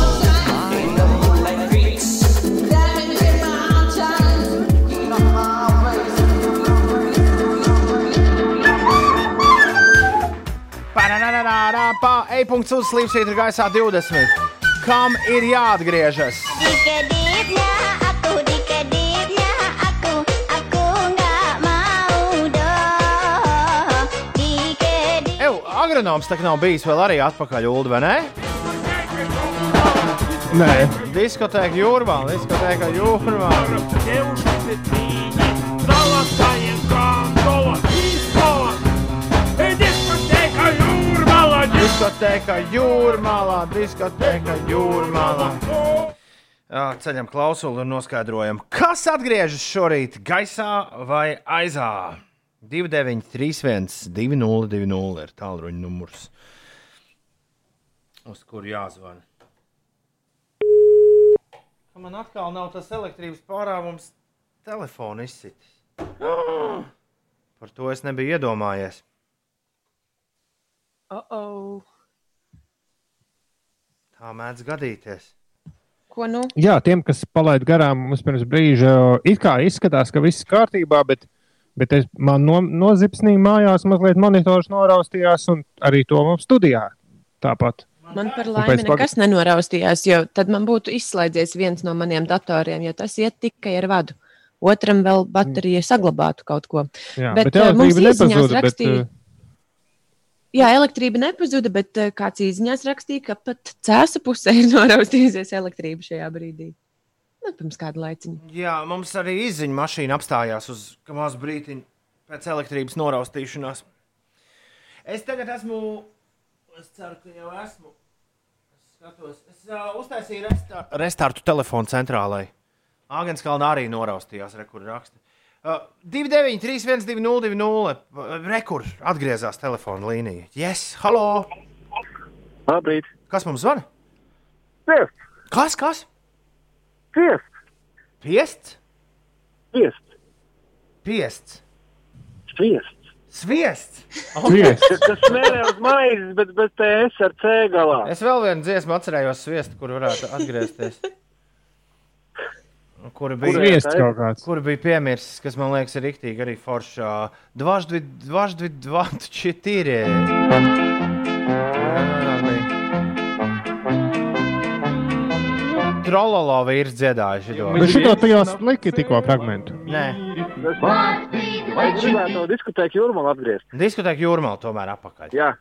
Speaker 1: Pa, E-punkts uz slīpsvītra gaisā 20. Kam ir jāatgriežas? Ew, agronoms tā kā nav bijis vēl arī atpakaļ, Ulu, vai ne?
Speaker 3: Nē,
Speaker 1: Diskotēka jūrmā, diskotēka jūrmā. Diskotēka jūrmālā, diskotēka jūrmālā. Ceļam klausuli un noskaidrojam, kas atgriežas šorīt gaisā vai aizā. 2931, 2020 ir tālruņa numurs, uz kuru jāzvana. Ka Man atkal nav tas elektrības pārāvums, telefona izsitis. Par to es nebiju iedomājies.
Speaker 2: Uh -oh.
Speaker 1: Tā mēdz gadīties.
Speaker 2: Ko nu?
Speaker 3: Jā, tiem, kas palaid garām mums pirms brīža, it kā izskatās, ka viss ir kārtībā, bet, bet es, man no, nozipsnīja mājās, mazliet monitors noraustījās, un arī to mums studijā tāpat.
Speaker 2: Man par laimi
Speaker 3: pēc pag-
Speaker 2: nekas nenoraustījās, jo tad man būtu izslēdzies viens no maniem datoriem, jo tas iet tikai ar vadu. Otram vēl baterija saglabātu kaut ko.
Speaker 3: Jā,
Speaker 2: bet,
Speaker 3: bet
Speaker 2: eh, mums īsiņās
Speaker 3: nepazuda, bet,
Speaker 2: rakstīja,
Speaker 3: eh,
Speaker 2: Jā, elektrība nepazuda, bet eh, kāds īsiņās rakstīja, ka pat cēsu pusē ir <laughs> noraustījusies elektrība šajā brīdī. Nu, pirms kāda laiciņa.
Speaker 1: Jā, mums arī izziņa mašīna apstājās uz mazu brīdiņu pēc elektrības noraustīšanās. Es tagad esmu, es ceru, ka jau esmu. Es skatos, es uh, uztaisīju restar restartu telefonu centrālai. Āgenskalna arī noraustījās, re, kur raksta. Uh, 293, 1202, rekur atgriezās telefona līnija. Yes, halo!
Speaker 15: Labrīt!
Speaker 1: Kas mums zvana?
Speaker 15: Piest!
Speaker 1: Kas, kas?
Speaker 15: Piest!
Speaker 1: Piests?
Speaker 15: Piest!
Speaker 1: Piests.
Speaker 15: Sviest!
Speaker 1: Sviests!
Speaker 15: Tas tas smērē uz maizes, bet bez TS ar C galā.
Speaker 1: Es vēl vienu dziesmu atcerējos, sviestu, kur varētu atgriezties. Kura bija,
Speaker 3: Sviests kaut kāds.
Speaker 1: kura bija piemirsis, kas man liekas, ir rīktīgi arī foršā. Dvaždvi, dvaždvi, dvaždvi, <laughs> četiri. trololo vīrs dziedāja šo.
Speaker 3: Bet šito tu jau sliki tikko fragmentu.
Speaker 1: Nē,
Speaker 15: Vai gribētu to diskotēku jūrmā atgriezt?
Speaker 1: diskotēka jūrmā tomēr apakaļ.
Speaker 15: Jā,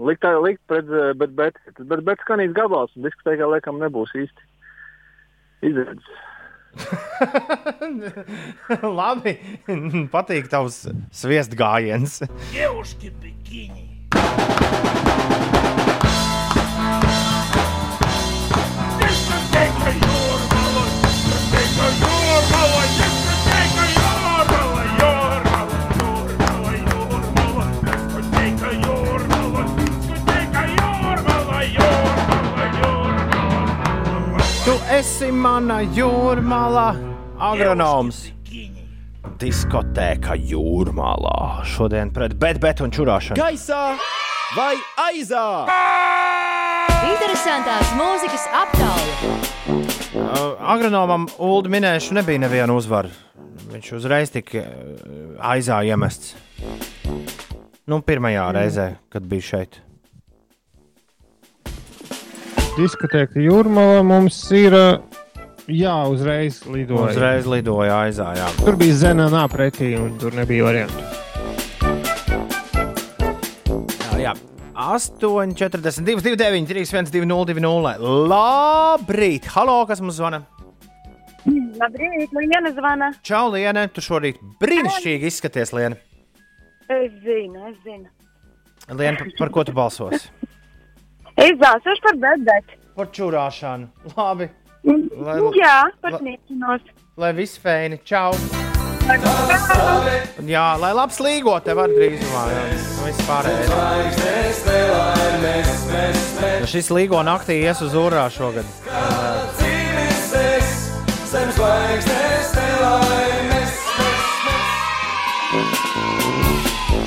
Speaker 15: likt likt pret, eh, bet, bet, bet, bet skanīs gabals, un diskotēkā laikam nebūs īsti izredzes. <laughs>
Speaker 1: Labi, patīk tavs
Speaker 16: sviestgājiens. Jeuški
Speaker 1: bikini! Esi mana jūrmālā, agronoms. Diskotēka jūrmālā. Šodien pret bet, bet un čurāšanu.
Speaker 13: Gaisā vai aizā?
Speaker 14: Interesantās mūzikas aptauja.
Speaker 1: Uh, agronomam Ulu minēšu, nebija neviena uzvara. Viņš uzreiz tika uh, aizā iemests. Nu, pirmajā reizē, kad bija šeit.
Speaker 3: Diskotēka jūrmālā mums ir. Jā, uzreiz lidoja.
Speaker 1: Uzreiz lidoja aizā. Jā.
Speaker 3: Tur bija zenā pretī, un tur nebija variantu.
Speaker 1: Jā, jā. 8, 42, 29, 3, 1, 2, 0, 2, 0. Labrīt! Halo, kas mums zvana?
Speaker 17: Labrīt, Liena zvana.
Speaker 1: Čau, Liene! Tu šorīt brīnišķīgi izskaties, Liene.
Speaker 17: Es zinu, es zinu.
Speaker 1: Liene, par, par ko tu balsosi?
Speaker 17: Es balsošu par bebēt.
Speaker 1: Par čurāšanu. Labi. Lai,
Speaker 17: Jā, par
Speaker 1: la-
Speaker 17: sniedzinos.
Speaker 1: lai viss fēni. Čau! Jā, lai labs līgo tev ar drīzumā. Jā, Nu, viss pārējais. Nu, šis līgo naktī ies uz urā šogad.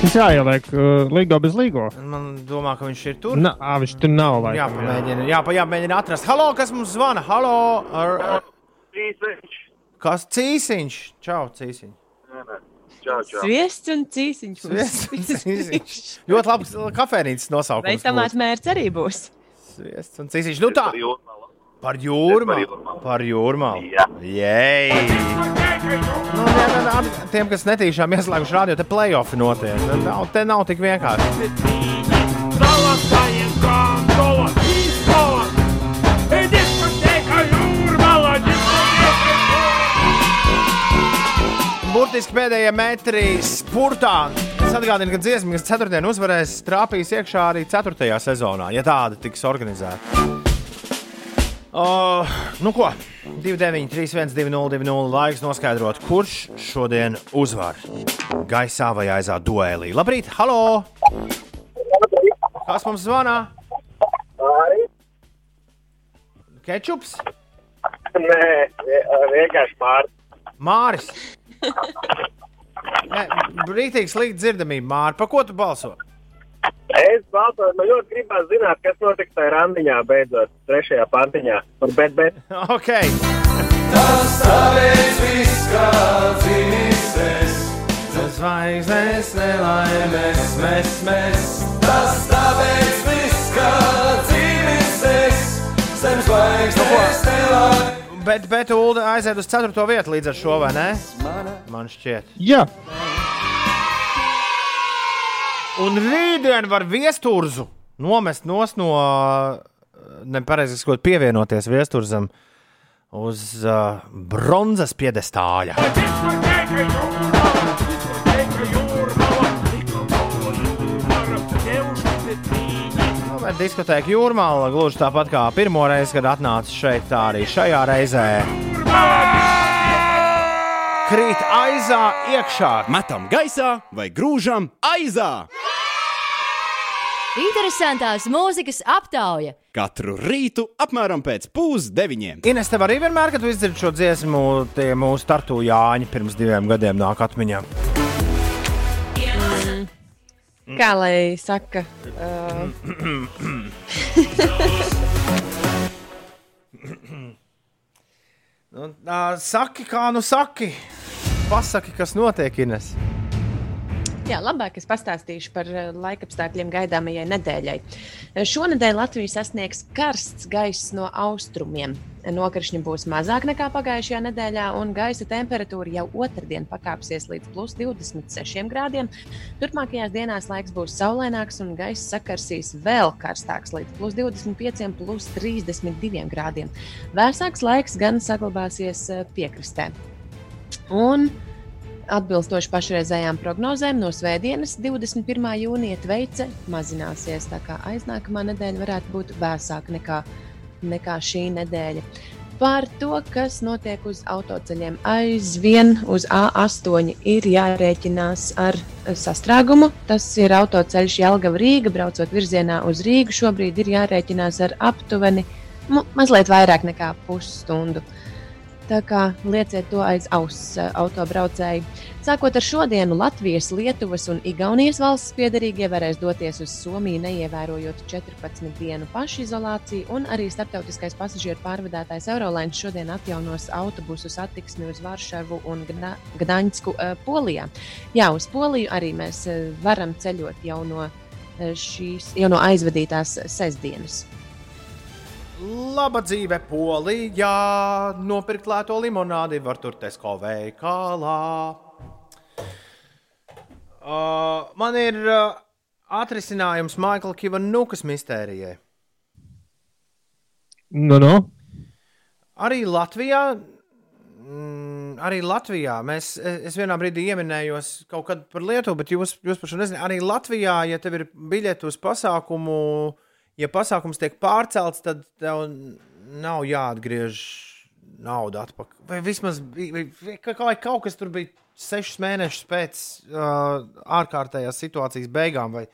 Speaker 3: Tas jāieliek uh, līgo bez līgo.
Speaker 1: Man domā, ka viņš ir tur.
Speaker 3: Nā, ā, viņš tur nav. laikam, jā.
Speaker 1: Jāpamēģina, jāpa, jāpamēģina atrast. Halo, kas mums zvana? Halo! Ar, ar, kas cīsiņš? Čau, cīsiņš.
Speaker 15: Čau,
Speaker 2: Sviests un cīsiņš.
Speaker 1: Sviests un cīsiņš. Ļoti labs kafejnīcas nosaukums.
Speaker 2: Vai tamāt mērķis arī būs?
Speaker 1: Sviests un cīsiņš. Nu tā. Par jūrmālu. Par jūrmālu. Jā, Jei. nu, jā, nu, nu, jā, jā. Tiem, kas netīšām ieslēguši rādio, te playoffs notiek. Te nav, te nav tik vienkārši. Burtiski pēdējie metri spurtā. Es atgādinu, ka dziesma, kas ceturtdien uzvarēs, trāpīs iekšā arī ceturtajā sezonā, ja tāda tiks organizēta. Uh, nu ko, 29, 3, 1, 2, 0, 2, 0. Laiks noskaidrot, kurš šodien uzvar gaisā vai aizā duelī. Labrīt, halo! Kas mums zvana? Kečups?
Speaker 15: Nē, vienkārši pār.
Speaker 1: Māris. <laughs> Nē, brītīgi slikti dzirdamība, Mārta. Pa ko tu balso?
Speaker 15: Es balsoju, man ļoti gribētu zināt, kas notiks tajā randiņā beidzot, trešajā pantiņā. Bet, bet.
Speaker 1: Ok.
Speaker 4: Tas tāpēc viss kā dzīves.
Speaker 1: Zvaigznes nelaimes, mēs, mēs.
Speaker 4: Tas tāpēc viss kā dzīves. Zem zvaigznes nelaimes.
Speaker 1: Bet, bet Ulu aiziet uz 4. vietu līdz ar šo, vai ne? Man šķiet.
Speaker 3: Jā.
Speaker 1: Un rītdien var viesturzu nomest no, nepareizi sakot, pievienoties viesturzam uz uh, bronzas piedestāļa. Bet diskotēka jūrmāla gluži tāpat kā pirmo reizi, kad atnāca šeit, tā arī šajā reizē. Krīt aizā iekšā.
Speaker 13: Metam gaisā vai grūžam aizā.
Speaker 14: Interesantās mūzikas aptauja.
Speaker 13: Katru rītu apmēram pēc pusdeviņiem.
Speaker 1: Ines, tev arī vienmēr, kad tu izdzirdi šo dziesmu, tie mūsu startu Jāņi pirms diviem gadiem nāk atmiņā.
Speaker 2: Kā lai saka? Uh, <laughs>
Speaker 1: Nu, ā, saki, kā nu saki. Pasaki, kas notiek, Ines.
Speaker 2: Jā, labāk es pastāstīšu par eh, laikapstākļiem gaidāmajai nedēļai. Eh, Šonadēļ Latviju sasniegs karsts gaiss no austrumiem. Nokrišņi būs mazāk nekā pagājušajā nedēļā, un gaisa temperatūra jau otrdien pakāpsies līdz plus 26 grādiem. Turpmākajās dienās laiks būs saulaināks, un gaisa sakarsīs vēl karstāks līdz plus 25, plus 32 grādiem. Vēsāks laiks gan saglabāsies eh, piekrastē. Un Atbilstoši pašreizējām prognozēm, no Svētdienas, 21. jūnija, tveice mazināsies. Tā kā aiznākamā nedēļa varētu būt vēsāka nekā, nekā šī nedēļa. Par to, kas notiek uz autoceļiem, aizvien uz A8 ir jārēķinās ar sastrēgumu. Tas ir autoceļš Jālgava Rīga, braucot virzienā uz Rīgu. Šobrīd ir jārēķinās ar aptuveni mu, mazliet vairāk nekā pusstundu. Tā kā lieciet to aiz auss eh, autobraucēji. Sākot ar šodienu, Latvijas, Lietuvas un Igaunijas valsts piedarīgie varēs doties uz Somiju, neievērojot 14 dienu pašizolāciju, un arī starptautiskais pasažieru pārvadātājs Eurolēns šodien atjaunos autobusu satiksmi uz Varšavu un Gna- Gdaņsku, eh, Polijā. Jā, uz Poliju arī mēs eh, varam ceļot jau no, šīs, jau no aizvadītās sestdienas.
Speaker 1: Laba dzīve Polijā, nopirkt lēto limonādi var tur Tesko veikalā. Uh, man ir uh, atrisinājums Maikla Kivanukas mistērijai.
Speaker 3: Nu, nu.
Speaker 1: Arī Latvijā, mm, arī Latvijā mēs, es vienā brīdī ieminējos kaut kad par Lietuvu, bet jūs, jūs par šo nezināt. Arī Latvijā, ja tev ir biļete uz pasākumu, ja pasākums tiek pārcelts, tad tev nav jāatgriež nauda atpakaļ. Vai vismaz vai, vai, kaut kas tur bija sešus mēnešus pēc uh, ārkārtējās situācijas beigām. Vai,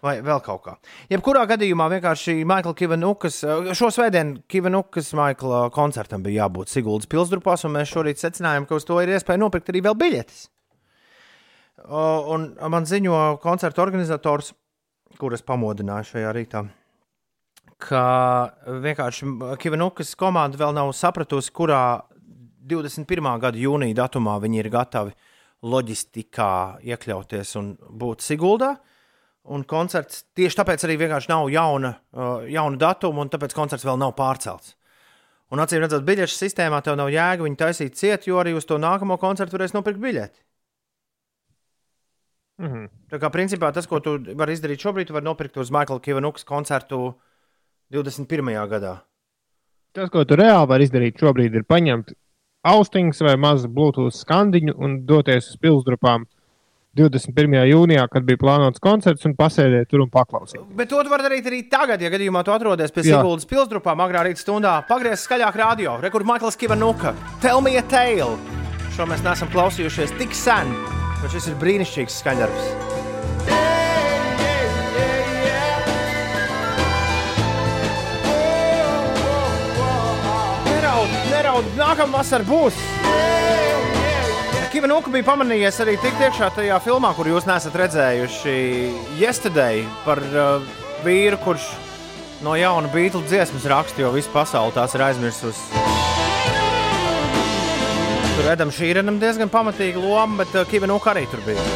Speaker 1: Vai vēl kaut kā. Jebkurā gadījumā vienkārši Maikla Kivanukas, uh, šo svētdienu Kivanukas Maikla koncertam bija jābūt Siguldas pilsdrupās, un mēs šorīt secinājām, ka uz to ir iespēja nopirkt arī vēl biļetes. Uh, Un man ziņo koncerta organizators, kuras pamodināju šajā rītā, ka vienkārši Kivanukas komanda vēl nav sapratusi, kurā 21. gada jūnija datumā viņi ir gatavi loģistikā iekļauties un būt Siguldā. Un koncerts tieši tāpēc arī vienkārši nav jauna, uh, jauna datuma, un tāpēc koncerts vēl nav pārcelts. Un acīm redzot, biļešu sistēmā tev nav jēga viņu taisīt ciet, jo arī uz to nākamo koncertu varēs nopirkt biļeti.
Speaker 3: Mhm.
Speaker 1: Tā kā principā tas, ko tu vari izdarīt šobrīd, tu vari nopirkt uz Maikla Kivanukas koncertu 21. gadā.
Speaker 3: Tas, ko tu reāli vari izdarīt šobrīd, ir paņemt austiņas vai mazu Bluetooth skandiņu un doties uz pilsdrupām 21. jūnijā, kad bija plānots koncerts, un pasēdēt tur un paklausīt.
Speaker 1: Bet to tu vari darīt arī tagad, ja gadījumā tu atrodies pie. Siguldas pilsdrupā, agrā rīta stundā. Pagriez skaļāk radio, rekur Maikls Kivanuka. Tell me a tale! Šo mēs neesam klausījušies tik sen, bet šis ir brīnišķīgs skaņdarbs. Neraud, nākamā vasara būs! Kiva Nuka bija pamanījies arī tik iekšā tajā filmā, kur jūs neesat redzējuši Yesterday par uh, vīru, kurš no jauna beigtu dziesmas raksta, jo visu pasauli tās ir aizmirsusi. Tur Edam Šīrenam diezgan pamatīga loma, bet uh, Kiva Nuka arī tur bija.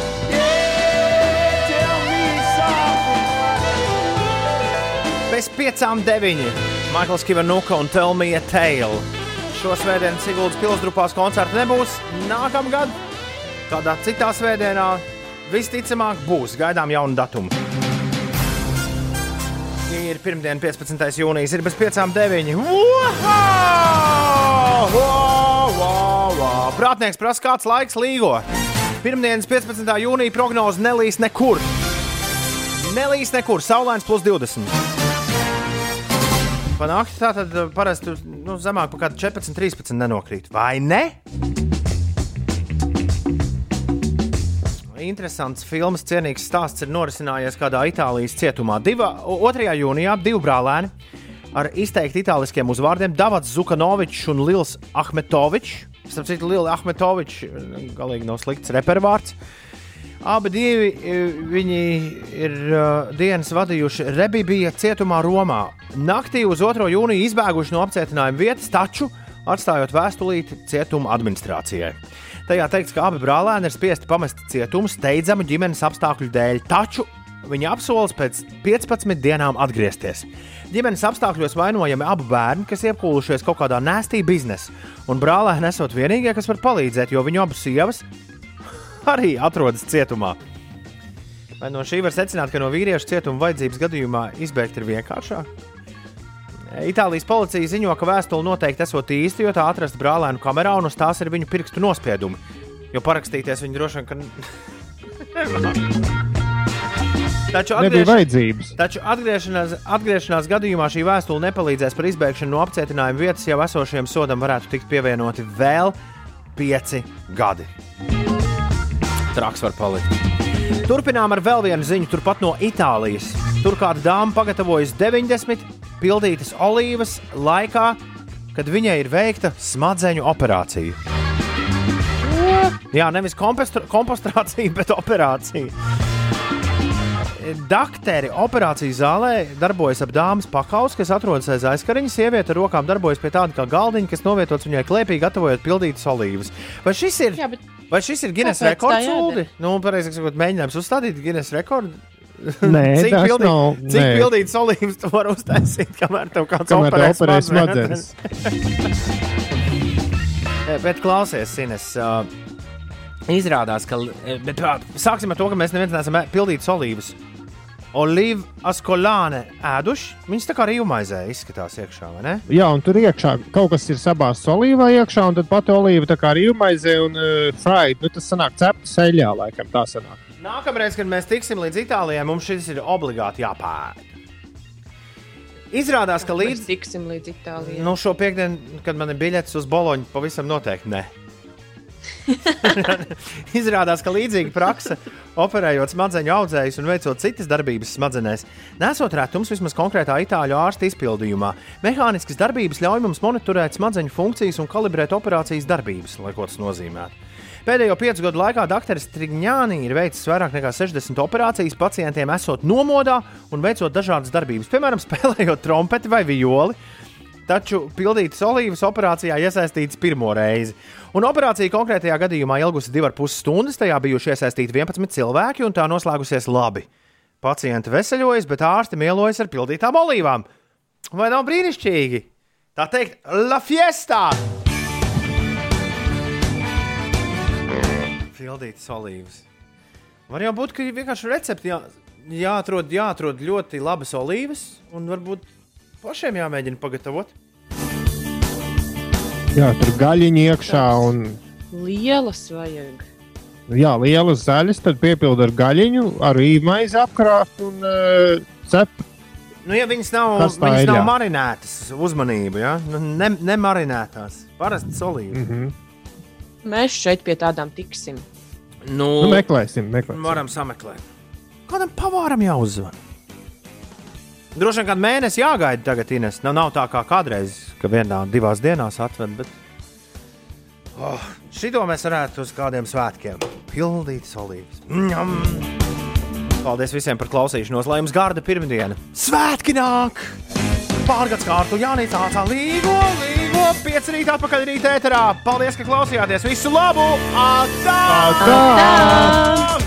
Speaker 1: Bez piecām deviņi. Maikls Kivanuka un Tell Me a Tale. Šo svētdienu Siguldas pilsdrupās koncerta nebūs. Nākamgad, kādā citā svētdienā, visticamāk būs. Gaidām jaunu datumu. Ir pirmdiena, 15. jūnijas, ir bez piecām deviņi. Uha! Wow, wow, wow. Prātnieks prasa, kāds laiks līgo. Pirmdienas 15. jūnija prognoze nelīs nekur. Nelīs nekur, saulains plus 20. Panākt tā tad uh, parasti nu, zemāk par kādu 14, 13 nenokrīt. Vai ne? Interesants filmas cienīgs stāsts ir norisinājies kādā Itālijas cietumā. Diva, 2. jūnijā divi brālēni ar izteikti itāliskiem uzvārdiem - Dārvids Zukanovičs un Lils Ahmetovičs. Starp citu, Lils Ahmetovičs galīgi nav slikts repervārds. Abi divi e, viņi ir uh, dienas vadījuši Rebībija cietumā Romā. Naktī uz 2. jūniju izbēguši no apcietinājuma vietas, taču atstājot vēstulīti cietuma administrācijai. Tajā teikts, ka abi brālēni ir spiesti pamest cietumu steidzamu ģimenes apstākļu dēļ, taču viņi apsolas pēc 15 dienām atgriezties. Ģimenes apstākļos vainojami abi bērni, kas iepūlušies kaut kādā nēstī biznesa, un brālēni esot vienīgie, kas var palīdzēt, jo viņu abas sievas arī atrodas cietumā. Vai no šī var secināt, ka no vīriešu cietuma vajadzības gadījumā izbēgt ir vienkāršāk? Itālijas policija ziņo, ka vēstule noteikti esot īsta, jo tā atrasta brālēnu kamerā un uz tās ir viņu pirkstu nospiedumi. Jo parakstīties viņi droši vien ka. <laughs> Taču, atgriež...
Speaker 3: vajadzības.
Speaker 1: Taču atgriešanās, atgriešanās gadījumā šī vēstule nepalīdzēs par izbēgšanu no apcietinājuma vietas, jau esošajam sodam varētu tikt pievienoti vēl pieci gadi. Traks var palikt. Turpinām ar vēl vienu ziņu, turpat no Itālijas. Tur kāda dāma pagatavojas 90 pildītas olīvas laikā, kad viņai ir veikta smadzeņu operācija. Jā, nevis kompostr- kompostrācija, bet operācija. Dakteri operācijas zālē darbojas ap dāmas pakauts, kas atrodas aiz aizkariņa. Sieviete ar rokām darbojas pie tāda kā galdiņa, kas novietots viņai klēpī, gatavojot pildītas olīvas. Vai šis ir,
Speaker 2: Jā, bet
Speaker 1: vai šis ir Guinness
Speaker 2: Kāpēc tā
Speaker 1: rekords? Uldi? Nu, pareizi sakot, mēģinājums uzstādīt Guinness rekordu.
Speaker 3: Nē, <laughs>
Speaker 1: cik pildīt,
Speaker 3: nav-
Speaker 1: cik
Speaker 3: nē.
Speaker 1: pildītas olīvas tu vari uztaisīt, kamēr tev kāds
Speaker 3: Kamēr
Speaker 1: operē
Speaker 3: operē
Speaker 1: smadzenes? <laughs> Eh, Bet klausies, Sines. Uh, izrādās, ka. eh, Bet, uh, sāksim ar to, ka mēs neviens neesam ē- pildījuši olīvas. Olīva askolāne ēduši. Viņas tā kā rīvmaizē izskatās iekšā, vai ne?
Speaker 3: Jā, un tur iekšā kaut kas ir sabāzts olīvā iekšā, un tad pati olīva tā kā rīvmaize un uh, fried. Nu, tas sanāk cepta ceļā, laikam tā sanāk.
Speaker 1: Nākamreiz, kad mēs tiksim līdz Itālijai, mums šis ir obligāti jāpēta. Izrādās, ka līdz.
Speaker 2: Mēs tiksim līdz Itālijai.
Speaker 1: Nu, šo piekdienu, kad man ir biļets uz Boloņu, pavisam noteikti ne. <laughs> Izrādās, ka līdzīga praksa, operējot smadzeņu audzējus un veicot citas darbības smadzenēs, nesot rētums vismaz konkrētā itāļu ārsta izpildījumā. Mehāniskas darbības ļauj mums monitorēt smadzeņu funkcijas un kalibrēt operācijas darbības, lai ko tas nozīmētu. Pēdējo piecu gadu laikā dr. Strigņāni ir veicis vairāk nekā 60 operācijas pacientiem, esot nomodā un veicot dažādas darbības, piemēram, <laughs> spēlējot trompeti vai violi. Taču pildītas olīvas operācijā iesaistīts pirmo reizi. Un operācija konkrētajā gadījumā ilgusi 2,5 stundas. Tajā bijuši iesaistīti 11 cilvēki, un tā noslēgusies labi. Pacienti veseļojas, bet ārsti mielojas ar pildītām olīvām. Vai nav brīnišķīgi? Tā teikt, la fiesta! Pildītas olīvas. Var jau būt, ka vienkārši recepti jā, jāatrod, jāatrod ļoti labas olīvas, un varbūt pašiem jāmēģina pagatavot.
Speaker 3: Jā, tur gaļiņi iekšā un
Speaker 2: Lielas vajag.
Speaker 3: jā, lielas zaļas, tad piepilda ar gaļiņu, ar īmaizi apkrāpt un uh, cep.
Speaker 1: Nu, ja viņas nav, viņas nav
Speaker 3: jā?
Speaker 1: marinētas, uzmanību, ja? nu, ne, nemarinētās. Parasti solītas.
Speaker 3: Mm -hmm.
Speaker 2: Mēs šeit pie tādām tiksim.
Speaker 1: Nu,
Speaker 3: Nu, meklēsim, meklēsim.
Speaker 1: Varam sameklēt. Kādam pavāram jāuzzvan? Droši vien kādu mēnesi jāgaida tagad, Ines. Nav, nav tā kā kādreiz, ka vienā, divās dienās atved. Bet... Oh, šito mēs varētu uz kādiem svētkiem pildīt solības. Njam! Paldies visiem par klausīšanos, lai jums garda pirmdiena. Svētki nāk! Pārgads kārtu Jānis Cācā līgo, līgo, pieci rīt atpakaļ rītā ēterā. Paldies, ka klausījāties! Visu labu! Atā!
Speaker 3: Atā!